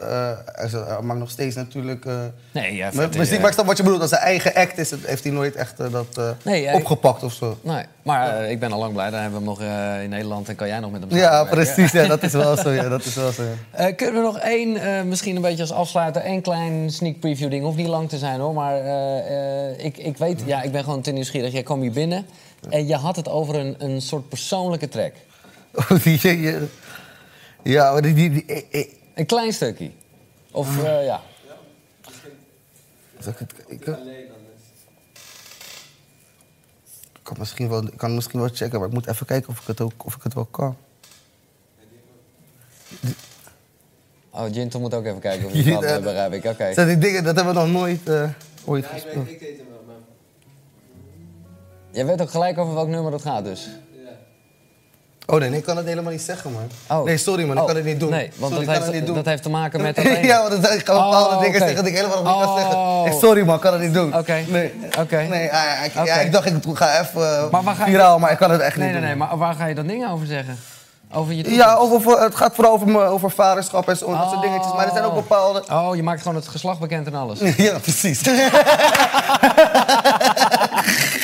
eh, hij is- hij maakt nog steeds natuurlijk. eh, Nee, ja, vet, muziek, maar ik snap wat je bedoelt. Als zijn eigen act is, heeft hij nooit echt eh, dat eh, Nee, opgepakt of zo. Nee, maar eh, ik ben al lang blij. Dan hebben we hem nog eh, in Nederland en kan jij nog met hem Ja, precies. Ja, dat is wel zo. Ja, *laughs* dat is wel zo. ja. Eh, kunnen we nog één, eh, misschien een beetje als afsluiter, één klein sneak preview ding. Hoeft niet lang te zijn hoor, maar eh, eh, ik, ik weet, ja, ik ben gewoon te nieuwsgierig. Jij kwam hier binnen en je had het over een, een soort persoonlijke track. *laughs* Oh, die, die- ja, maar die, die, die, eh, eh, Een klein stukje. Of eh, ja. Zal ik het kijken? Ik kan misschien wel, ik kan misschien wel checken, maar ik moet even kijken of ik het, ook, of ik het wel kan. Oh, Jinto moet ook even kijken of *laughs* je het kan, Ja, begrijp ik. Oké. Zijn die dingen, dat hebben we nog nooit, eh, ooit Ja, ik, gespeeld. weet, ik deed hem wel, maar... Jij weet ook gelijk over welk nummer het gaat dus. Oh nee, nee, ik kan het helemaal niet zeggen, man. Oh. Nee, sorry man, ik Oh, kan het niet doen. Nee, want sorry, dat, kan heeft, niet doen. dat heeft te maken met *laughs* ja, want dan ik bepaalde Oh, dingen oké. zeggen die ik helemaal niet kan zeggen. Oh. Nee, sorry man, ik kan het niet doen. Oké. Nee, Oké. nee ik, Oké. ja, ik dacht ik ga even uh, Maar je- viraal, maar ik kan het echt Nee, niet nee, doen. nee, maar waar ga je dat ding over zeggen? Over je toekomst? Ja, over, het gaat vooral over, over vaderschap en zo, dat soort dingetjes. Maar er zijn ook bepaalde... Oh, je maakt gewoon het geslacht bekend en alles. *laughs* Ja, precies. *laughs*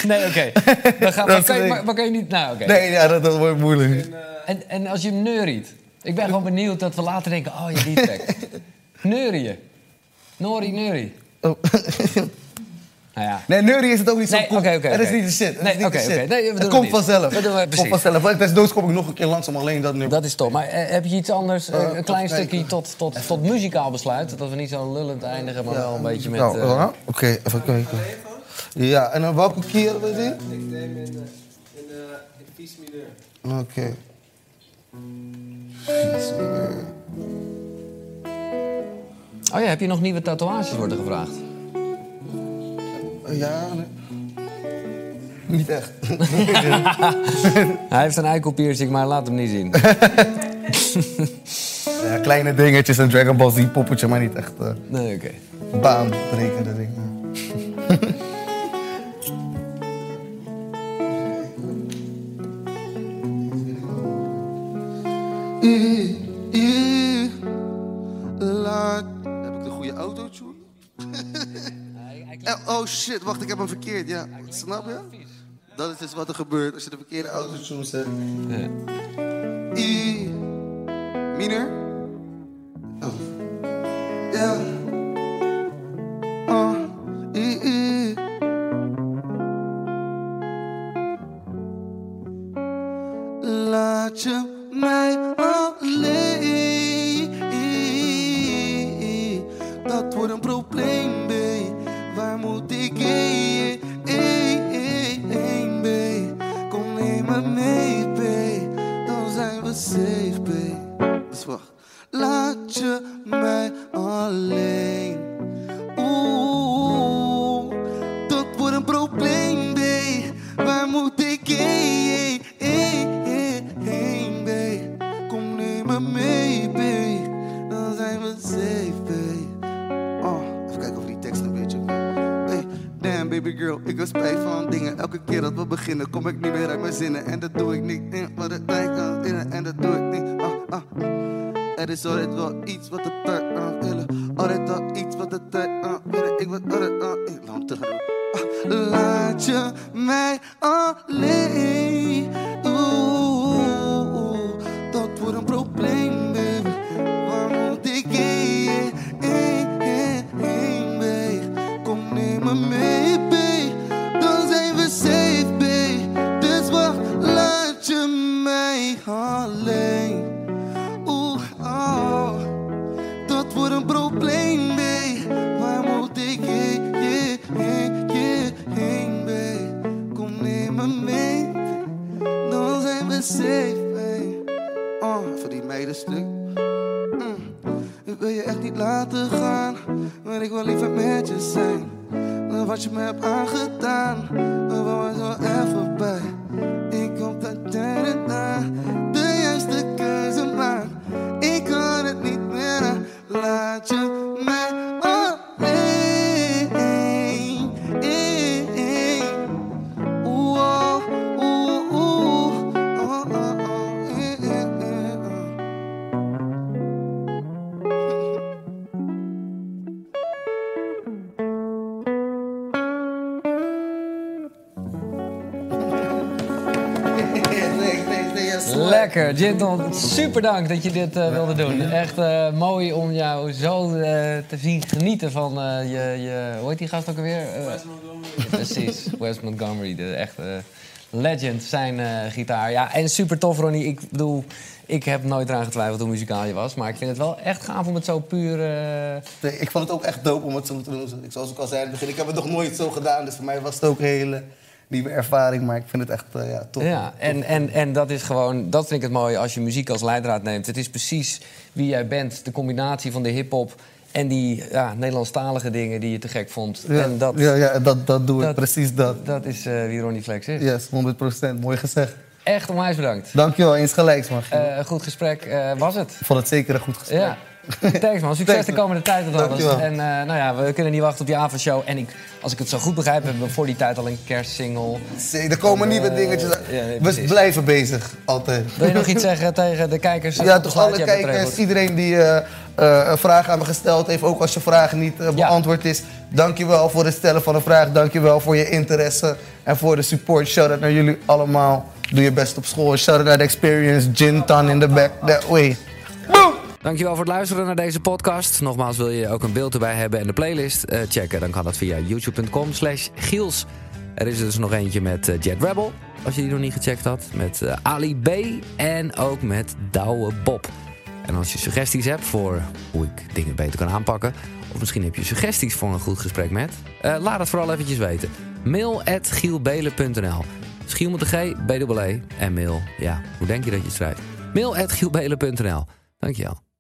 *laughs* Nee, oké. Dan gaan- *laughs* Dat Maar kan je- maar- kan je niet... Nou, oké. Nee, ja, dat, dat wordt moeilijk. En, en als je hem neuriet. Ik ben gewoon benieuwd dat we later denken, oh ja, die track. *laughs* Neurie je. Nori, neurie. Oh. Nou ja. Nee, neurie is het ook niet zo Nee, cool. oké, oké, Het is oké. niet de shit. Het Nee, is niet oké, de oké. shit. Nee, we het komt niet. vanzelf. We doen het precies. komt vanzelf. Desnoods kom ik nog een keer langs om alleen dat nummer. Dat is top. Maar eh, heb je iets anders, eh, Eh, een klein stukje tot, tot, tot muzikaal besluit? Dat we niet zo lullend eindigen, maar wel een beetje met... Nou, eh, ja, Oké, even kijken. Ja, en dan welke keer we die? Ik neem in, eh, in, eh, in vies mineur. Oké. Oh ja, heb je nog nieuwe tatoeages worden gevraagd? Ja, nee. Niet echt. *laughs* Hij heeft een eikelpiercing, maar laat hem niet zien. *laughs* ja, kleine dingetjes, een Dragon Ball Z poppetje, maar niet echt uh, Nee, oké. baanbrekende dingen. *laughs* I- I- Laat... Heb ik de goede autotune? Eh, oh shit, wacht, ik heb hem verkeerd. Ja, snap je? Dat is dus wat er gebeurt als je de verkeerde autotune zet. I- mineur? Oh. Ja. Oh. I, I. Laat je mij alleen. Dat wordt een probleem, babe. Waar moet ik heen? Babe. Kom neem me mee, babe. Dan zijn we safe, babe. Dus wacht. Laat je mij alleen. Girl, ik heb spijt van dingen. Elke keer dat we beginnen, kom ik niet meer uit mijn zinnen. En dat doe ik niet, eh, wat het lijkt aan binnen. En dat doe ik niet, ah, ah. Er is altijd wel iets wat de tijd aan willen. Altijd wel iets wat de tijd aan willen. Ik wil altijd aan. Ik laat. Ah, laat je mij alleen. Lekker, Jinton. Super dank dat je dit eh, wilde doen. Echt eh, mooi om jou zo eh, te zien genieten van eh, je, je... Hoe heet die gast ook alweer? Eh, Wes Montgomery. *laughs* Precies, Wes Montgomery. De echte legend, zijn eh, gitaar. Ja, en super tof, Ronnie. Ik bedoel, ik heb nooit eraan getwijfeld hoe muzikaal je was. Maar ik vind het wel echt gaaf om het zo puur... eh, Nee, ik vond het ook echt dope om het zo te doen. Ik- Zoals ik al zei in het begin, ik heb het nog nooit zo gedaan. Dus voor mij was het ook een hele nieuwe ervaring. Maar ik vind het echt eh, ja, tof. Ja, en, en, en dat is gewoon, dat vind ik het mooie als je muziek als leidraad neemt. Het is precies wie jij bent, de combinatie van de hip-hop en die ja, Nederlandstalige dingen die je te gek vond. Ja, en dat, ja, ja dat, dat doe ik, dat- precies dat. dat is eh, wie Ronnie Flex is. Yes, 100%. Mooi gezegd. Echt onwijs bedankt. Dankjewel, eens gelijks man. Eh, goed gesprek was het. Ik vond het zeker een goed gesprek. Ja. *laughs* Thanks man, succes de komende tijd met alles. Dankjewel. En eh, nou ja, we kunnen niet wachten op die avondshow. En ik, als ik het zo goed begrijp, hebben we voor die tijd al een kerstsingle. Zee, Er komen En, nieuwe eh, dingetjes. uit. ja, nee, We blijven bezig, altijd. Wil je nog iets zeggen *laughs* tegen de kijkers? Ja, toch alle kijkers, iedereen die eh, een vraag aan me gesteld heeft, ook als je vraag niet beantwoord is. Dankjewel voor het stellen van een vraag, dankjewel voor je interesse en voor de support. Shout-out naar jullie allemaal. Doe je best op school. Shout-out naar de experience, gin ton in the back, that way. Dankjewel voor het luisteren naar deze podcast. Nogmaals, wil je ook een beeld erbij hebben en de playlist eh, checken... dan kan dat via youtube.com slash giels. Er is er dus nog eentje met eh, Jet Rebel, als je die nog niet gecheckt had. Met eh, Ali B en ook met Douwe Bob. En als je suggesties hebt voor hoe ik dingen beter kan aanpakken... of misschien heb je suggesties voor een goed gesprek met... laat het vooral eventjes weten. Mail at gielbelen.nl Giel met een G, B-E-E en mail. Ja, hoe denk je dat je het schrijft? Mail at gielbelen.nl Dankjewel.